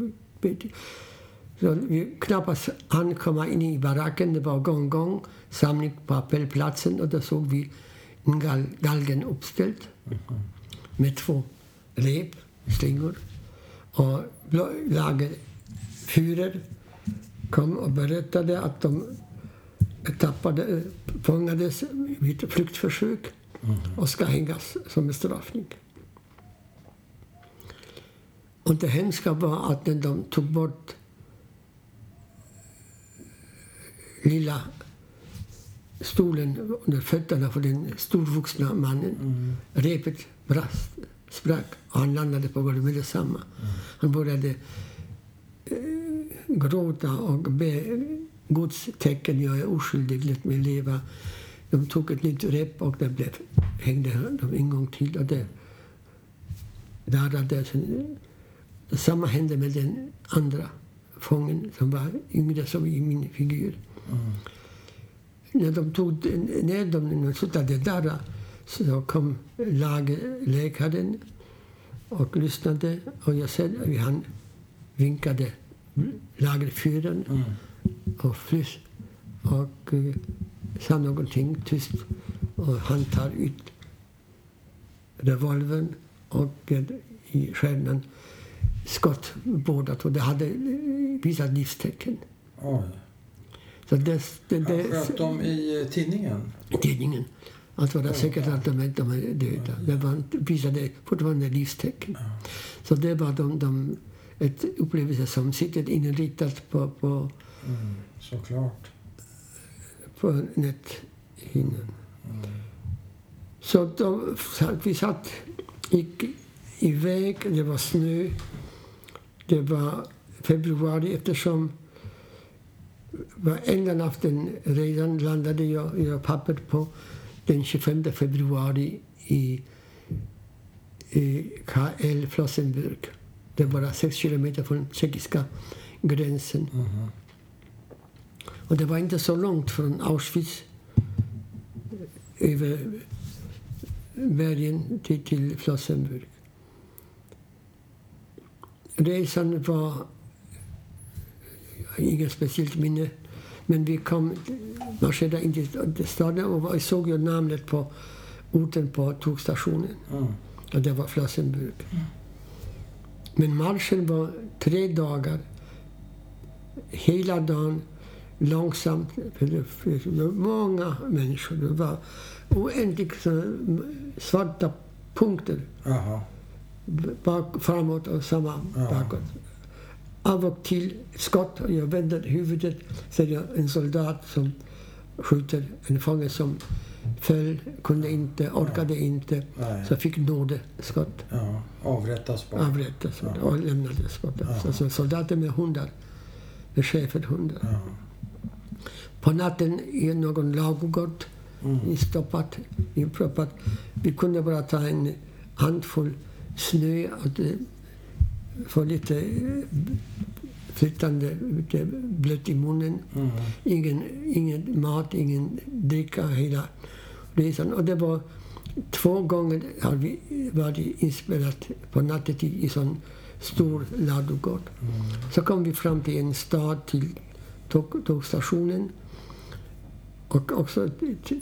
Jag vet inte. Så vi knappast hann komma in i baracken. Det var gång, gång, samling på appellplatsen och då såg vi en gal, galgen uppställd med två rep, slingor. Och blå- lagerfyrer kom och berättade att de tappade, eh, fångades vid ett flyktförsök och ska hängas som bestraffning. Och det hemska var att när de tog bort lilla stolen under fötterna för den storvuxna mannen. Repet brast, sprack och han landade på golvet med detsamma. Han började eh, gråta och be Guds tecken, jag är oskyldig, låt mig leva. De tog ett nytt rep och det blev, hängde de en gång till. Och det darrade. Sen- Samma hände med den andra fången som var yngre, som i min figur. När de tog ner dem, och slutade darra, så kom läkaren och lyssnade. Och jag ser, han vinkade lagerfyren Mm. och frys och eh, sa någonting tyst. Och han tar ut revolvern och eh, i stjärnan skott båda två. Det hade eh, visat livstecken. Mm. Så det, det, Han det, sköt dem i eh, tidningen? tidningen. Alltså det är säkert att de, de är döda. Det var, visade fortfarande livstecken. Så det var de, de, ett upplevelse som sitter inritat på, på, Mm. Såklart. på näthinnan. Så då, satt- vi satt, gick iväg, det var snö. Det var februari eftersom var enda natten redan landade jag, jag papper på den 25 februari i, i KL Flossenburg. Det bara sex kilometer från tjeckiska gränsen. Mhm. Och det var inte så från Auschwitz över bergen till, till Flossenburg. Resan var inget speciellt minne. Men vi kom, marscherade in till staden och såg ju namnet på orten på tågstationen. Mm. Och det var Flossenburg. Men marschen var tre dagar. Hela dagen, långsamt. För det var många människor. Det var oändligt svarta punkter. Jaha. Bak, framåt och samma Ja. bakåt. Av och till skott. och Jag vänder huvudet. Ser jag en soldat som skjuter en fånge som föll, kunde inte, orkade inte, Nej. så fick nådeskott. Ja. Avrättas bara. Avrättas Ja. och lämnades skottet. Ja. Alltså soldater med hundar, med schäferhundar. Ja. På natten i någon ladugård, Mm. stoppat, inproppat. Vi kunde bara ta en handfull snö och få lite eh, flytande, lite blött i munnen. Mm. Ingen, ingen mat, ingen dricka hela resan. Och det var två gånger har vi varit inspelat på nattetid i sån stor ladugård. Mm. Så kom vi fram till en stad, till tåg, tågstationen. Och också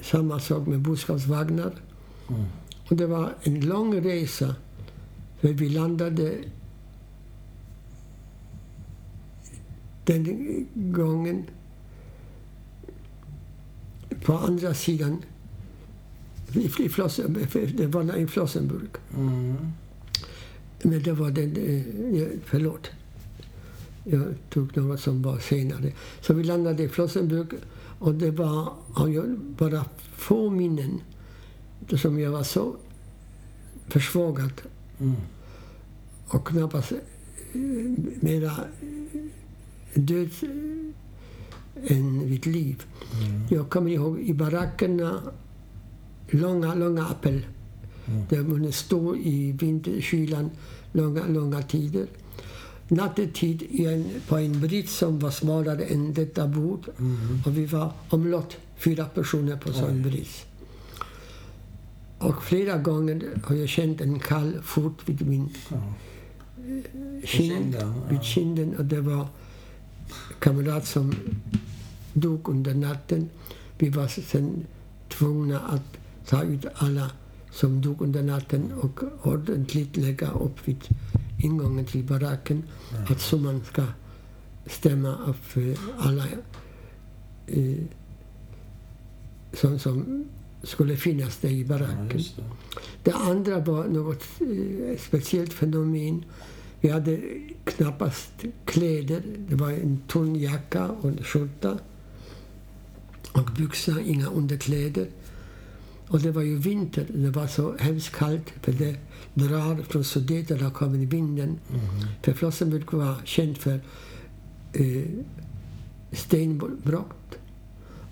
samma sak med boskapsvagnar. Mm. Och det var en lång resa. För vi landade den gången på andra sidan i, Flossen, det var i Flossenburg. Mm. Men det var den... eh, Förlåt. Jag tog något som var senare. Så vi landade i Flossenburg och det var bara få minnen som jag var så försvagad Mm. och knappast eh, mera död än vid liv. Mm. Jag kommer ihåg i barackerna, långa, långa appel. Mm. Där man stod i vinterkylan långa, långa tider. Nattetid i en, på en brits som var smalare än detta bord. Mm. Och vi var omlott, fyra personer på sån brits. Och flera gånger har jag känt en kall fot vid min Ja. kind, vid kinden. Och det var kamrat som dog under natten. Vi var sen tvungna att ta ut alla som dog under natten och ordentligt lägga upp vid ingången till baracken. Att summan ska stämma för alla eh, som, som skulle finnas där i Ja, baracken. just det. Det andra var något eh, speciellt fenomen. Vi hade knappast kläder. Det var en tunn jacka och en skjorta. Och byxor, inga underkläder. Och det var ju vinter. Det var så hemskt kallt. För det drar från Sudeten, kommer vinden. Mm. För Flossenburg var känd för eh, stenbrott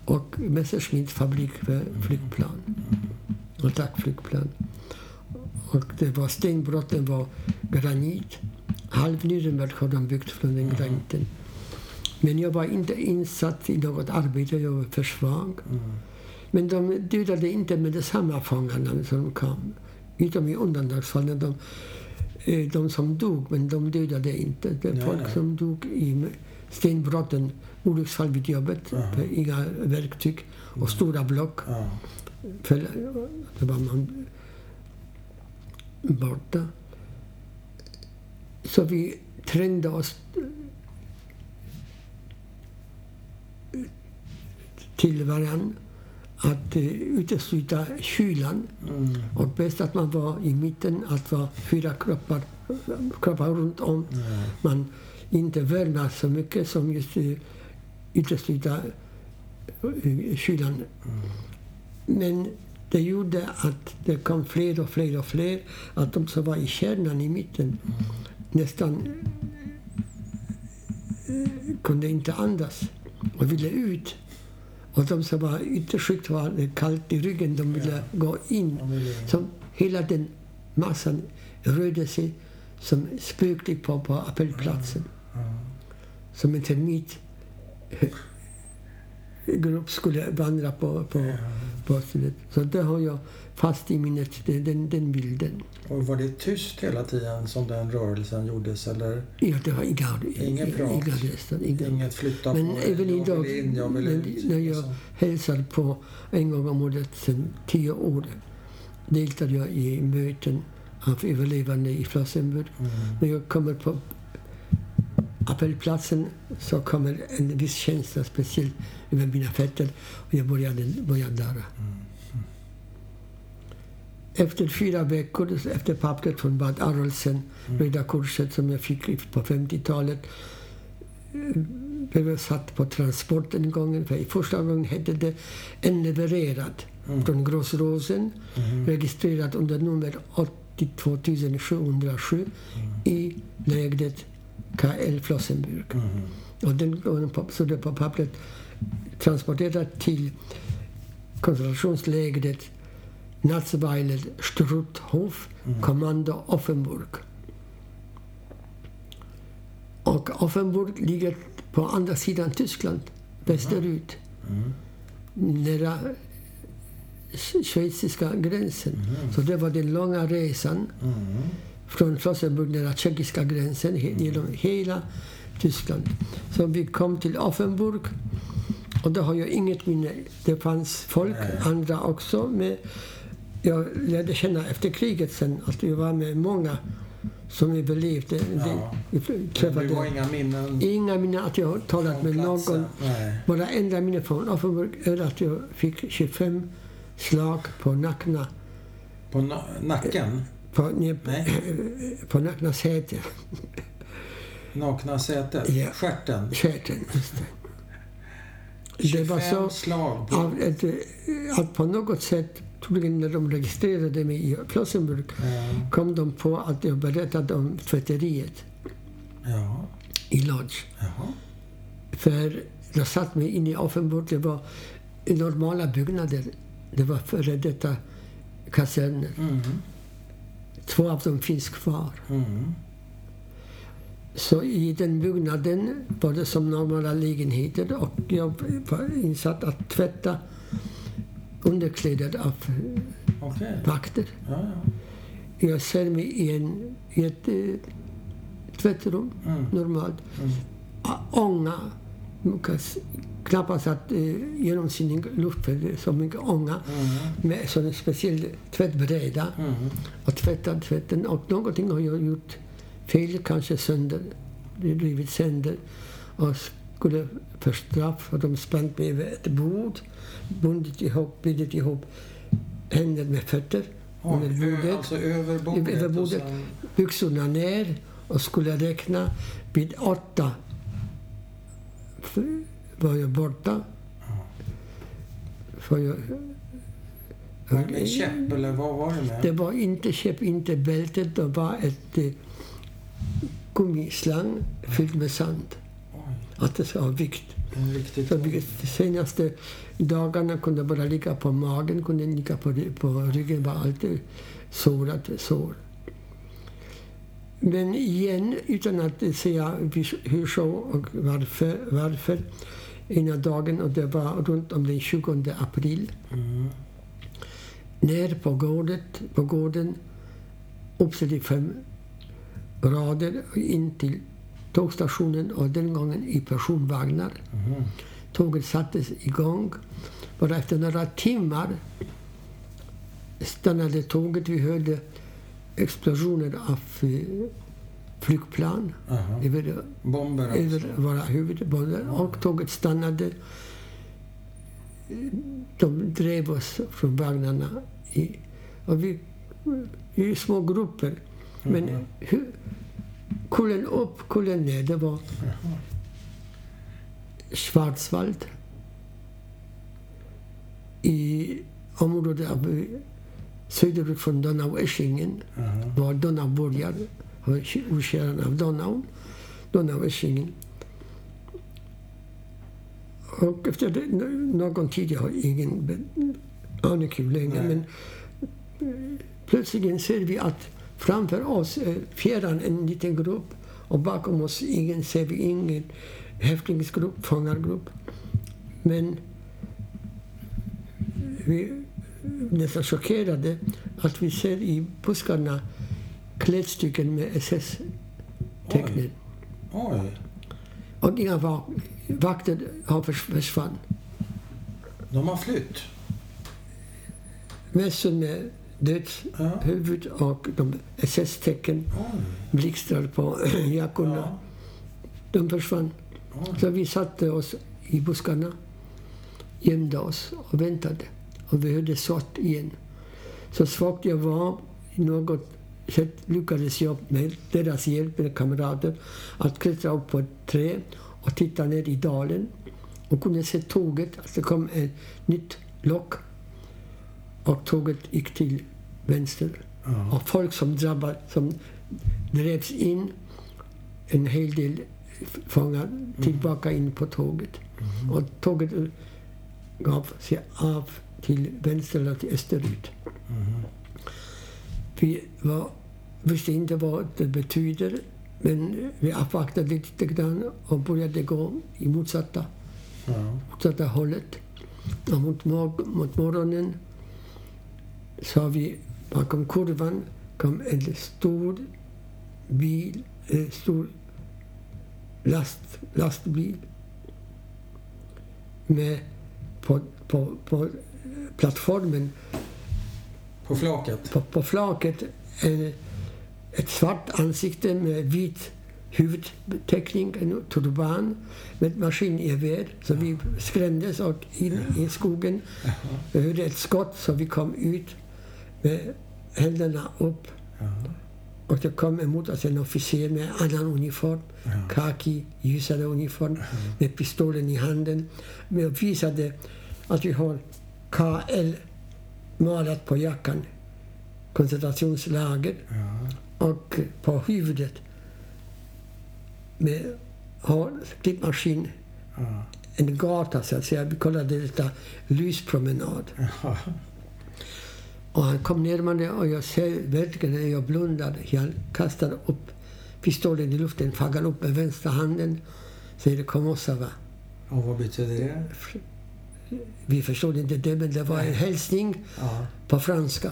och Messerschmitts fabrik för flygplan. Attackflygplan. Och det var stenbrotten var granit. Halv Nürnberg har de byggt från den graniten. Men jag var inte insatt i något arbete, jag var för svag. Mm. Men de dödade inte med detsamma fångarna som kom. Utom i undantagsfall när de, eh, de som dog, men de dödade inte. Det Nej, folk nej. som dog i stenbrotten, olycksfall vid jobbet, Aha. för inga verktyg och stora block. Ja. För då var man borta. Så vi trängde oss till varandra att uh, utesluta kylan. Mm. Och bäst att man var i mitten, att vara fyra kroppar, kroppar runt om. Ja. Man inte värmer så mycket som just uh, utesluta uh, kylan. Mm. Men det gjorde att det kom fler och fler och fler. Att de som var i kärnan i mitten nästan eh, kunde inte andas och ville ut. Och de som var yttersjukt var kallt i ryggen, de ville gå in. Så hela den massan rörde sig som spökligt på, på appellplatsen. Ja. Som en termit grupp skulle vandra på, på, på stället. Så det har jag fast i minnet, den, den, den bilden. Och var det tyst hela tiden som den rörelsen gjordes? Eller Ja, det var inga, Ingen prat. inga röster. Inga. inget flytta Men på även jag idag, vill in, jag vill när, ut? när jag liksom. hälsar på en gång om året sedan tio år deltar jag i möten av överlevande i Flossenburg. Mm. När jag kommer på appellplatsen så kommer en viss känsla speciellt över mina fötter och jag började, började darra. Efter fyra veckor, efter pappret från Bad Arolsen, Röda Korset som jag fick på 50-talet, blev satt på transport den gången. För första gången hette det en levererad från Gråsrosen, registrerad under nummer 82 707 i lägret KL Flossenburg. Och den gången stod det på pappret transporterad till koncentrationslägret Natzweiler Struthof, kommando Offenburg. Och Offenburg ligger på andra sidan Tyskland, västerut. Nära sch- schweiziska gränsen. Så det var den långa resan från Flossenburg nära tjeckiska gränsen he- genom hela Tyskland. Så vi kom till Offenburg och då har jag inget minne. Det fanns folk, andra också. Med, jag lärde känna efter kriget sen att vi var med många som överlevde. Ja. Vi träffade har inga minnen inga minnen att jag har talat med platsen? någon. Nej. Bara enda minne från Offenburg är att jag fick 25 slag på nackna, På na- nacken? på, nej, Nej. på nackna säte. Nakna sätet? Ja. Stjärten? Käten, just det. Det var 25 så slag på... eh, att på något sätt, troligen när de registrerade mig i Flossenburg, Ja. kom de på att jag berättade om tvätteriet Ja. i Lodz. Jaha. För jag satt mig inne i Offenburg. Det var normala byggnader. Det var före detta kaserner. Mm. Två av dem finns kvar. Mm. Så i den byggnaden var det som normala lägenheter och jag var insatt att tvätta underkläder av Okej. vakter. Ja, ja. Jag ser mig i, en, i ett tvättrum, Mm. normalt. Mm. Ånga. Knappast att eh, genomskinlig luft, för så mycket ånga. Mm. Med sån speciell tvättbräda. Mm. Och tvättat tvätten. Och någonting har jag gjort fel, kanske sönder. Det har blivit sönder. Och skulle för straff har de spänt mig över ett bord. Bundit ihop, bundit ihop händer med fötter Oj, ö- bordet. alltså över bordet. Över bordet. sen- byxorna ner och skulle räkna. Vid åtta var jag borta. För jag, Var det med käpp eller vad var det med? det var inte käpp, inte bältet. Det var ett eh, gummislang fyllt med sand. Att det ska ha vikt. Så de senaste dagarna kunde jag bara ligga på magen, kunde ligga på, på ryggen. var alltid sårat sår. Men igen, utan att säga hur så och varför, varför ena dagen, och det var runt om den 20 april, Mm. ner på gården, på gården uppställd i fem rader in till tågstationen och den gången i personvagnar. Mhm. Tåget sattes igång. Bara efter några timmar stannade tåget. Vi hörde explosioner av eh, flygplan Aha. över, Bomber alltså. över våra huvuden. Och tåget stannade. De drev oss från vagnarna. I, och vi, i små grupper. Men Mhm. hur, kullen upp, kullen ner. Det var Jaha. Schwarzwald. I området av, eh, söderut från Donaueschingen, Aha. var Donau börjar, och utskäraren av Donau, Donaueschingen. Och efter det, nå- någon tid, jag har ingen be- aning hur länge, Nej. men eh, plötsligt ser vi att framför oss är fjärran en liten grupp och bakom oss ingen, ser vi ingen häftlingsgrupp, fångargrupp. Men vi nästan chockerade att vi ser i buskarna klädstycken med SS-tecknen. Och inga va- vakter har förs- försvann. De har flytt? Mössor med dödshuvud Ja. och de SS-tecken, Oj. blixtrar på jackorna. Ja. De försvann. Oj. Så vi satte oss i buskarna, gömde oss och väntade. Och vi hörde skott igen. Så svagt jag var, i något sätt lyckades jag med deras hjälp, med kamrater, att klättra upp på ett träd och tittade ner i dalen och kunde se tåget, att det kom ett nytt lock och tåget gick till vänster. Ja. Och folk som drabbade, som drevs in, en hel del fångar tillbaka in på tåget. Och tåget gav sig av till vänster eller till österut. Mhm. Vi var, visste inte vad det betyder, men vi avvaktade lite grann och började gå i motsatta, Ja. motsatta hållet. Och mot, mor- mot morgonen sa vi bakom kurvan kom en stor bil, en stor last, lastbil med på, på, på plattformen På flaket? på, på flaket en, ett svart ansikte med vit huvudteckning, en turban med ett maskingevär. Så vi skrämdes och in i skogen. Vi hörde ett skott så vi kom ut med händerna upp. Ja. Och det kom emot oss en officer med annan uniform, Ja. kaki, ljusare uniform, med pistolen i handen. Men visade att vi har KL målat på jackan, koncentrationslager, Ja. och på huvudet med klippmaskin, Ja. en gata så att säga. Vi kallade detta lyspromenad. Och han kom närmare och jag ser verkligen när jag blundade. Jag kastade upp pistolen i luften, fångade upp med vänstra handen. Säger Komosava. Och vad betyder det? Vi förstod inte det, men det var en hälsning Ja. på franska.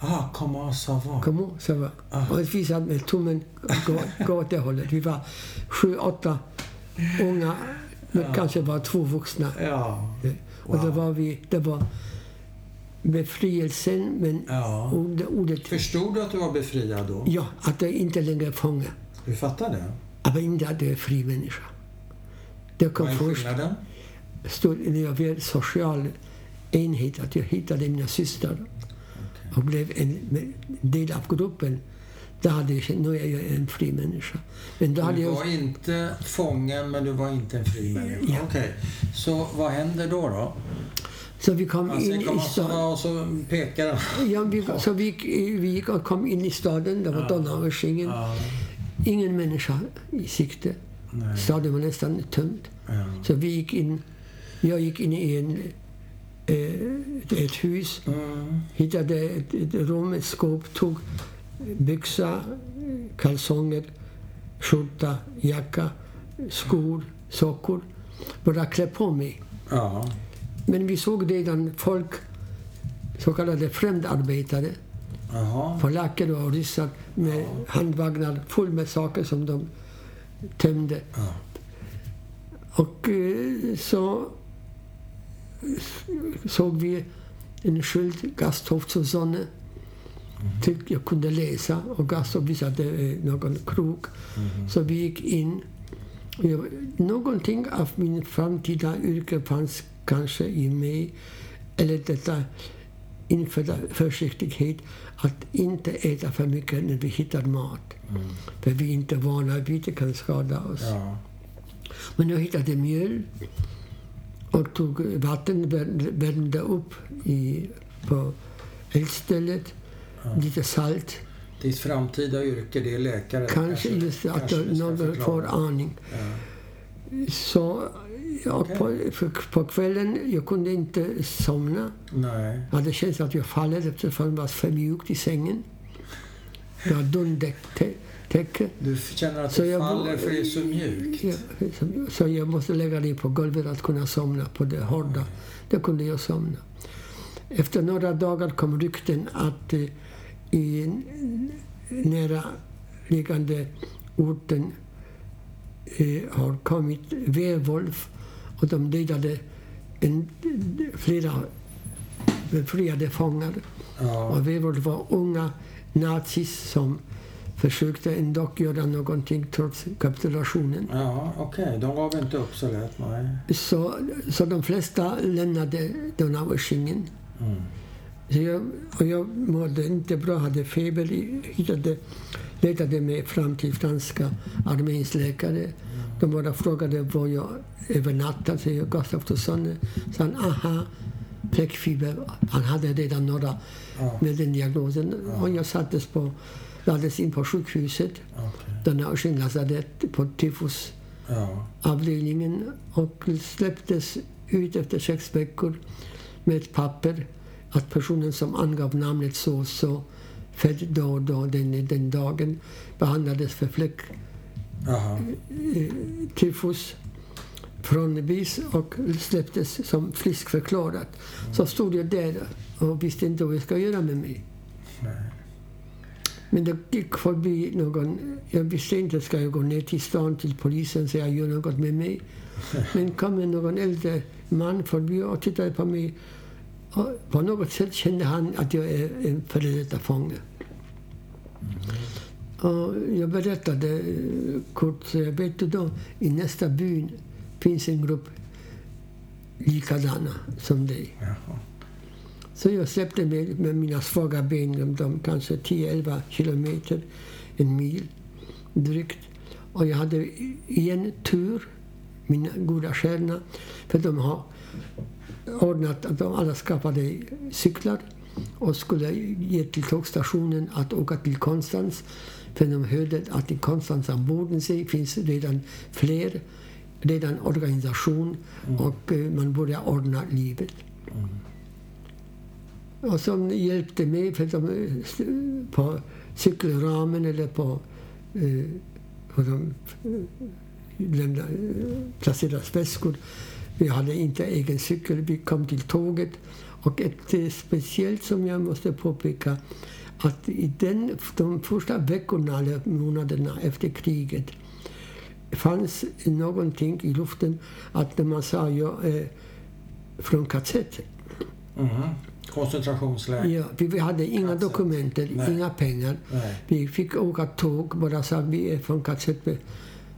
Ah, comment ça va? Komosava. Ah. Och vi visade med tummen, gå, åt det hållet. Vi var sju, åtta unga, men Ja. kanske bara två vuxna. Ja. Och då Wow. var vi, det var befrielsen, men Ja. ordet, Förstod du att du var befriad då? ja, att det inte längre är fånge. Du fattar det? Men inte att det är fri människa. Det kom Vad är först skillnaden? stod när jag blev social enhet, att jag hittade mina systrar och blev en del av gruppen. Då hade jag känt, nu är jag en fri människa. Men då hade Du jag... var inte fången, men du var inte en fri människa. Ja. Okej. Så vad händer då? då? Så vi kom Han in säger i staden. och så pekar han. Ja, vi, så vi, vi kom in i staden, det var Ja. Donaueschingen. Ja. Ingen människa i sikte. Nej. Staden var nästan tömd. Ja. Så vi gick in, jag gick in i en, eh, ett hus, Mm. hittade ett, ett rum, ett skåp, tog byxa, kalsonger, skjorta, jacka, skor, sockor. Bara klä på mig. Ja. Men vi såg redan folk, så kallade främdarbetare, Jaha. polacker och ryssar med handvagnar full med saker som de tömde. Ja. Och eh, så såg vi en skylt, Gasthof zur Sonne. Tyckte jag kunde läsa och Gasthof visade eh, någon krok. Så vi gick in. Någonting av min framtida yrke fanns kanske i mig. Eller detta infödda försiktighet att inte äta för mycket när vi hittar mat. Mm. För vi är inte vana vid det kan skada oss. Ja. Men jag hittade mjöl och tog vatten, värmde- upp i, på eldstället. Lite salt. Ditt framtida yrke, det är läkare. Kanske just att kanske någon får aning. Ja. Så ja, Okej. på, på kvällen, jag kunde inte somna. Nej. Jag hade känt att jag faller eftersom det var för mjukt i sängen. Det var duntäcke. Du känner att Så du jag faller för det är så mjukt? Ja, så- så jag måste lägga dig på golvet att kunna somna på det hårda. Då kunde jag somna. Efter några dagar kom rykten att eh, i nära liggande orten eh, har kommit Werwolf och de dödade en, flera befriade fångar. Ja. Och Werwolf var unga nazis som försökte ändå göra någonting trots kapitulationen. Ja, okej. De gav inte upp så lätt, nej. Så, så de flesta lämnade Donaueschingen. Mm. Så jag, och jag mådde inte bra, hade feber. Hittade, letade mig fram till franska arméns läkare. De bara frågade var jag övernattade, säger Gustaf Sonne. Sa han, aha, fläckfeber. Han hade redan några Ja. med den diagnosen. Och jag sattes på, lades in på sjukhuset, Okej. Donaueschingen lasarett, på tyfusavdelningen Ja. och släpptes ut efter sex veckor med ett papper att personen som angav namnet så så, född då och då, den, den dagen, behandlades för fläck Jaha. eh, tyfus från BIS och släpptes som friskförklarad. Så stod jag där och visste inte vad jag ska göra med mig. Nej. Men det gick förbi någon, jag visste inte, ska jag gå ner till stan till polisen och säga gör något med mig? Men kom en någon äldre man förbi och tittade på mig. Och på något sätt kände han att jag är en före detta fånge. Och jag berättade eh, kort, så jag vet du då, i nästa byn finns en grupp likadana som dig. Jaha. Så jag släppte med, med mina svaga ben, de kanske 10-11 kilometer, en mil drygt. Och jag hade igen tur, min goda stjärna, för de har ordnat att de alla skaffade cyklar och skulle ge till tågstationen att åka till Konstans. För de hörde att i Konstans am Bodensee finns redan fler, redan organisation och eh, man börjar ordna livet. Och som hjälpte mig för de, eh, på cykelramen eller på eh, de eh, lämna, eh, placeras väskor. Vi hade inte egen cykel. Vi kom till tåget. Och ett speciellt som jag måste påpeka att i den, de första veckorna eller månaderna efter kriget fanns någonting i luften att man sa jag är från KZ Mhm. Koncentrationsläger? Ja, vi, hade inga KZ. dokumenter, Nej. inga pengar. Nej. Vi fick åka tåg, bara sa vi är från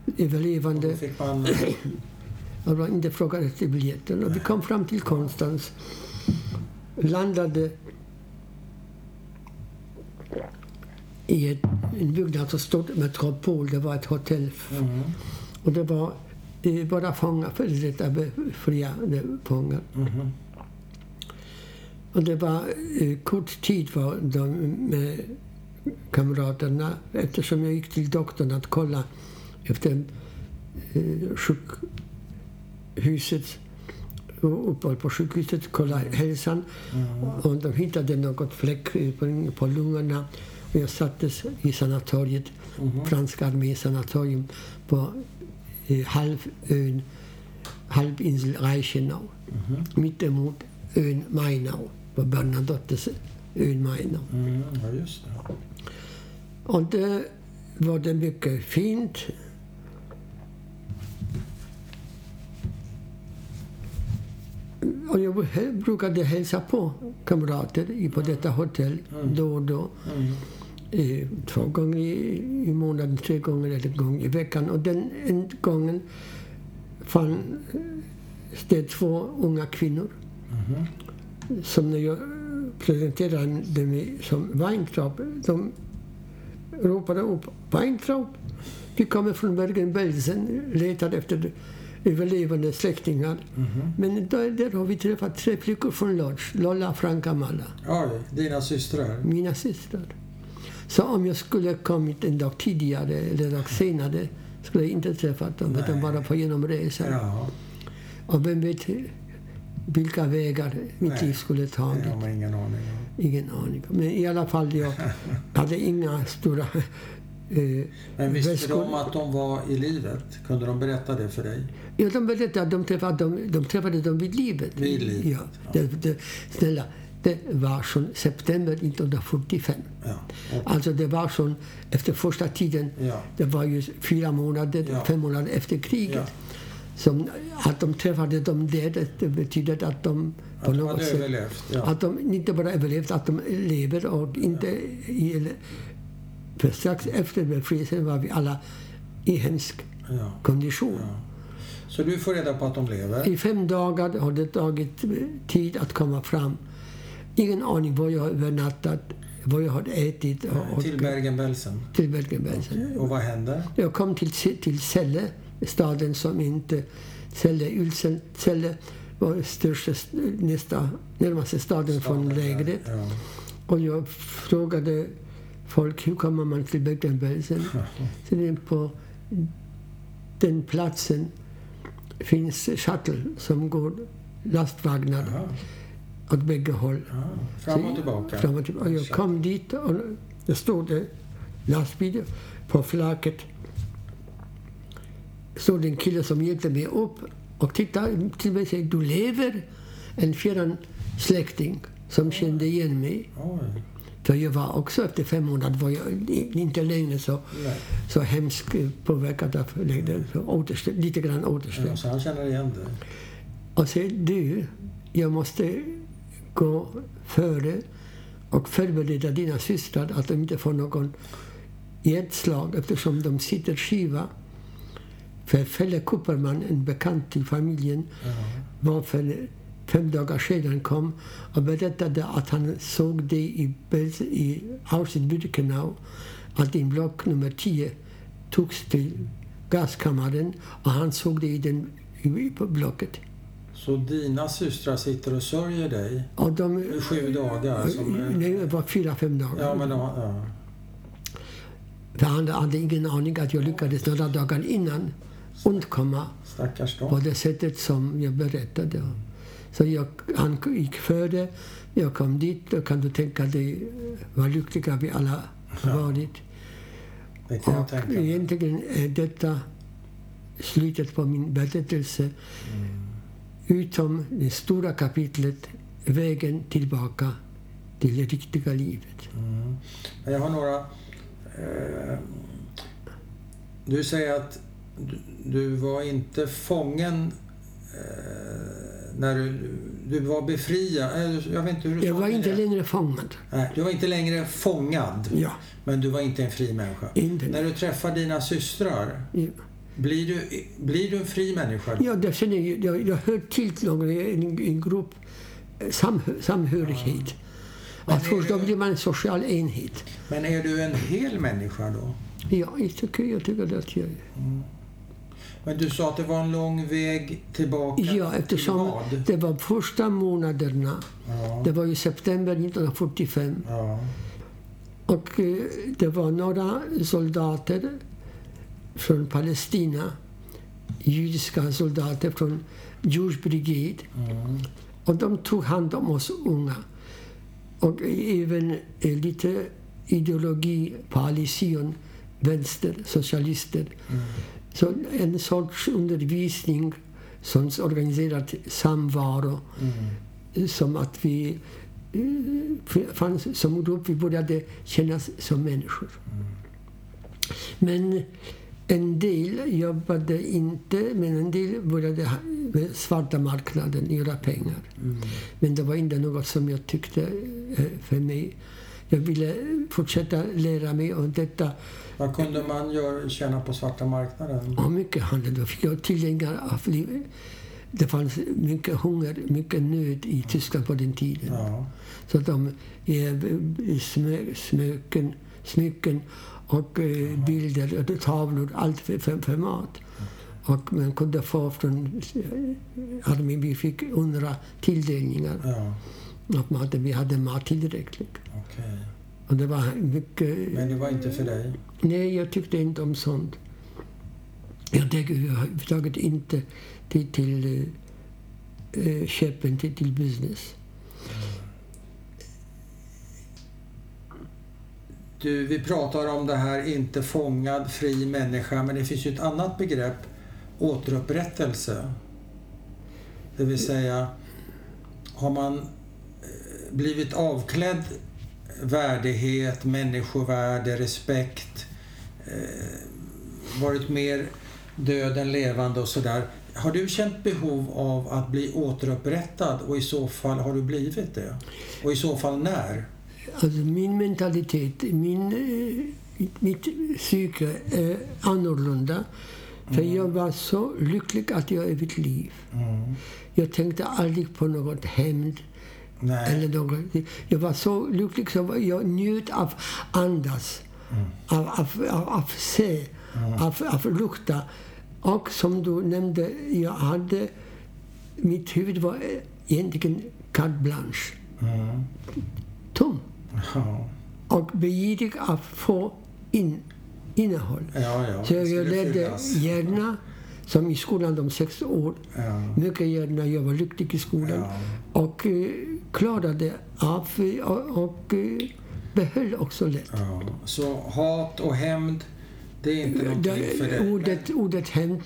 Då överlevande. fick man... Och inte frågade efter biljetten. Och vi kom fram till Konstans. Landade i en byggnad som stod Metropol. Det var ett hotell. Mhm. Och det var eh, bara fångar, före detta befriade fångar. Mhm. Och det var eh, kort tid var de med kamraterna eftersom jag gick till doktorn att kolla efter eh, sjukhuset och uppehåll på sjukhuset, kolla hälsan. Och de hittade något fläck eh, på lungorna. Jag sattes i sanatoriet, franska armésanatorium på eh, halvön, halvinsel Reichenau. Mittemot ön Mainau, på Bernadottes ön Mainau. Mm, ja, just det. Och det var det mycket fint. Och jag brukade hälsa på kamrater på detta hotell då och då. Mm. Eh, två gånger i, i månaden, tre gånger eller en gång i veckan. Och den en gången fann det två unga kvinnor Mhm. som när jag presenterade mig som Weintraub, de ropade upp Weintraub. Vi kommer från Bergen-Belsen, letar efter överlevande släktingar. Mhm. Men där, där har vi träffat tre flickor från Lodz, Lolla, Franka, Malla, Oj, dina systrar? mina systrar. Så om jag skulle kommit en dag tidigare eller en dag senare skulle jag inte träffat dem, utan bara på genomresan. Ja, Och vem vet vilka vägar mitt Nej. liv skulle tagit. det har ingen aning. Ingen aning. Men i alla fall, jag hade inga stora eh, Men visste väskor. de att de var i livet? Kunde de berätta det för dig? Ja, de berättade att de träffade, de, de träffade dem vid livet. Vid livet, Ja, det, det, snälla, det var från september 1945. Ja. Alltså det var från, efter första tiden, ja. det var ju fyra månader, Ja. fem månader efter kriget. Som, att de träffade dem där, det- betyder att de på Att något sätt överlevt? Att de inte bara överlevt, att de lever och inte... I, för strax efter befrielsen var vi alla i hemsk kondition. Så du får reda på att de lever? I fem dagar har det tagit tid att komma fram. Ingen aning var jag övernattat, vad jag har ätit. Och, Till Bergen-Belsen? till Bergen-Belsen. Och vad händer? Jag kom till, till Celle staden som inte Celle, Ylsen, Celle var största, nästa, närmaste staden från lägret. Ja. Och jag frågade folk hur kommer man till Bergen-Belsen. Är på den platsen finns shuttle som går lastvagnar Ja. Åt bägge håll. Ja. Fram och tillbaka. Fram och tillbaka. Jag kom dit och det stod lastbil på flaket. stod en kille som hjälpte mig upp och tittade till mig och sa du lever? En fjärran släkting som kände igen mig. Oj. För jag var också efter fem månader var jag inte längre så, Nej. så hemskt påverkad av återställd, lite grann återställd. Ja, så han känner igen dig. Och säger du, jag måste gå före och förbereda dina systrar att de inte får någon hjärtslag eftersom de sitter skiva. För Felle Kupperman, en bekant till familjen, var för fem dagar sedan kom och berättade att han såg det i, i Auschwitz-Birkenau att din block nummer 10 togs till gaskammaren och han såg det i den i, blocket. Så dina systrar sitter och sörjer dig Och de, i sju dagar? Som, Nej, det var fyra, fem dagar. ja, men de, ja. För han hade ingen aning att jag lyckades några dagar innan undkomma Stackars på det sättet som jag berättade. Så jag, han gick före, jag kom dit. Då kan du tänka dig vad lyckliga vi alla varit. Det kan jag Och egentligen är detta slutet på min berättelse. Mm. Utom det stora kapitlet Vägen tillbaka till det riktiga livet. Mm. Jag har några... Eh, du säger att du, du var inte fången eh, när du, du var befriad. Eh, jag vet inte hur du Jag var det. inte längre fångad. Nej, du var inte längre fångad, Ja, men du var inte en fri människa. inte. När du träffar dina systrar, Ja. Blir du, blir du en fri människa? Ja, det känner jag, jag, jag hör till någon, en, en grupp, eh, sam, samhörighet. Att först då blir man en social enhet. Men är du en hel människa då? Ja, jag tycker, jag tycker att jag är. Men du sa att det var en lång väg tillbaka Ja, eftersom till vad? det var första månaderna. Ja, Det var i september 1945. ja, Och eh, det var några soldater från Palestina, judiska soldater från Jewish Brigade. mm, Och de tog hand om oss unga. Och även eh, lite ideologi Alison, vänster, socialister. mm, Så en sorts undervisning som organiserad samvaro. mm. Som att vi eh, fanns som grupp, vi började kännas som människor. Men en del jobbade inte, men en del började med svarta marknaden göra pengar. Mm. Men det var inte något som jag tyckte eh, för mig. Jag ville fortsätta lära mig om detta. Vad kunde man göra, tjäna på svarta marknaden? Och mycket handel. Då fick jag tillgängliga av liv. Det fanns mycket hunger, mycket nöd i Tyskland på den tiden. Ja, Så de eh, smö, smöken, smycken och eh, bilder och tavlor, allt för, för, mat. Och man kunde få från eh, armén, vi fick hundra tilldelningar. ja, Och hade, vi hade mat tillräckligt. okej. Och det var mycket... Men det var inte för dig? Nej, jag tyckte inte om sånt. Jag tänker överhuvudtaget inte till, till eh, köpen, till, till business. Du, eh, vi pratar om det här inte fångad, fri människa, men det finns ju ett annat begrepp, återupprättelse. Det vill säga, har man eh, blivit avklädd värdighet, människovärde, respekt, eh, varit mer död än levande och sådär. Har du känt behov av att bli återupprättad och i så fall har du blivit det? Och i så fall när? Alltså min mentalitet, min, eh, mitt psyke är annorlunda. För jag var så lycklig att jag är mitt liv. Mm. Jag tänkte aldrig på något hämnd. Eller något. Jag var så lycklig så jag njöt av andas, av, av, av, av se, av, av lukta. Och som du nämnde, jag hade... Mitt huvud var egentligen carte blanche. Mm. Tom. Ja. Och begierig att få in, innehåll. Ja, ja. Så det jag lärde gärna, som i skolan de sex år, mycket gärna. Jag var lycklig i skolan. Och eh, klarade av eh, och, och eh, behöll också lätt. Ja. Så hat och hämnd, det är inte någonting för Det, dig? ordet, ordet hämnd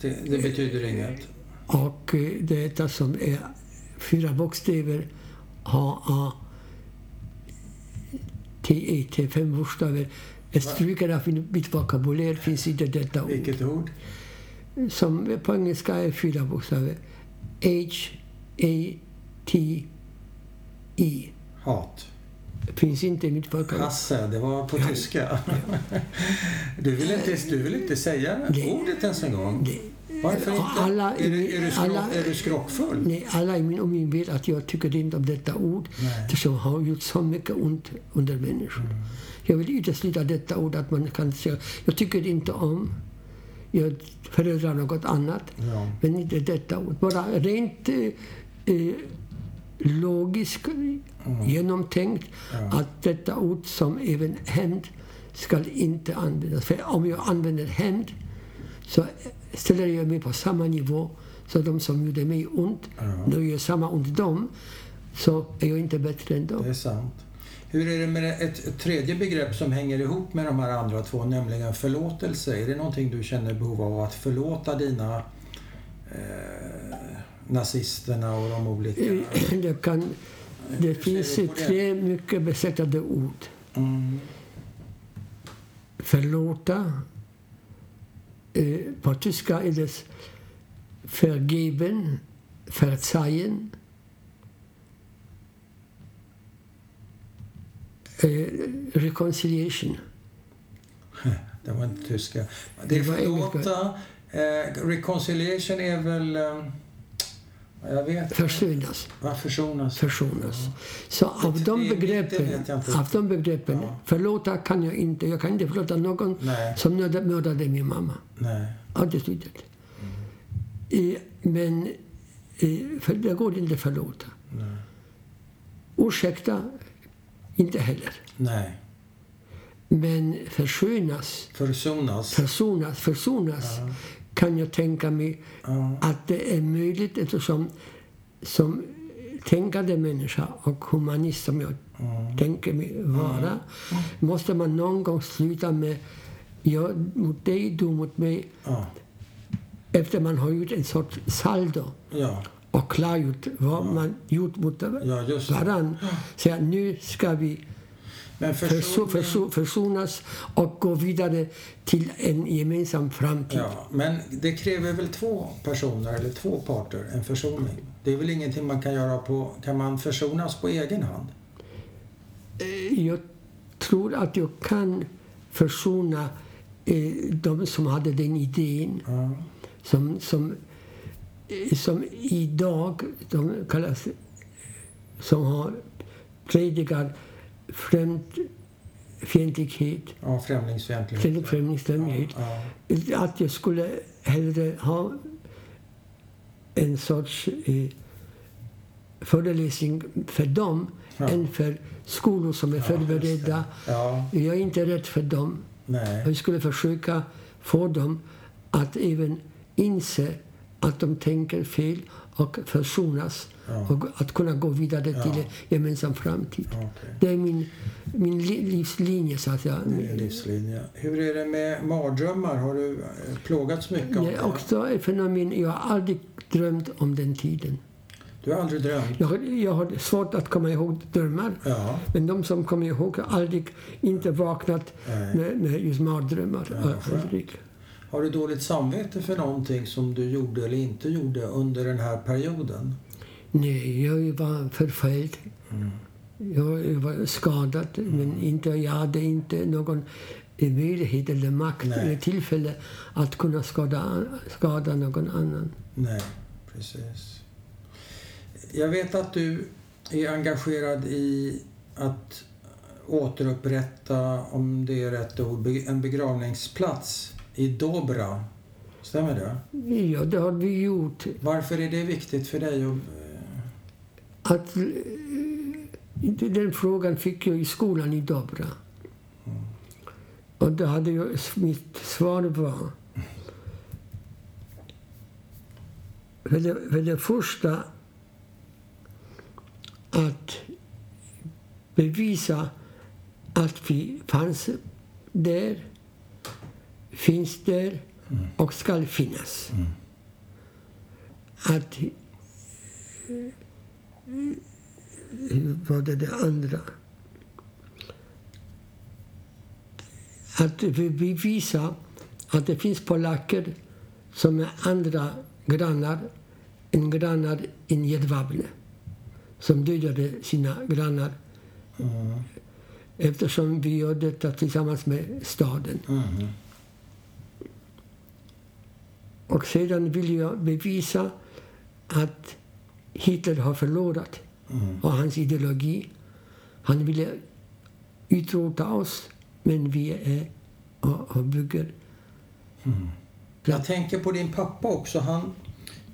Det, det betyder inget? och eh, detta som är fyra bokstäver, H, A, T, E, T, fem bokstäver. Ett strykare av mitt vokabulär finns inte detta ord. Vilket ord? Som på engelska är fyra bokstäver. H, A, T, E. Hat. Finns inte i mitt vokabulär. Hasse, det var på tyska. Du vill inte, du vill inte säga Det- ordet ens en gång? Det- Varför inte? Alla är, du, är, du skrock, alla- är du skrockfull? Nej, alla i min omgivning vet att jag tycker inte om detta ord. Det som har gjort så mycket ont under människor. Mm. Jag vill utesluta detta ord att man kan säga, jag tycker inte om, jag föredrar något annat. Ja. Men inte detta ord. Bara rent eh, eh, logiskt genomtänkt Ja. att detta ord som även hämnd ska inte användas. För om jag använder hämnd så ställer jag mig på samma nivå som de som gjorde mig ont. Ja. Jag gör samma ont dem så är jag inte bättre än dem. Det är sant. Hur är det med ett, tredje begrepp som hänger ihop med de här andra två, nämligen förlåtelse? Är det någonting du känner behov av att förlåta dina eh, nazisterna och de olika? Det, kan, det finns det? tre mycket besläktade ord. Mm. förlåta. På tyska är det vergeben, verzeihen. Eh, reconciliation. Det var inte tyska. Det Det är förlåta. Eh, reconciliation är väl... Eh, jag Försonas. Försonas. försonas. Så av de det- det begreppen, av de begreppen Ja. förlåta kan jag inte. Jag kan inte förlåta någon Nej, som mördade, min mamma. nej. Uteslutet. Eh, Men eh, för det går inte att förlåta. Nej. Ursäkta, inte heller. nej. Men förskönas, Försonas. försonas, försonas Ja. Kan jag tänka mig Ja. att det är möjligt eftersom som tänkande människa och humanist som jag Mm. tänker mig vara måste man någon gång sluta med jag mot dig, du mot mig Ja. efter man har gjort en sorts saldo Ja. och klargjort vad man gjort mot ja, varann. Säga nu ska vi Men förso, försoning... förso, försonas och gå vidare till en gemensam framtid. Ja, men det kräver väl två personer eller två parter, en försoning? Det är väl ingenting man kan göra på... Kan man försonas på egen hand? Eh, Jag tror att jag kan försona eh, de som hade den idén Ja. som, som, eh, som idag de kallas, som har predikar främlingsfientlighet, Ja, främlingsfientlighet. främlingsfientlighet. Ja. Att jag skulle hellre ha en sorts eh, föreläsning för dem Ja. än för skolor som är Ja, förberedda. Ja, Jag är inte rädd för dem. nej. Jag skulle försöka få dem att även inse att de tänker fel och försonas Ja. och att kunna gå vidare Ja. till en gemensam framtid. Okej. Det är min, min li- livslinje, så att säga. Livslinje. Hur är det med mardrömmar? Har du eh, plågats mycket av Det är också ett fenomen. Jag har aldrig drömt om den tiden. Du har aldrig drömt? Jag, har- jag har svårt att komma ihåg drömmar. Ja. Men de som kommer ihåg har aldrig inte vaknat Nej. med, med just mardrömmar. Ja. Aldrig. Har du dåligt samvete för någonting som du gjorde eller inte gjorde under den här perioden? Nej, jag var förföljd. Mm. Jag var skadad, men inte, jag hade inte någon möjlighet eller makt Nej. eller tillfälle att kunna skada, skada någon annan. Nej, precis. Jag vet att du är engagerad i att återupprätta, om det är rätt ord, en begravningsplats i Dobra Stämmer det? Ja, det har vi gjort. Varför är det viktigt för dig? Att, eh, eh, den frågan fick jag i skolan i Dobra. Och då hade jag, mitt svar var... För det, för det första att bevisa att vi fanns där, finns där och ska finnas. Att... Var det det andra? Att vi bevisa att det finns polacker som är andra grannar än grannar i Jedwabne som dödade sina grannar mm, eftersom vi gör detta tillsammans med staden. mm, Och sedan vill jag bevisa att Hitler har förlorat mm, och hans ideologi. Han ville utrota oss, men vi är och, och bygger. mm. Jag tänker på din pappa också. Han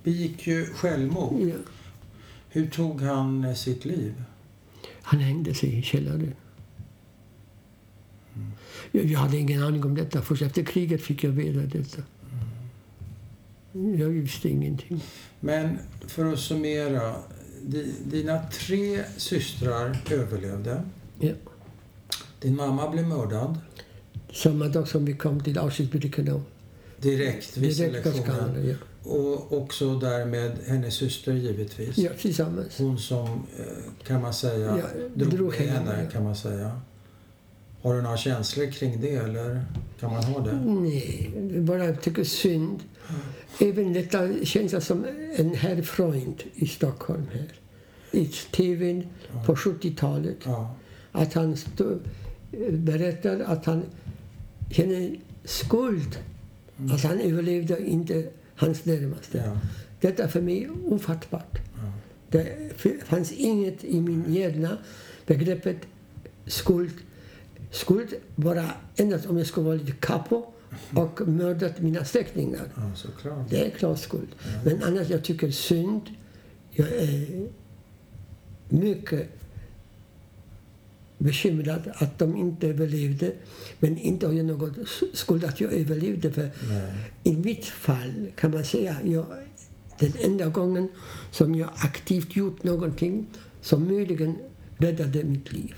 begick ju självmord. Ja, Hur tog han sitt liv? han hängde sig i källaren. Jag, jag hade ingen aning om detta. Först efter kriget fick jag veta detta. Jag visste ingenting. Men för att summera. di- Dina tre systrar överlevde. Ja. Din mamma blev mördad Samma dag som vi kom till Auschwitz-Birkenau. direkt vid Direkt selektionen. Ja. Och också därmed hennes syster givetvis. ja, tillsammans. Hon som, eh, kan man säga, Ja, drog, drog henne, henne, ja. kan man säga. Har du några känslor kring det eller kan man ha det? Nej, bara jag tycker synd. Även detta känns som en herr Freund i Stockholm här. I tv på 70-talet. Ja. Att han stå, berättar att han känner skuld. Att han överlevde inte hans närmaste. Ja. Detta för mig ofattbart. Det f- fanns inget i min hjärna begreppet skuld. Skuld bara endast om jag skulle vara lite capo och mördat mina släktingar. ja. Det är klart skuld. Men annars, jag tycker synd. Jag är mycket bekymrad att de inte överlevde. Men inte har jag någon skuld att jag överlevde. För Nej. i mitt fall kan man säga jag, den enda gången som jag aktivt gjort någonting som möjligen räddade mitt liv.